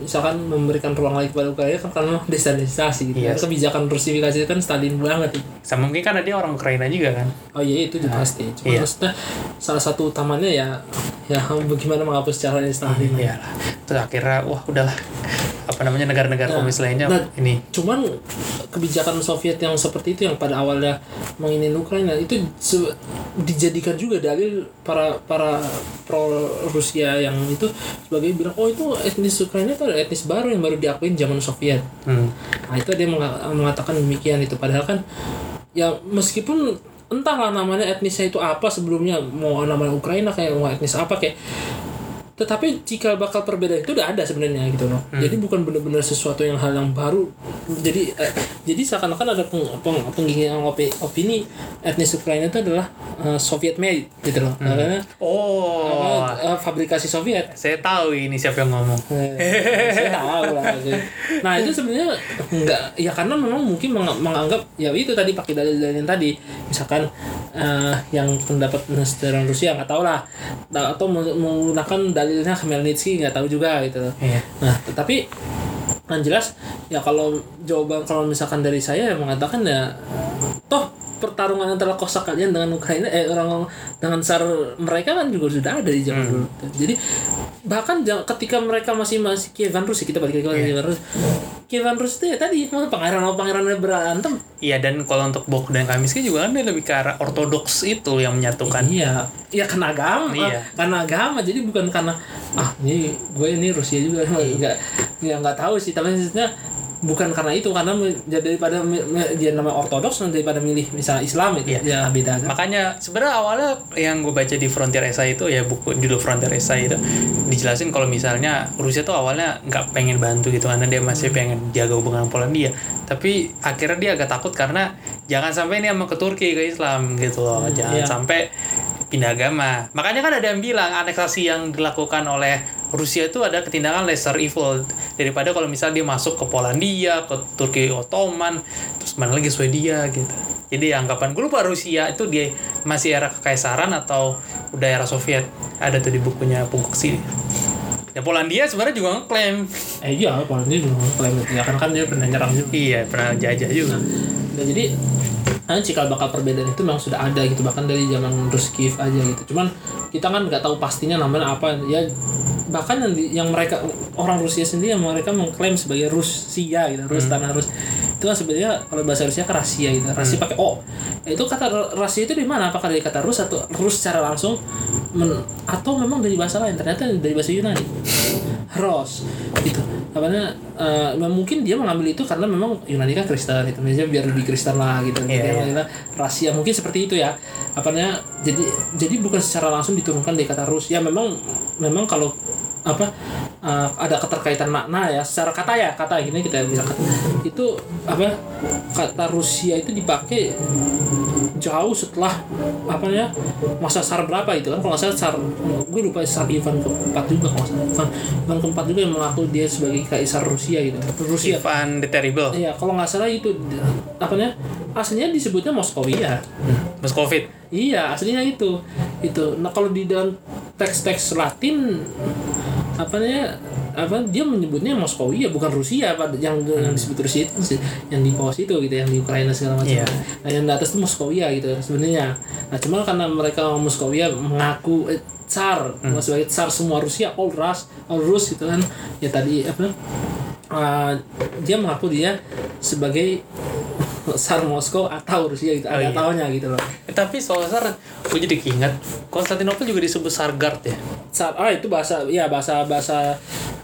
misalkan memberikan ruang lagi kepada Ukraina kan karena destabilisasi gitu. Iya. Kan Kebijakan Rusifikasi itu kan Stalin banget. Sama mungkin karena dia orang Ukraina juga kan. Oh iya itu juga pasti. Cuma iya. maksudnya salah satu utamanya ya ya bagaimana menghapus cara Stalin. Iya lah. Terus akhirnya wah udahlah apa namanya negara-negara Nah, komunis lainnya nah, ini Cuman kebijakan Soviet yang seperti itu yang pada awalnya menginin Ukraina itu dijadikan juga dalil para para pro Rusia yang itu sebagai bilang oh itu etnis Ukraina itu ada etnis baru yang baru diakuin zaman Soviet. hmm. Nah itu dia menga- mengatakan demikian itu padahal kan ya meskipun entahlah namanya etnisnya itu apa sebelumnya mau namanya Ukraina kayak mau etnis apa kayak tetapi jika bakal perbedaan itu udah ada sebenarnya gitu loh jadi bukan benar-benar sesuatu yang hal yang baru. Jadi eh, jadi seakan-akan ada peng, peng, penggiringan opi- opini etnis Ukraina itu adalah eh, Soviet made gitu loh karena oh. apa, eh, fabrikasi Soviet. Saya tahu ini siapa yang ngomong. Eh, saya tahu lah gitu. nah itu sebenarnya enggak. Ya karena memang mungkin meng- menganggap ya itu tadi pakai dalil-dalil yang tadi. Misalkan eh, yang pendapat sejarah Rusia nggak tahu lah. Atau meng- menggunakan dalilnya Khmelnytsky nggak tahu juga gitu. Iya. Nah tetapi yang jelas ya kalau jawaban kalau misalkan dari saya yang mengatakan ya toh pertarungan antara kosak kalian dengan Ukraina eh orang dengan sar mereka kan juga sudah ada di zaman dulu. Jadi bahkan ketika mereka masih masih Kievan Rus kita balik lagi ke Kievan Rus. Kievan Rus itu ya tadi pangeran pangerannya berantem. Iya dan kalau untuk Bok dan Kamiski juga kan dia lebih ke arah ortodoks itu yang menyatukan. Iya. Ya karena agama. Iya. karena agama jadi bukan karena ah ini gue ini Rusia juga. Nggak ya nggak tahu sih tapi maksudnya bukan karena itu karena ya daripada dia nama ortodoks daripada milih misalnya Islam itu Iya. ya beda kan Makanya sebenarnya awalnya yang gue baca di Frontier Essay itu ya buku judul Frontier Essay itu dijelasin kalau misalnya Rusia tuh awalnya nggak pengen bantu gitu karena dia masih pengen jaga hubungan Polandia. Tapi akhirnya dia agak takut karena jangan sampai ini sama ke Turki ke Islam gitu loh. Jangan iya. sampai pindah agama. Makanya kan ada yang bilang aneksasi yang dilakukan oleh Rusia itu ada ketindakan lesser evil daripada kalau misalnya dia masuk ke Polandia, ke Turki Ottoman, terus mana lagi Swedia gitu. Jadi anggapan gue lupa Rusia itu dia masih era kekaisaran atau udah era Soviet. Ada tuh di bukunya Puguksi. Ya Polandia sebenarnya juga ngeklaim. eh iya Polandia juga klaim itu ya kan kan dia pernah nyerang juga Iya, pernah jajah juga. Nah, jadi kan cikal bakal perbedaan itu memang sudah ada gitu bahkan dari zaman Rus Kiev aja gitu cuman kita kan nggak tahu pastinya namanya apa ya bahkan yang, di- yang mereka orang Rusia sendiri yang mereka mengklaim sebagai Rusia gitu Rus tanah Rus. Itu kan sebenarnya kalau bahasa Rusia kan Rasia gitu Rasia pakai O. Ya, itu kata Rasia itu di mana? Apakah dari kata Rus atau Rus secara langsung men- atau memang dari bahasa lain? Ternyata dari bahasa Yunani. Ros gitu. Apanya eh, mungkin dia mengambil itu karena memang Yunani kan Kristen itu biasanya biar lebih Kristen lah gitu. Jadi iya. makanya Rasia mungkin seperti itu ya. Apanya jadi jadi bukan secara langsung diturunkan dari kata Rus. Ya memang memang kalau apa uh, ada keterkaitan makna ya secara kata ya kata gini kita bisa itu apa kata Rusia itu dipakai jauh setelah apa ya masa Tsar berapa itu kan kalau nggak salah Tsar gue lupa Tsar Ivan keempat juga kalau nggak salah Ivan, Ivan keempat juga yang mengaku dia sebagai kaisar Rusia gitu Rusia Ivan the Terrible Iya, kalau nggak salah itu apa namanya? Aslinya disebutnya Moskovia. Moskovit Iya, aslinya itu. Itu. Nah, kalau di dalam teks-teks Latin apa namanya? apa dia menyebutnya Moskovia bukan Rusia pada yang yang disebut Rusia itu yang di bawah itu gitu yang di Ukraina segala macam. Iya. Nah, yang di atas itu Moskovia gitu sebenarnya. Nah, cuma karena mereka Moskovia mengaku eh, Tsar sebagai Tsar semua Rusia all Rus all Rus gitu kan ya tadi apa uh, dia mengaku dia sebagai Tsar Moskow atau Rusia gitu ada iya. taunya gitu loh. Eh, tapi soal Tsar gue jadi keinget Konstantinopel juga disebut Sargard ya? Tsar ah itu bahasa ya bahasa bahasa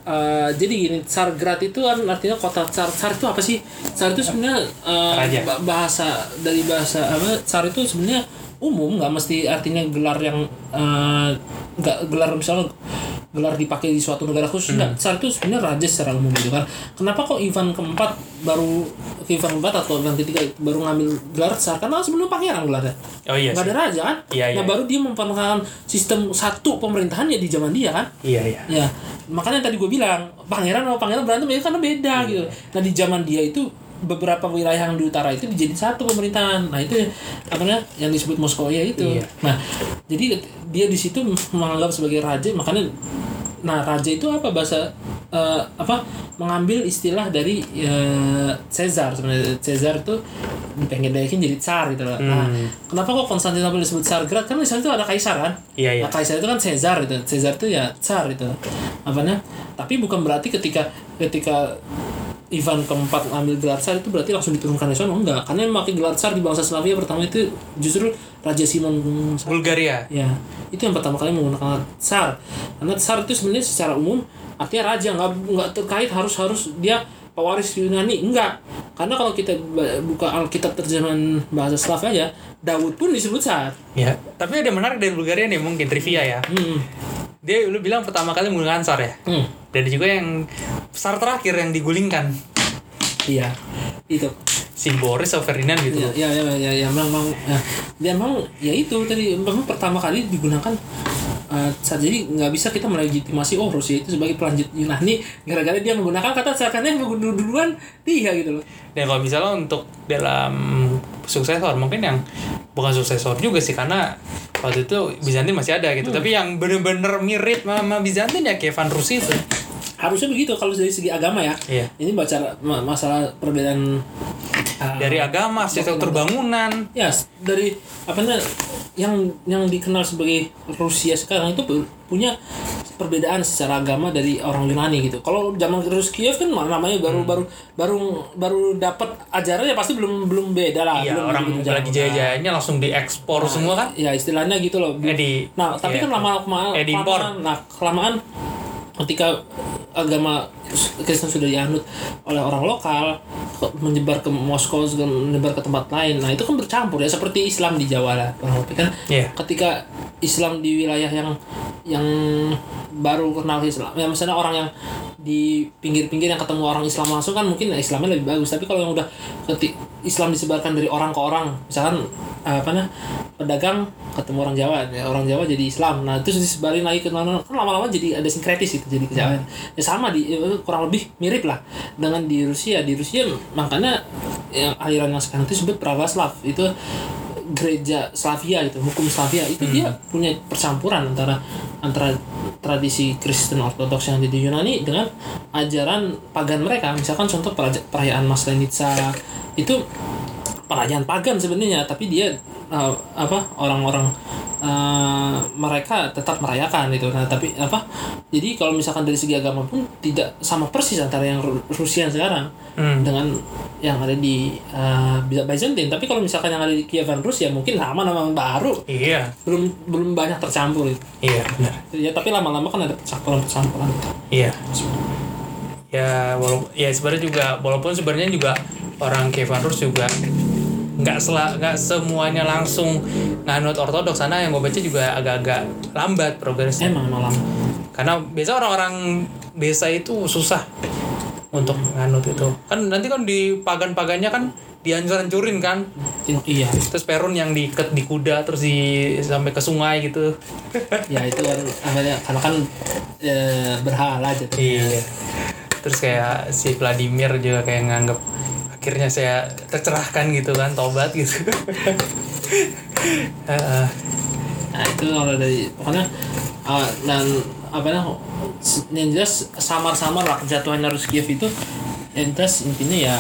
uh, jadi gini Tsargrad itu kan artinya kota Tsar Tsar itu apa sih? Tsar itu sebenarnya uh, bahasa dari bahasa apa Tsar itu sebenarnya umum nggak mesti artinya gelar yang uh, nggak gelar misalnya gelar dipakai di suatu negara khusus nggak. Tsar itu sebenarnya raja secara umum gitu kan. Kenapa kok Ivan keempat baru Ivan keempat atau Ivan ketiga baru ngambil gelar Tsar karena sebelum pangeran gelarnya. Oh iya nggak ada raja kan? Iya, iya. nah baru dia memperkenalkan sistem satu pemerintahan ya di zaman dia kan? Iya iya. Ya, makanya tadi gue bilang pangeran sama pangeran berantem ya karena beda Iya. gitu. Nah di zaman dia itu beberapa wilayah yang di utara itu dijadiin satu pemerintahan. Nah itu apa namanya yang disebut Moskovia itu. Iya. Nah jadi dia di situ menganggap sebagai raja makanya nah raja itu apa bahasa eh, apa mengambil istilah dari eh, Caesar sebenarnya Caesar itu pengen dayakin jadi tsar gitu loh. Nah, Hmm. kenapa kok Konstantinopel disebut Tsargrad? Kan di sana itu ada kaisar kan? Iya, iya. Nah, kaisar itu kan Caesar gitu. Caesar itu ya tsar itu. Apa namanya? Tapi bukan berarti ketika ketika Ivan keempat ngambil gelar tsar itu berarti langsung diturunkan di sana? Enggak karena yang memakai gelar tsar di bangsa Slavia pertama itu justru Raja Simon Bulgaria. Ya itu yang pertama kali menggunakan tsar karena tsar itu sebenarnya secara umum artinya raja nggak nggak terkait harus harus dia pewaris Yunani. Enggak. Karena kalau kita buka Alkitab terjemahan bahasa Slav aja Daud pun disebut tsar ya tapi ada menarik dari Bulgaria nih mungkin trivia ya. Hmm. Dia lu bilang pertama kali menggunakan SAR ya? Hmm. dan juga yang SAR terakhir yang digulingkan. Iya itu. Si Boris atau Ferdinand gitu. Ya ya ya ya, ya memang ya, dia memang ya itu tadi memang pertama kali digunakan uh, tsar jadi nggak bisa kita melegitimasi oh Rusia itu sebagai pelanjut Yunani gara-gara dia menggunakan kata karena yang duluan dia gitu loh. Dan kalau misalnya untuk dalam suksesor mungkin yang bukan suksesor juga sih karena waktu itu Bizantin masih ada gitu. Tapi yang bener-bener mirip sama Bizantin ya Van Rus itu. harusnya begitu kalau dari segi agama ya Iya. ini baca ma- masalah perbedaan uh, Dari agama, arsitektur bangunan. ya dari apa namanya yang yang dikenal sebagai Rusia sekarang itu pu- punya perbedaan secara agama dari orang Yunani gitu. Kalau zaman Rus Kiev kan ma- namanya baru Hmm. baru baru baru dapat ajarannya pasti belum belum beda lah. Iya, belum orang jauh. lagi jaya-jayanya langsung diekspor semua kan. Ya istilahnya gitu loh. Eh, di- Nah, tapi iya. kan lama lama Eh, kelamaan, nah kelamaan ketika agama Kristen sudah dianut oleh orang lokal menyebar ke Moskow menyebar ke tempat lain. Nah, itu kan bercampur ya seperti Islam di Jawa lah. Kurang lebih kan Iya. ketika Islam di wilayah yang yang baru kenal Islam ya misalnya orang yang di pinggir-pinggir yang ketemu orang Islam langsung kan mungkin Islamnya lebih bagus tapi kalau yang udah Islam disebarkan dari orang ke orang. Misalkan eh, apa nah pedagang ketemu orang Jawa ya, orang Jawa jadi Islam. Nah terus disebarin lagi ke mana kan lama-lama jadi ada sinkretis itu jadi kejauhan ya sama di eh, kurang lebih mirip lah dengan di Rusia. Di Rusia makanya yang aliran yang sekarang itu disebut Pravoslav itu gereja Slavia itu hukum Slavia itu dia punya percampuran antara antara tradisi Kristen Ortodoks yang ada di Yunani dengan ajaran pagan mereka. Misalkan contoh perayaan Maslenitsa itu perayaan pagan sebenarnya tapi dia uh, apa orang-orang uh, mereka tetap merayakan itu nah tapi apa jadi kalau misalkan dari segi agama pun tidak sama persis antara yang Ru- Rusia sekarang Hmm. dengan yang ada di uh, Byzantine tapi kalau misalkan yang ada di Kievan Rus ya mungkin lama nama baru Iya. belum belum banyak tercampur itu Iya, benar. ya tapi lama-lama kan ada percampuran percampuran Iya. Ya, walaupun ya sebenarnya juga walaupun sebenarnya juga orang Kievan Rus juga nggak sela nggak semuanya langsung nganut ortodoks. Sana yang gue baca juga agak-agak lambat progresnya. Emang lama karena biasa orang-orang desa itu susah untuk nganut itu. Kan nanti kan di pagan-pagannya kan dihancur-hancurin kan? Iya. Terus perun yang diikat di kuda terus di sampai ke sungai gitu. Ya itu kan namanya karena kan e, berhala jadi iya. Terus kayak si Vladimir juga kayak nganggep akhirnya saya tercerahkan gitu kan tobat gitu nah itu kalau dari pokoknya uh, dan apa namanya yang jelas samar-samar lah kejatuhan harus Kiev itu yang jelas intinya ya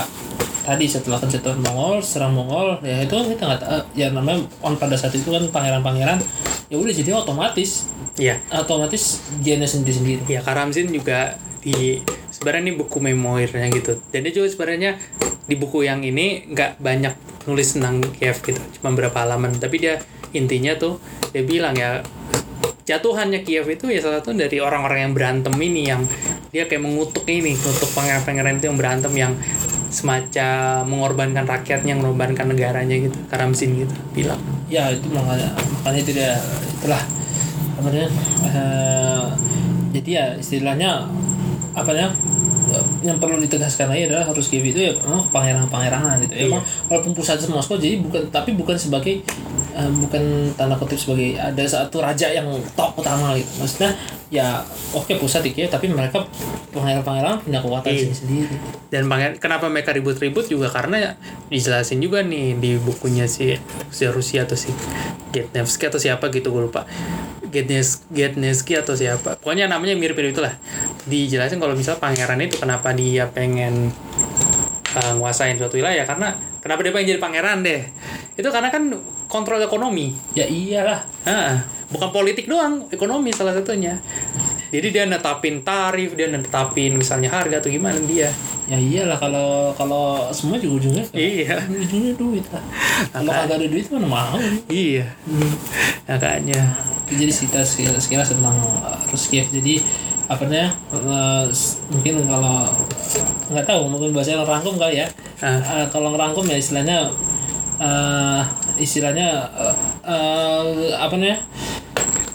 tadi setelah kejatuhan Mongol serang Mongol ya itu kan kita nggak tahu ya namanya on pada saat itu kan pangeran-pangeran ya udah jadi otomatis Iya. otomatis gennya sendiri-sendiri Ya Karamzin juga di sebenarnya ini buku memoirnya gitu. Dan dia juga sebenarnya di buku yang ini nggak banyak nulis tentang Kiev gitu, cuma berapa halaman. Tapi dia intinya tuh dia bilang ya jatuhannya Kiev itu ya salah satu dari orang-orang yang berantem ini yang dia kayak mengutuk ini, mengutuk pangeran-pangeran itu yang berantem yang semacam mengorbankan rakyatnya, mengorbankan negaranya gitu. Karamzin gitu bilang. ya itu makanya makanya itu dia itulah apa namanya eh, jadi ya istilahnya apa namanya yang perlu ditegaskan lagi adalah harus Kiev itu ya memang pangeran-pangeranan gitu. Iya. Emang walaupun pusat Moskow jadi bukan tapi bukan sebagai eh, bukan tanda kutip sebagai ada satu raja yang top utama gitu. Maksudnya ya oke pusat di Kiev tapi mereka pangeran-pangeran punya kekuatan Iya. sendiri. dan pangeran kenapa mereka ribut-ribut juga karena dijelasin juga nih di bukunya si si Rusia atau si Getnevsky atau siapa gitu gue lupa Getnes Getnesky atau siapa pokoknya namanya mirip-mirip itulah dijelasin kalau misal pangeran itu kenapa dia pengen uh, nguasain suatu wilayah karena kenapa dia pengen jadi pangeran deh itu karena kan kontrol ekonomi Ya iyalah. Ah, bukan politik doang, ekonomi salah satunya. Jadi dia netapin tarif, dia netapin misalnya harga atau gimana dia. Ya iyalah kalau kalau semua juga ujungnya Iya. ujungnya duit lah. Kalau kagak ada duit mana mau. Iya. Makanya. jadi kita sekilas, tentang uh, Rus Kiev jadi apa namanya uh, s- mungkin kalau nggak tahu mungkin bahasanya rangkum kali ya Ah. Uh, kalau ngerangkum ya istilahnya uh, istilahnya uh, uh, apa namanya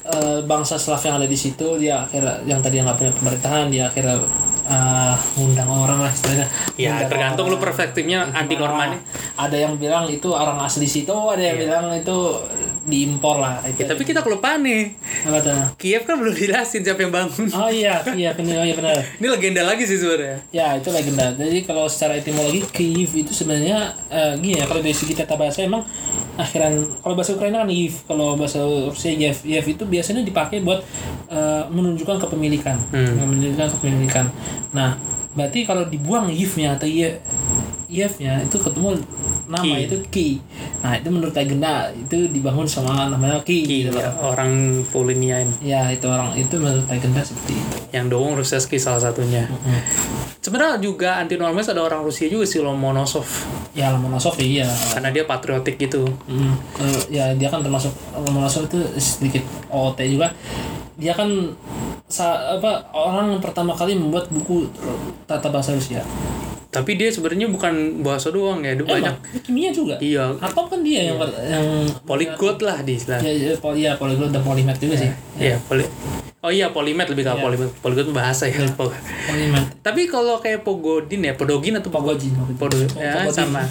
uh, bangsa Slav yang ada di situ dia akhirnya yang tadi nggak punya pemerintahan dia akhirnya uh, ngundang orang lah istilahnya Ya, Ngundang tergantung lu orang. perspektifnya anti Norman. ada yang bilang itu orang asli situ ada yang bilang itu diimpor lah itu Ya, tapi kita kelupaan nih. apa tuh Kiev kan belum jelasin siapa yang bangun. Oh iya, iya benar, oh iya benar. Ini legenda lagi sih sebenarnya. Ya itu legenda. Jadi kalau secara etimologi Kiev itu sebenarnya eh, gini ya kalau dari segi tata bahasa emang akhiran kalau bahasa Ukraina kan Kiev, kalau bahasa Rusia Yev. Yev itu biasanya dipakai buat eh, menunjukkan kepemilikan, Hmm. menunjukkan kepemilikan. Nah, berarti kalau dibuang Yevnya atau Ye Yevnya itu ketemu nama Ki. itu Ki. Nah itu menurut legenda itu dibangun sama namanya Ki. gitu Iya, loh. orang Polinia ini. Ya itu orang itu menurut legenda seperti itu. Yang Dowong Ruseski salah satunya. Mm. Sebenarnya juga anti Norman ada orang Rusia juga sih Lomonosov. Ya Lomonosov iya. Karena dia patriotik gitu. Hmm, eh, ya dia kan termasuk Lomonosov itu sedikit OOT juga. Dia kan sa apa orang yang pertama kali membuat buku tata bahasa Rusia. Tapi dia sebenarnya bukan bahasa doang ya, dia banyak. Emang, dia kimia juga. Iya, Atau kan dia yang yang polyglot lah di istilah. ya, ya, pol, ya polyglot dan polymath juga sih. Iya, poli Oh iya, polimet lebih ke Iya. polimet. Polyglot bahasa ya. Po- Polymath. Tapi kalau kayak Pogodin ya, Podogin atau Pogojin. Podo ya Pogodin. sama.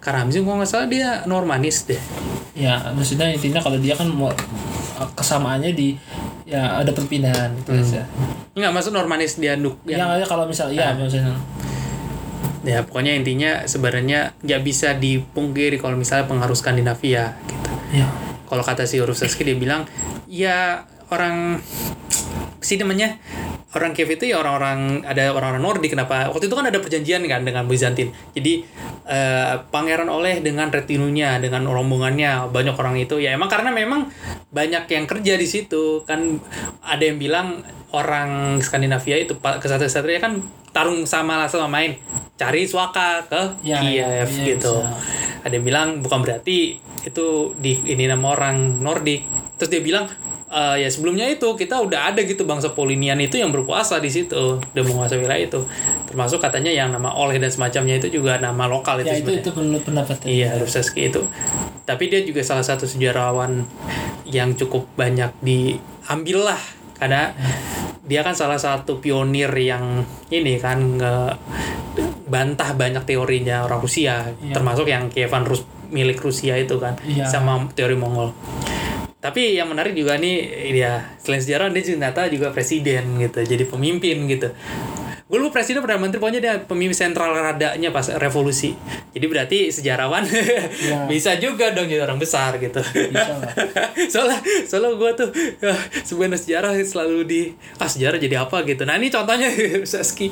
Karamzin kalau nggak salah dia Normanis deh. Ya, maksudnya intinya kalau dia kan mau kesamaannya di ya ada perpindahan gitu aja. Enggak masuk Normanis dia nduk Yang yang ada kalau misal iya maksudnya ya pokoknya intinya sebenarnya nggak bisa dipungkiri kalau misalnya pengaruh Skandinavia gitu. ya. Kalau kata si Ruseski dia bilang ya orang sih namanya? Orang Kiev itu ya orang-orang ada orang-orang Nordik kenapa? Waktu itu kan ada perjanjian kan dengan Bizantin jadi eh, pangeran oleh dengan retinunya dengan rombongannya. Banyak orang itu. Ya emang karena memang banyak yang kerja di situ. Kan ada yang bilang orang Skandinavia itu kesatria-kesatria kan tarung sama lah sama main. Cari suaka ke Ya, ya, Kiev ya, gitu. bisa. ada yang bilang bukan berarti itu di ini nama orang Nordik. Terus dia bilang "Eh, ya sebelumnya itu kita udah ada gitu bangsa Polinian itu yang berkuasa di situ udah menguasai wilayah itu termasuk katanya yang nama Oleh dan semacamnya itu juga nama lokal itu ya itu sebenarnya. itu menurut pendapat Iya, Ruseski itu. Tapi dia juga salah satu sejarawan yang cukup banyak diambil lah karena dia kan salah satu pionir yang ini kan nge bantah banyak teorinya orang Rusia Iya. termasuk yang Kievan Rus milik Rusia itu kan Iya. sama teori Mongol tapi yang menarik juga nih dia selain sejarah dia ternyata juga presiden gitu jadi pemimpin gitu. Gue lupa presiden perdana menteri pokoknya dia pemimpin sentral radanya pas revolusi. Jadi berarti sejarawan Iya. bisa juga dong jadi orang besar gitu. Bisa lah. soalnya soalnya gue tuh ya, sebenarnya sejarah selalu di ah sejarah jadi apa? gitu. Nah ini contohnya Saski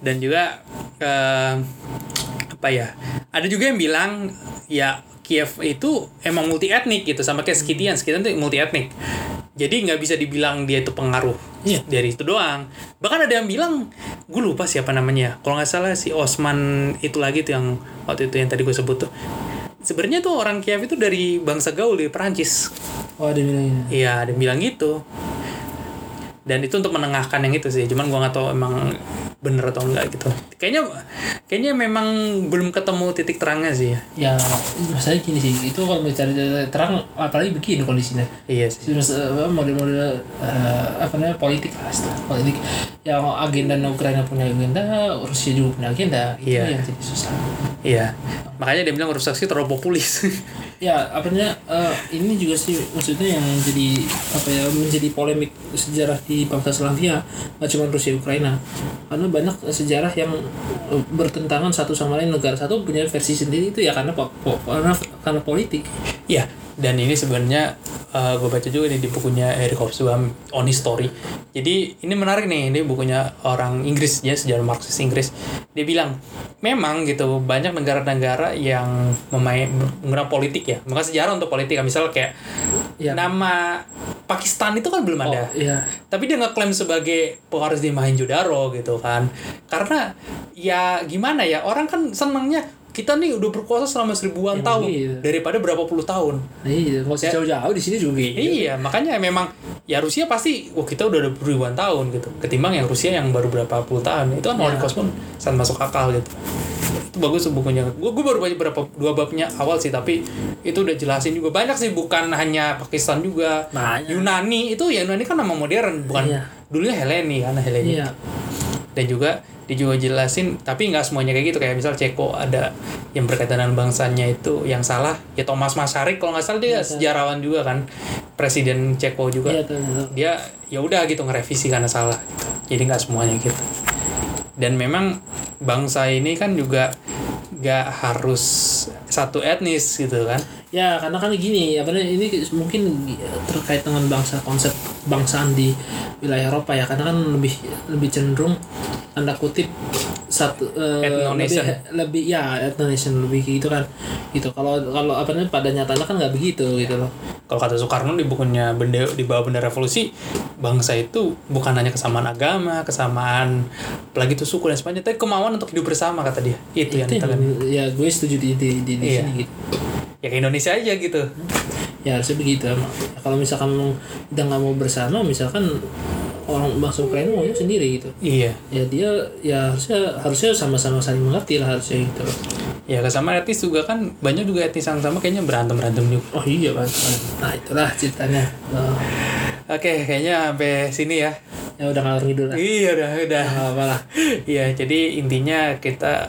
dan juga eh, apa ya ada juga yang bilang ya Kiev itu emang multi etnik gitu sama kayak Skitian Skitian tuh multi etnik jadi nggak bisa dibilang dia itu pengaruh Iya. dari itu doang bahkan ada yang bilang gue lupa siapa namanya kalau nggak salah si Osman itu lagi tuh yang waktu itu yang tadi gue sebut tuh sebenarnya tuh orang Kiev itu dari bangsa Gaul di Perancis Oh ada bilang. Iya, ada bilang gitu. Dan itu untuk menengahkan yang itu sih. Cuman gua nggak tahu emang bener atau enggak gitu. Kayaknya kayaknya memang belum ketemu titik terangnya sih ya. Ya masalahnya gini sih itu kalau mencari terang apalagi begini kondisinya. Iya sih. Model-model eh, apa namanya politik lah politik yang agenda Ukraina punya agenda Rusia juga punya agenda itu Iya. yang jadi susah Iya. Makanya dia bilang rusak sih terlalu populis. ya apa namanya eh, ini juga sih maksudnya yang jadi apa ya menjadi polemik sejarah di bangsa Slavia nggak cuma Rusia Ukraina karena banyak sejarah yang eh, bertentangan satu sama lain negara satu punya versi sendiri itu ya karena po- po- karena karena politik Iya. Dan ini sebenarnya gue baca juga nih di bukunya Eric Hobsbawm On History. Jadi ini menarik nih, ini bukunya orang Inggris ya sejarah Marxis Inggris. Dia bilang memang gitu banyak negara-negara yang memain menggunakan politik ya, maka sejarah untuk politik. Misal kayak ya nama Pakistan itu kan belum oh, ada. ya Tapi dia ngeklaim sebagai pewaris di Mohenjo-daro gitu kan. Karena ya gimana ya, orang kan senangnya kita nih udah berkuasa selama seribuan Emang tahun gitu. daripada berapa puluh tahun. iya nggak usah Ya. jauh-jauh di sini juga gitu Iya, makanya memang ya Rusia pasti, wah kita udah ada ribuan tahun gitu. Ketimbang yang Rusia yang baru berapa puluh tahun, itu kan Ya. Holocaust pun sangat masuk akal gitu. Itu bagus bukunya. Gue gue baru baca berapa dua babnya awal sih, tapi itu udah jelasin juga banyak sih, bukan hanya Pakistan juga. Banyak. Yunani itu ya Yunani kan nama modern, bukan Iya. dulunya Heleni kan Heleni. iya Dan juga dia juga jelasin, tapi nggak semuanya kayak gitu. Kayak misal Ceko ada yang berkaitan dengan bangsanya itu yang salah. Ya Thomas Masaryk kalau nggak salah dia Iya, sejarawan juga kan. Presiden Ceko juga. Tuh, tuh. dia ya udah gitu ngerevisi karena salah. Gitu. jadi nggak semuanya gitu dan memang bangsa ini kan juga nggak harus satu etnis gitu kan? Ya karena kan gini, apa namanya, ini mungkin terkait dengan bangsa konsep bangsaan di wilayah Eropa ya, karena kan lebih lebih cenderung tanda kutip satu Ethno-nation. lebih, lebih ya ethno-nation lebih gitu kan. Gitu. Kalau kalau apa namanya pada nyatanya kan nggak begitu gitu loh. Kalau kata Soekarno di bukunya benda di bawah benda revolusi bangsa itu bukan hanya kesamaan agama kesamaan apalagi itu suku dan sebagainya tapi kemauan untuk hidup bersama kata dia. Itu, yang itu ditekan ya gue setuju di di, di, di Iya. sini gitu. Ya ke Indonesia aja gitu. Ya harusnya begitu kalau misalkan udah nggak mau bersama misalkan orang bangsa Ukraina maunya sendiri gitu. Iya. Ya dia ya harusnya harusnya sama-sama saling mengerti lah harusnya gitu. Ya kesamaan etnis juga kan banyak juga etnis yang sama kayaknya berantem berantem juga. Oh iya kan nah itulah ceritanya. Oh, oke kayaknya sampai sini ya ya udah ngalor ngidul lah iya udah udah Nggak apa lah Iya, jadi intinya kita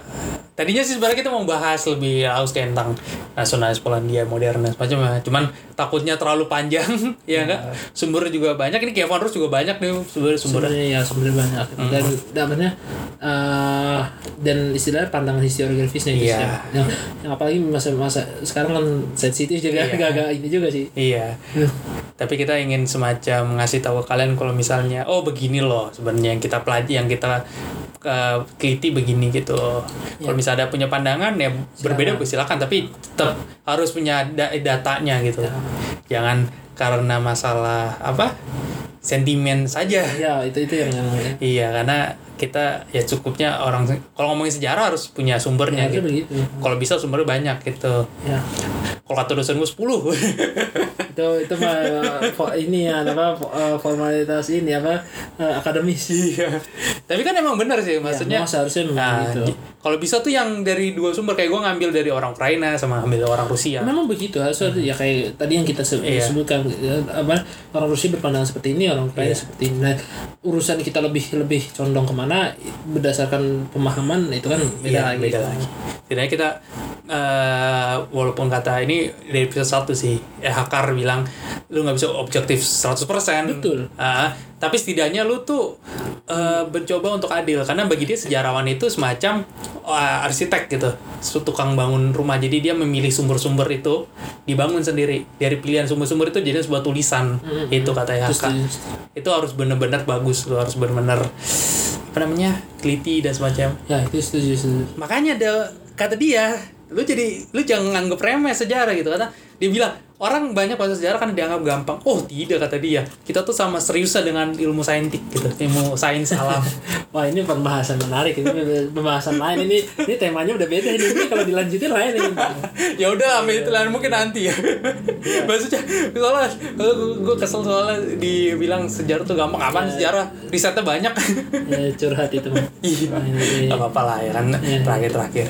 tadinya sih sebenarnya kita mau bahas lebih haus tentang nasionalis Polandia modern dan semacamnya. Cuman takutnya terlalu panjang, ya enggak? Sumbernya juga banyak. Ini Kievan Rus juga banyak nih sumber sumbernya. ya sebenarnya banyak dan dapatnya eh dan istilahnya pandangan historiografisnya itu Iya. sih. yang, yang apalagi masa-masa sekarang kan sensitif jadi Iya. agak-agak ini juga sih Iya. Tapi kita ingin semacam ngasih tahu kalian kalau misalnya oh begini loh sebenarnya yang kita pelajari yang kita uh, teliti begini gitu. Kalau misalnya ada punya pandangan ya berbeda silakan tapi tetap harus punya da- datanya gitu. Jangan karena masalah apa? sentimen saja. ya itu itu yang Iya, karena kita ya cukupnya orang kalau ngomongin sejarah harus punya sumbernya ya, gitu. begitu Kalau bisa sumbernya banyak gitu. ya kalau kata dosen gue 10 itu itu mah ini ya apa eh, formalitas ini apa eh, akademis iya tapi kan emang bener sih maksudnya memang seharusnya memang Nah, gitu. kalau bisa tuh yang dari dua sumber kayak gue ngambil dari orang Ukraina sama ambil orang Rusia. Memang begitu, harus ya kayak tadi yang kita Iya. sebutkan ya, apa orang Rusia berpandangan seperti ini, orang Ukraina Iya. seperti ini. Nah, urusan kita lebih lebih condong ke mana berdasarkan pemahaman itu kan beda Iya, lagi. beda lagi. Setidaknya kita eh, walaupun kata ini dari episode satu sih, eh Hakar bilang lu nggak bisa objektif 100%. Betul. Ah, tapi setidaknya lu tuh eh, mencoba untuk adil karena bagi dia sejarawan itu semacam eh, arsitek gitu, tukang bangun rumah. Jadi dia memilih sumber-sumber itu dibangun sendiri. Dari pilihan sumber-sumber itu jadi sebuah tulisan. Itu kata di- Itu harus benar-benar bagus, lu harus benar-benar apa namanya? teliti dan semacam ya itu setuju, setuju. makanya ada kata dia lu jadi lu jangan nganggep remeh sejarah gitu kata dia bilang orang banyak bahasa sejarah kan dianggap gampang. Oh tidak kata dia. Kita tuh sama seriusnya dengan ilmu saintik gitu ilmu sains alam. Wah ini pembahasan menarik. Ini pembahasan lain. Ini ini temanya udah beda ini, ini kalau dilanjutin lain ini. ya udah ambil itu lah mungkin nanti ya. Maksudnya soalnya gue kesel soalnya dibilang sejarah tuh gampang. Apaan sejarah? Risetnya banyak. Ya, curhat itu. Mah. Iya, nggak apa-apa lah ya kan Iya. terakhir-terakhir.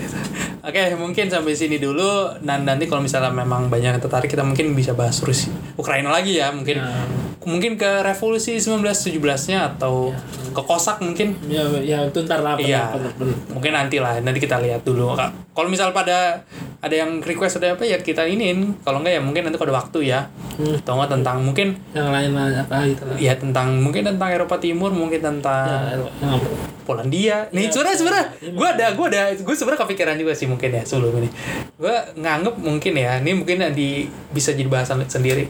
Oke, mungkin sampai sini dulu. Dan nanti kalau misalnya memang banyak yang tertarik, kita mungkin bisa bahas Rusia, Ukraina lagi ya, mungkin Ya. Mungkin ke revolusi 1917-nya atau ke Kosak mungkin. Ya, ya itu ntar lah. Iya, bener. mungkin nanti lah. Nanti kita lihat dulu. Ka- Kalau misal pada ada yang request ada apa ya kita iniin. Kalau enggak ya mungkin nanti kalau ada waktu ya. Hmm. Atau enggak tentang mungkin Yang lain lah apa gitu lah. ya tentang mungkin tentang Eropa Timur, mungkin tentang Ya? Polandia. Nih, sebenarnya sebenarnya gue ada gue ada gue sebenarnya kepikiran juga sih mungkin ya sebelum ini. Gue nganggep mungkin ya, ini mungkin di bisa jadi bahasan sendiri.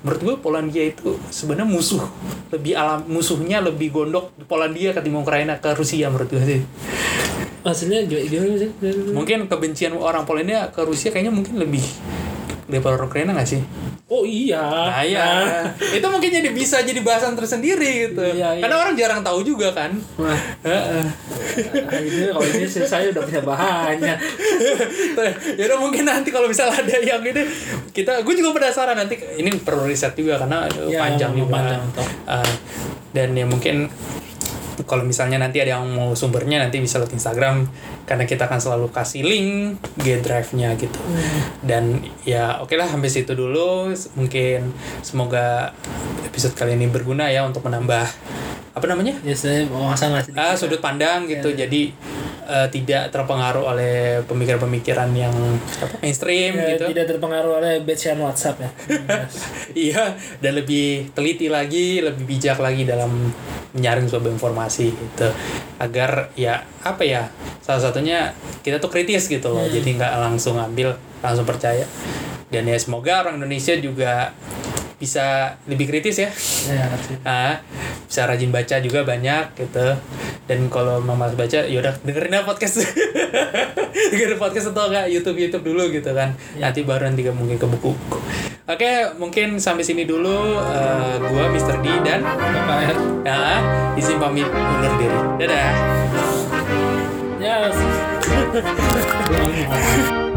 Menurut gue Polandia itu sebenarnya musuh lebih alam musuhnya lebih gondok di Polandia ketimbang Ukraina ke Rusia menurut gue sih. Maksudnya gimana sih? Mungkin kebencian orang Polandia ke Rusia kayaknya mungkin lebih orang Ukraina nggak sih? Oh iya. Nah, ya. itu mungkin jadi bisa jadi bahasan tersendiri gitu. Iya, iya. Karena orang jarang tahu juga kan. Nah, ini kalau ini sih saya udah punya bahannya. ya udah mungkin nanti kalau misalnya ada yang ini kita gue juga penasaran nanti ini perlu riset juga karena Ya, panjang juga panjang, toh. Uh, dan ya mungkin kalau misalnya nanti ada yang mau sumbernya nanti bisa lihat Instagram. Karena kita akan selalu kasih link G drive-nya gitu. Dan ya oke lah sampai situ dulu. Mungkin semoga episode kali ini berguna ya untuk menambah apa namanya? Ya saya wawasan lah sedikit. ah, sudut pandang gitu. Jadi eh, tidak terpengaruh oleh pemikiran-pemikiran yang apa, mainstream Ya, gitu. Tidak terpengaruh oleh bacaan WhatsApp ya. iya dan lebih teliti lagi lebih bijak lagi dalam menyaring sebuah informasi gitu. Agar ya apa ya salah satunya kita tuh kritis gitu loh. Jadi nggak langsung ambil langsung percaya. Dan ya semoga orang Indonesia juga bisa lebih kritis ya. Ya, sih. Ah, bisa rajin baca juga banyak gitu. Dan kalau mau malas baca yaudah dengerin aja podcast. Dengerin podcast atau enggak YouTube YouTube dulu gitu kan. Nanti baru nanti mungkin ke buku. Oke mungkin sampai sini dulu Eh, gua Mr. D dan Bapak nah izin pamit undur diri. Dadah. Ya.